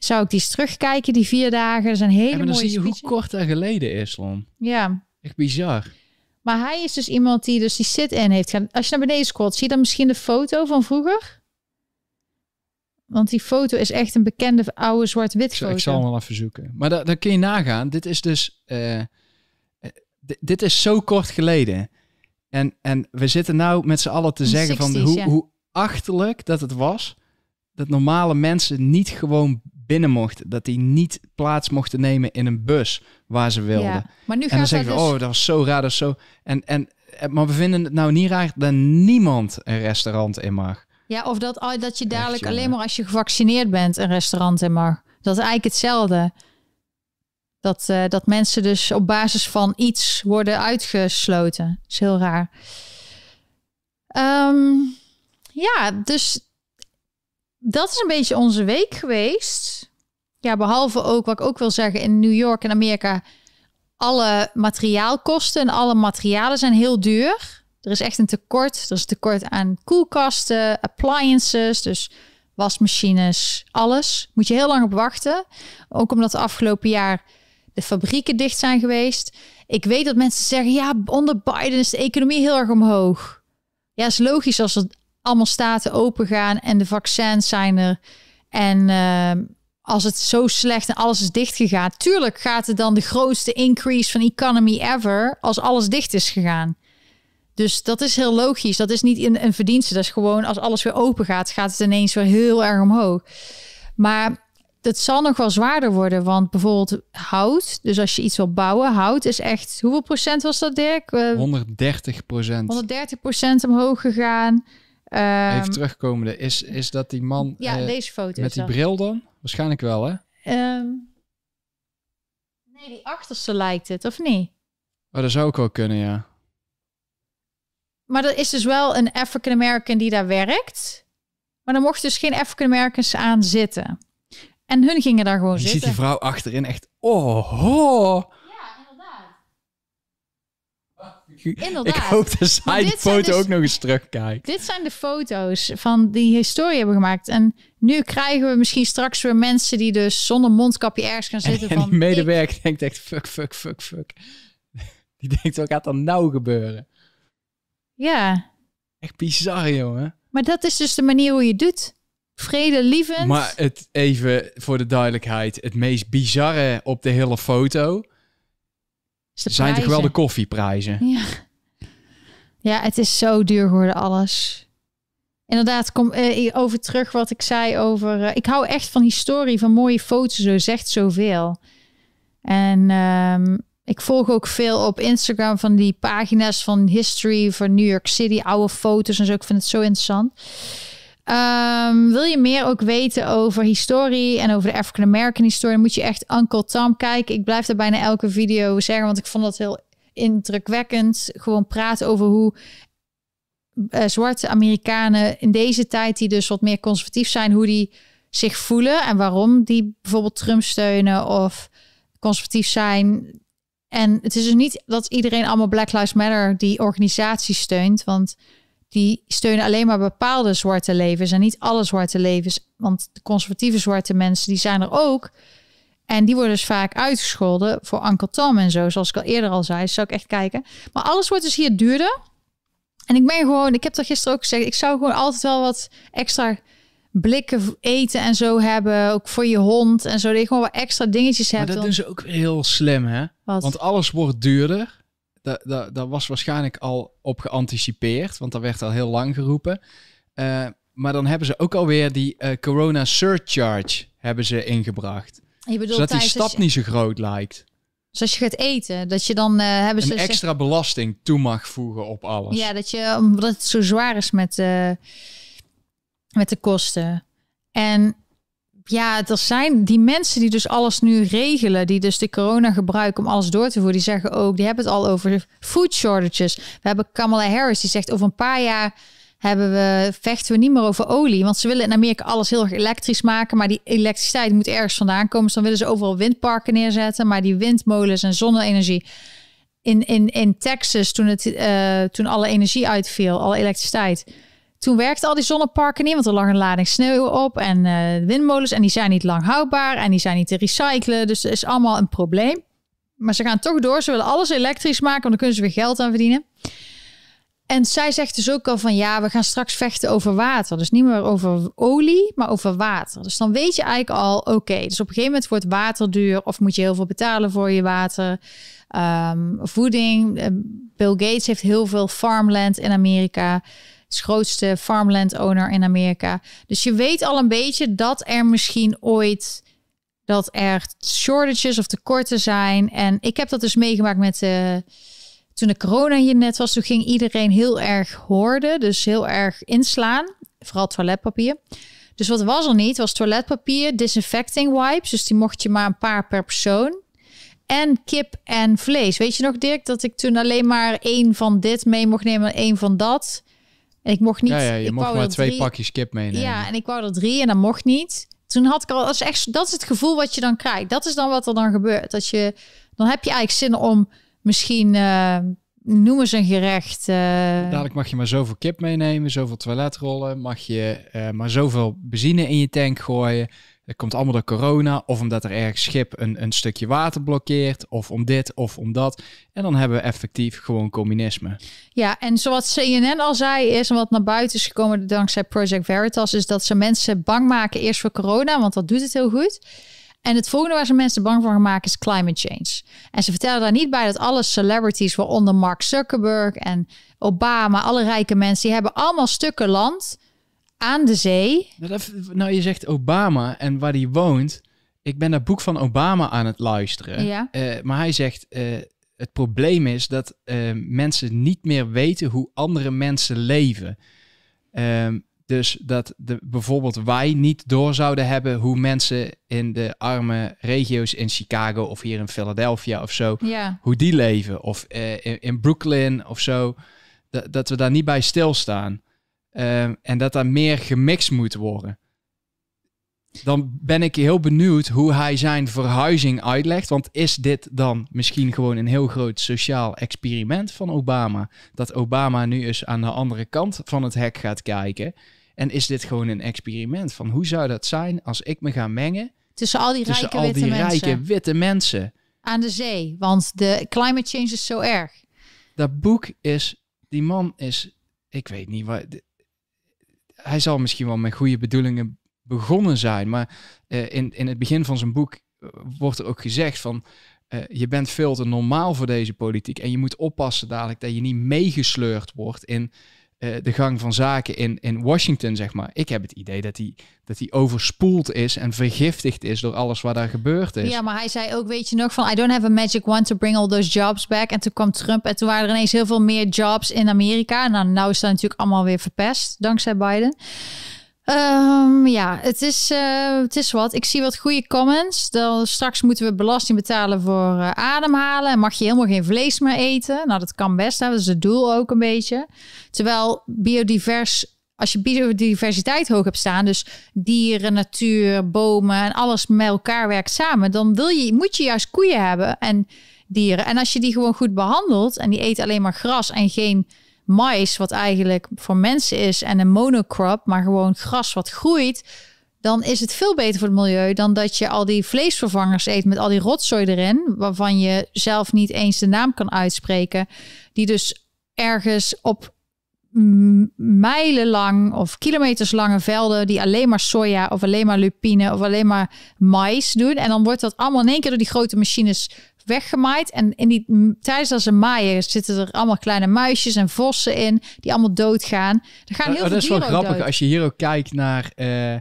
zou ik die eens terugkijken, die vier dagen. Er zijn hele ja, maar dan zie je hoe kort dat geleden is, Lon. Ja. Echt bizar. Maar hij is dus iemand die dus die sit-in heeft gedaan. Als je naar beneden scrolt, zie je dan misschien de foto van vroeger? Want die foto is echt een bekende oude zwart-wit foto. Ik zal hem wel even zoeken. Maar dan, kun je nagaan. Dit is dus... Uh, dit is zo kort geleden. En, en we zitten nou met z'n allen te zeggen 60's, van hoe, ja. hoe achterlijk dat het was. Dat normale mensen niet gewoon binnen mochten. Dat die niet plaats mochten nemen in een bus waar ze wilden. Ja, maar nu en dan zeggen we, dus... oh, dat was zo raar, dat zo. En, en, maar we vinden het nou niet raar dat niemand een restaurant in mag. Ja, of dat, dat je dadelijk alleen maar als je gevaccineerd bent een restaurant in mag. Dat is eigenlijk hetzelfde. Dat, uh, dat mensen dus op basis van iets worden uitgesloten. Dat is heel raar. Um, ja, dus dat is een beetje onze week geweest. Ja, behalve ook wat ik ook wil zeggen in New York en Amerika. Alle materiaalkosten en alle materialen zijn heel duur. Er is echt een tekort. Er is tekort aan koelkasten, appliances, dus wasmachines, alles. Moet je heel lang op wachten. Ook omdat de afgelopen jaar de fabrieken dicht zijn geweest. Ik weet dat mensen zeggen, ja, onder Biden is de economie heel erg omhoog. Ja, is logisch als er allemaal staten open gaan en de vaccins zijn er. En uh, als het zo slecht en alles is dichtgegaan, tuurlijk gaat het dan de grootste increase van economy ever als alles dicht is gegaan. Dus dat is heel logisch. Dat is niet een, een verdienste. Dat is gewoon als alles weer open gaat, gaat het ineens weer heel erg omhoog. Maar het zal nog wel zwaarder worden. Want bijvoorbeeld hout. Dus als je iets wil bouwen, hout is echt. Hoeveel procent was dat, Dirk? Eh, 130 procent. 130 procent omhoog gegaan. Ehm, Even terugkomende. Is, is dat die man ja, eh, deze foto. met die dat. bril dan? Waarschijnlijk wel, hè? Ehm, nee, die achterste lijkt het, of niet? Oh, dat zou ook wel kunnen, ja. Maar er is dus wel een African American die daar werkt. Maar er mochten dus geen African Americans aan zitten. En hun gingen daar gewoon Je ziet zitten. die vrouw achterin echt... Oh, ho. Ja, inderdaad. Ik hoop dat zij die foto dus- ook nog eens terugkijkt. Dit zijn de foto's van die historie hebben gemaakt. En nu krijgen we misschien straks weer mensen die dus zonder mondkapje ergens gaan En, zitten. en van, die medewerker denkt echt... Fuck, fuck, fuck, fuck. Die denkt, wat gaat er nou gebeuren? ja, Echt bizar, jongen. maar dat is dus de manier hoe je het doet. Vredelievend. Maar het, even voor de duidelijkheid. Het meest bizarre op de hele foto... is de zijn toch wel de prijzen. koffieprijzen. Ja. ja, het is zo duur geworden alles. Inderdaad, kom eh, over terug wat ik zei over... eh, ik hou echt van historie, van mooie foto's. Zo zegt zoveel. En ehm, ik volg ook veel op Instagram van die pagina's van history van New York City. Oude foto's en zo. Ik vind het zo interessant. Ehm, wil je meer ook weten over historie en over de African American historie, moet je echt Uncle Tom kijken. Ik blijf er bijna elke video zeggen, want ik vond dat heel indrukwekkend. Gewoon praten over hoe eh, zwarte Amerikanen in deze tijd, die dus wat meer conservatief zijn, hoe die zich voelen en waarom die bijvoorbeeld Trump steunen of conservatief zijn. En het is dus niet dat iedereen allemaal Black Lives Matter die organisatie steunt, want die steunen alleen maar bepaalde zwarte levens en niet alle zwarte levens. Want de conservatieve zwarte mensen, die zijn er ook. En die worden dus vaak uitgescholden voor Uncle Tom en zo. Zoals ik al eerder al zei, zou ik echt kijken. Maar alles wordt dus hier duurder. En ik ben gewoon, ik heb dat gisteren ook gezegd, ik zou gewoon altijd wel wat extra blikken eten en zo hebben. Ook voor je hond en zo. Dat je gewoon wat extra dingetjes Maar hebt. dat doen ze ook heel slim, hè? wat- Want alles wordt duurder. Daar, daar was waarschijnlijk al op geanticipeerd, want daar werd al heel lang geroepen. Eh, maar dan hebben ze ook alweer die eh, corona surcharge hebben ze ingebracht. je bedoelt Zodat die dat stap je- niet zo groot lijkt. Dus als je gaat eten, dat je dan eh, hebben ze... Een zeg- extra belasting toe mag voegen op alles. Ja, dat je, omdat het zo zwaar is met, met de kosten. En ja, er zijn die mensen die dus alles nu regelen, die dus de corona gebruiken om alles door te voeren, die zeggen ook, die hebben het al over food shortages. We hebben Kamala Harris, die zegt over een paar jaar hebben we, vechten we niet meer over olie. Want ze willen in Amerika alles heel erg elektrisch maken. Maar die elektriciteit moet ergens vandaan komen. Dus dan willen ze overal windparken neerzetten. Maar die windmolens en zonne-energie. In, in, in Texas, toen, het, eh, toen alle energie uitviel, alle elektriciteit. Toen werkten al die zonneparken niet, want er lag een lading sneeuw op. En eh, windmolens, en die zijn niet lang houdbaar. En die zijn niet te recyclen. Dus dat is allemaal een probleem. Maar ze gaan toch door. Ze willen alles elektrisch maken, want dan kunnen ze weer geld aan verdienen. En zij zegt dus ook al van ja, we gaan straks vechten over water. Dus niet meer over olie, maar over water. Dus dan weet je eigenlijk al, oké, dus op een gegeven moment wordt water duur of moet je heel veel betalen voor je water. Ehm, voeding. Eh, Bill Gates heeft heel veel farmland in Amerika. Grootste farmland owner in Amerika. Dus je weet al een beetje dat er misschien ooit dat er shortages of tekorten zijn. En ik heb dat dus meegemaakt met de toen de corona hier net was, toen ging iedereen heel erg hoorden. Dus heel erg inslaan. Vooral toiletpapier. Dus wat was er niet? Was toiletpapier, disinfecting wipes. Dus die mocht je maar een paar per persoon. En kip en vlees. Weet je nog, Dirk, dat ik toen alleen maar één van dit mee mocht nemen, één van dat. En ik mocht niet. ja, ja, je ik mocht maar twee drie- pakjes kip meenemen. ja, en ik wou er drie en dat mocht niet. Toen had ik al, dat is, echt, dat is het gevoel wat je dan krijgt. Dat is dan wat er dan gebeurt. Dat je, dan heb je eigenlijk zin om misschien, eh noem eens een gerecht. eh, Dadelijk mag je maar zoveel kip meenemen, zoveel toiletrollen. Mag je eh, maar zoveel benzine in je tank gooien. Dat komt allemaal door corona. Of omdat er ergens schip een, een stukje water blokkeert. Of om dit of om dat. En dan hebben we effectief gewoon communisme. Ja, en zoals CNN al zei, is en wat naar buiten is gekomen dankzij Project Veritas, is dat ze mensen bang maken eerst voor corona, want dat doet het heel goed. En het volgende waar ze mensen bang voor maken is climate change. En ze vertellen daar niet bij dat alle celebrities, waaronder Mark Zuckerberg en Obama, alle rijke mensen, die hebben allemaal stukken land aan de zee. Nou, je zegt Obama en waar hij woont. Ik ben dat boek van Obama aan het luisteren. Ja. Eh, maar hij zegt, eh, het probleem is dat eh, mensen niet meer weten hoe andere mensen leven. Ehm, dus dat de, bijvoorbeeld wij niet door zouden hebben hoe mensen in de arme regio's in Chicago of hier in Philadelphia of zo, Ja. hoe die leven. Of in, in Brooklyn of zo. Dat, dat we daar niet bij stilstaan. Ehm, en dat daar meer gemixt moet worden. Dan ben ik heel benieuwd hoe hij zijn verhuizing uitlegt. Want is dit dan misschien gewoon een heel groot sociaal experiment van Obama? Dat Obama nu eens aan de andere kant van het hek gaat kijken. En is dit gewoon een experiment van hoe zou dat zijn als ik me ga mengen Tussen al die tussen rijke al witte die mensen rijke witte mensen? aan de zee. Want de climate change is zo erg. dat boek is, die man is, ik weet niet waar. Hij zal misschien wel met goede bedoelingen begonnen zijn, maar eh, in, in het begin van zijn boek eh, wordt er ook gezegd van. eh, je bent veel te normaal voor deze politiek en je moet oppassen dadelijk dat je niet meegesleurd wordt in eh, de gang van zaken in, in Washington, zeg maar. Ik heb het idee dat hij, dat overspoeld is en vergiftigd is door alles wat daar gebeurd is. Ja, maar hij zei ook, weet je nog, van I don't have a magic wand to bring all those jobs back. En toen kwam Trump en toen waren er ineens heel veel meer jobs in Amerika. Nou, nou is dat natuurlijk allemaal weer verpest, dankzij Biden. Ehm, ja, het is, eh, het is wat. Ik zie wat goede comments. Dan, straks moeten we belasting betalen voor eh, ademhalen. En mag je helemaal geen vlees meer eten. Nou, dat kan best. Hè? Dat is het doel ook een beetje. Terwijl biodivers, als je biodiversiteit hoog hebt staan, dus dieren, natuur, bomen en alles met elkaar werkt samen, dan wil je, moet je juist koeien hebben en dieren. En als je die gewoon goed behandelt en die eten alleen maar gras en geen mais, wat eigenlijk voor mensen is, en een monocrop, maar gewoon gras wat groeit, dan is het veel beter voor het milieu dan dat je al die vleesvervangers eet met al die rotzooi erin, waarvan je zelf niet eens de naam kan uitspreken, die dus ergens op mijlenlang of kilometerslange velden die alleen maar soja of alleen maar lupine of alleen maar mais doen. En dan wordt dat allemaal in één keer door die grote machines weggemaaid. En in die, tijdens dat ze maaien zitten er allemaal kleine muisjes en vossen in die allemaal doodgaan. Er gaan heel Oh, veel dat is wel grappig dood. als je hier ook kijkt naar eh,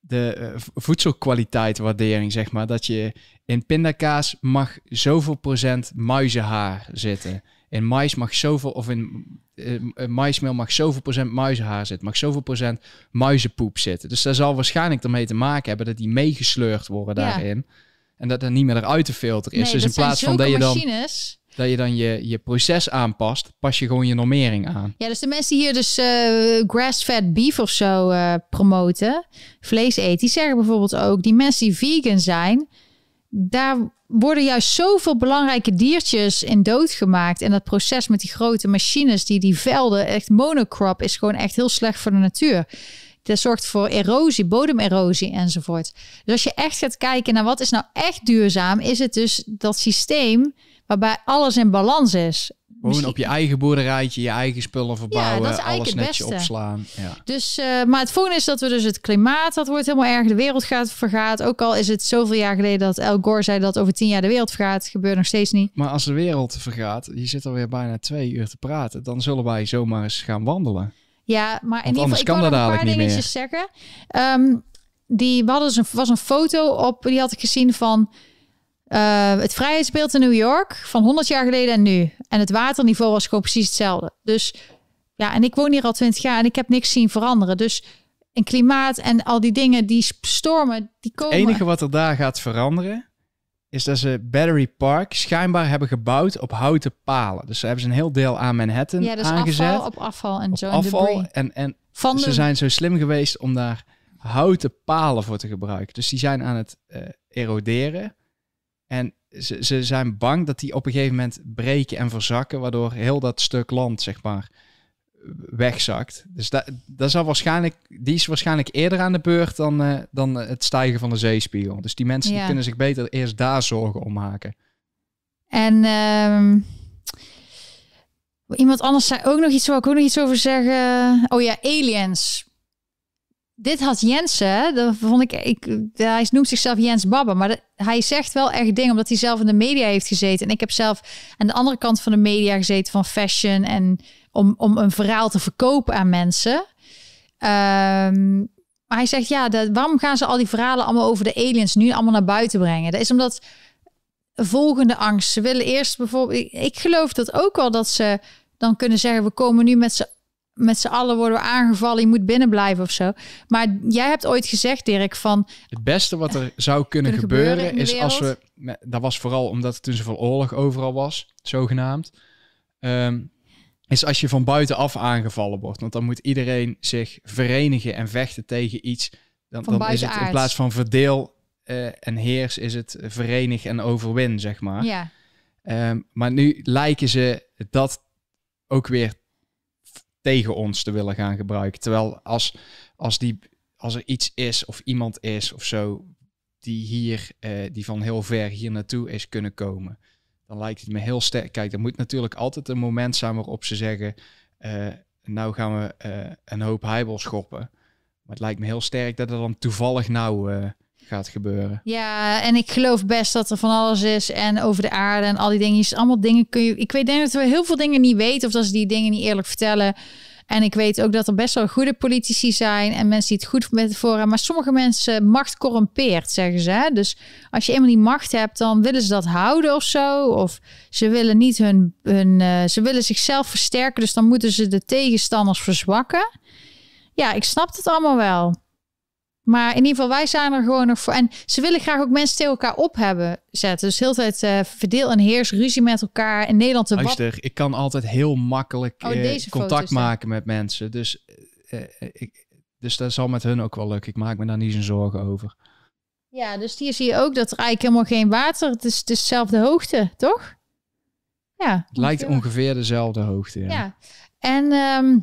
de eh, voedselkwaliteitwaardering, zeg maar. Dat je in pindakaas mag zoveel procent muizenhaar zitten. In mais mag zoveel, of in eh, maismeel mag zoveel procent muizenhaar zitten. Mag zoveel procent muizenpoep zitten. Dus dat zal waarschijnlijk ermee te maken hebben dat die meegesleurd worden Ja. En dat er niet meer eruit te filteren is. Nee, dus in plaats van dat je dan, machines. dat je, dan je, je proces aanpast, pas je gewoon je normering aan. Ja, dus de mensen die hier dus eh, grass-fed beef of zo eh, promoten, vlees eten, die zeggen bijvoorbeeld ook, die mensen die vegan zijn, daar worden juist zoveel belangrijke diertjes in doodgemaakt. En dat proces met die grote machines, die die velden, echt monocrop, is gewoon echt heel slecht voor de natuur. Dat zorgt voor erosie, bodemerosie enzovoort. Dus als je echt gaat kijken naar wat is nou echt duurzaam, is het dus dat systeem waarbij alles in balans is. Gewoon op je eigen boerderijtje, je eigen spullen verbouwen, eigenlijk alles netjes opslaan. Ja. Dus, eh, maar het volgende is dat we dus het klimaat, dat wordt helemaal erg. De wereld gaat vergaat. Ook al is het zoveel jaar geleden dat Al Gore zei dat over tien jaar de wereld vergaat. Gebeurt nog steeds niet. Maar als de wereld vergaat, je zit alweer bijna twee uur te praten, dan zullen wij zomaar eens gaan wandelen. Ja, maar in ieder geval, ik kan dat een paar dingetjes zeggen. Ehm, die we hadden dus een, was een foto op, die had ik gezien van eh, het vrijheidsbeeld in New York van 100 jaar geleden en nu. En het waterniveau was gewoon precies hetzelfde. Dus ja, en ik woon hier al 20 jaar en ik heb niks zien veranderen. Dus en klimaat en al die dingen, die stormen, die Het komen. enige wat er daar gaat veranderen, is dat ze Battery Park schijnbaar hebben gebouwd op houten palen. Dus ze hebben ze een heel deel aan Manhattan Ja, dus aangezet. afval op afval en zo. afval. En, en Van ze de, zijn zo slim geweest om daar houten palen voor te gebruiken. Dus die zijn aan het eh, eroderen. En ze, ze zijn bang dat die op een gegeven moment breken en verzakken, waardoor heel dat stuk land, zeg maar, wegzakt. Dus dat, dat zal waarschijnlijk, die is waarschijnlijk eerder aan de beurt dan, eh, dan het stijgen van de zeespiegel. Dus die mensen die kunnen zich beter eerst daar zorgen om maken. En ehm, iemand anders zei ook nog iets, wil ik ook nog iets over zeggen. Oh ja, aliens. Dit had Jensen, dat vond ik, ik, hij noemt zichzelf Jens Babbe, maar dat- hij zegt wel echt dingen omdat hij zelf in de media heeft gezeten. En ik heb zelf aan de andere kant van de media gezeten van fashion en om, om een verhaal te verkopen aan mensen. Ehm, maar hij zegt, ja, dat, waarom gaan ze al die verhalen allemaal over de aliens nu allemaal naar buiten brengen? Dat is omdat volgende angst. Ze willen eerst bijvoorbeeld, ik, ik geloof dat ook wel dat ze dan kunnen zeggen, we komen nu met z'n met z'n allen worden we aangevallen, je moet binnen blijven of zo. Maar jij hebt ooit gezegd, Dirk, van... Het beste wat er zou kunnen, Kunnen gebeuren is als we... Dat was vooral omdat er toen zoveel oorlog overal was, zogenaamd. Ehm, is als je van buitenaf aangevallen wordt. Want dan moet iedereen zich verenigen en vechten tegen iets. Dan, dan is het in plaats van verdeel eh, en heers, is het verenig en overwin, zeg maar. Ja, Ehm, maar nu lijken ze dat ook weer tegen ons te willen gaan gebruiken. Terwijl als, als, die, als er iets is of iemand is of zo die hier, eh, die van heel ver hier naartoe is kunnen komen, dan lijkt het me heel sterk. Kijk, er moet natuurlijk altijd een moment zijn waarop ze zeggen, eh, nou gaan we eh, een hoop heibel schoppen. Maar het lijkt me heel sterk dat het dan toevallig nou eh, gaat gebeuren. Ja, en ik geloof best dat er van alles is en over de aarde en al die dingen. Allemaal dingen kun je. Ik weet denk dat we heel veel dingen niet weten of dat ze die dingen niet eerlijk vertellen. En ik weet ook dat er best wel goede politici zijn en mensen die het goed met voor hebben. Maar sommige mensen macht corrumpeert, zeggen ze. Dus als je eenmaal die macht hebt, dan willen ze dat houden of zo. Of ze willen niet hun, hun eh, ze willen zichzelf versterken. Dus dan moeten ze de tegenstanders verzwakken. Ja, ik snap het allemaal wel. Maar in ieder geval, wij zijn er gewoon nog voor. En ze willen graag ook mensen tegen elkaar op hebben zetten. Dus heel tijd eh, verdeel en heers, ruzie met elkaar. In Nederland de wap- Luister, ik kan altijd heel makkelijk Oh, eh, contact maken met mensen. Dus, eh, ik, dus dat zal met hun ook wel lukken. Ik maak me daar niet zo'n zorgen over. Ja, dus hier zie je ook dat er eigenlijk helemaal geen water... Het is, het is dezelfde hoogte, toch? Ja. Het lijkt ongeveer. ongeveer dezelfde hoogte. Ja. Ja. En, ehm,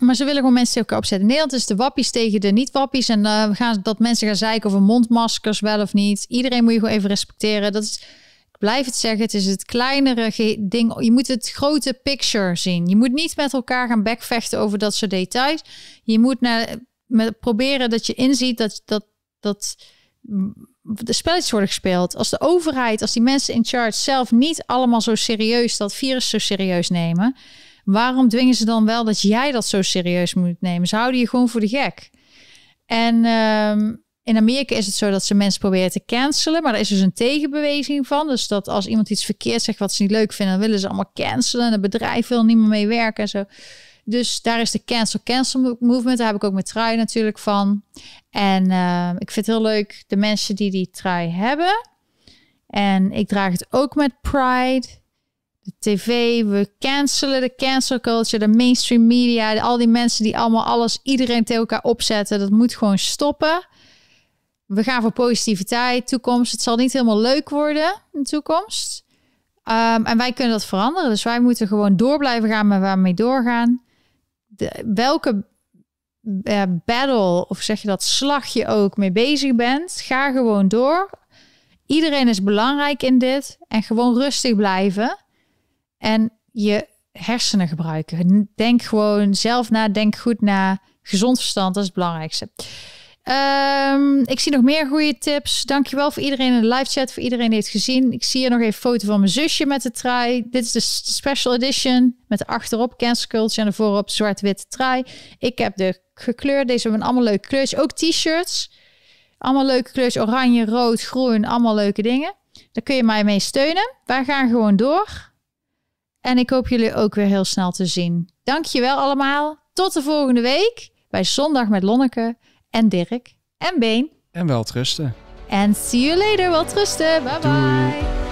maar ze willen gewoon mensen elkaar opzetten. Nederland is de wappies tegen de niet-wappies. En we gaan dat mensen gaan zeiken over mondmaskers, wel of niet. Iedereen moet je gewoon even respecteren. Dat is, ik blijf het zeggen, het is het kleinere ding. Je moet het grote picture zien. Je moet niet met elkaar gaan bekvechten over dat soort details. Je moet naar, proberen dat je inziet dat, dat, dat de spelletjes worden gespeeld. Als de overheid, als die mensen in charge zelf niet allemaal zo serieus dat virus zo serieus nemen, waarom dwingen ze dan wel dat jij dat zo serieus moet nemen? Ze houden je gewoon voor de gek. En ehm, in Amerika is het zo dat ze mensen proberen te cancelen, maar er is dus een tegenbeweging van. Dus dat als iemand iets verkeerd zegt wat ze niet leuk vinden, dan willen ze allemaal cancelen. En het bedrijf wil niet meer mee werken en zo. Dus daar is de cancel cancel movement. Daar heb ik ook mijn trui natuurlijk van. En eh, ik vind het heel leuk de mensen die die trui hebben. En ik draag het ook met pride. De tv, we cancelen de cancel culture, de mainstream media, al die mensen die allemaal alles, iedereen tegen elkaar opzetten. Dat moet gewoon stoppen. We gaan voor positiviteit, toekomst. Het zal niet helemaal leuk worden in de toekomst. Ehm, en wij kunnen dat veranderen. Dus wij moeten gewoon door blijven gaan met waar we mee doorgaan. De, welke eh, battle, of zeg je dat, slag je ook mee bezig bent, ga gewoon door. Iedereen is belangrijk in dit. En gewoon rustig blijven. En je hersenen gebruiken. Denk gewoon zelf na, denk goed na. Gezond verstand, dat is het belangrijkste. Ehm, ik zie nog meer goede tips. Dankjewel voor iedereen in de live chat, voor iedereen die het gezien. Ik zie hier nog even een foto van mijn zusje met de trui. Dit is de special edition met de achterop culture en de voorop zwart-wit trui. Ik heb de gekleurd. Deze hebben allemaal leuke kleurtjes. Ook t-shirts. Allemaal leuke kleurtjes. Oranje, rood, groen. Allemaal leuke dingen. Daar kun je mij mee steunen. Wij gaan gewoon door. En ik hoop jullie ook weer heel snel te zien. Dankjewel allemaal. Tot de volgende week bij Zondag met Lonneke en Dirk en Been. En wel trusten. En see you later. Wel trusten. Bye Doei. bye.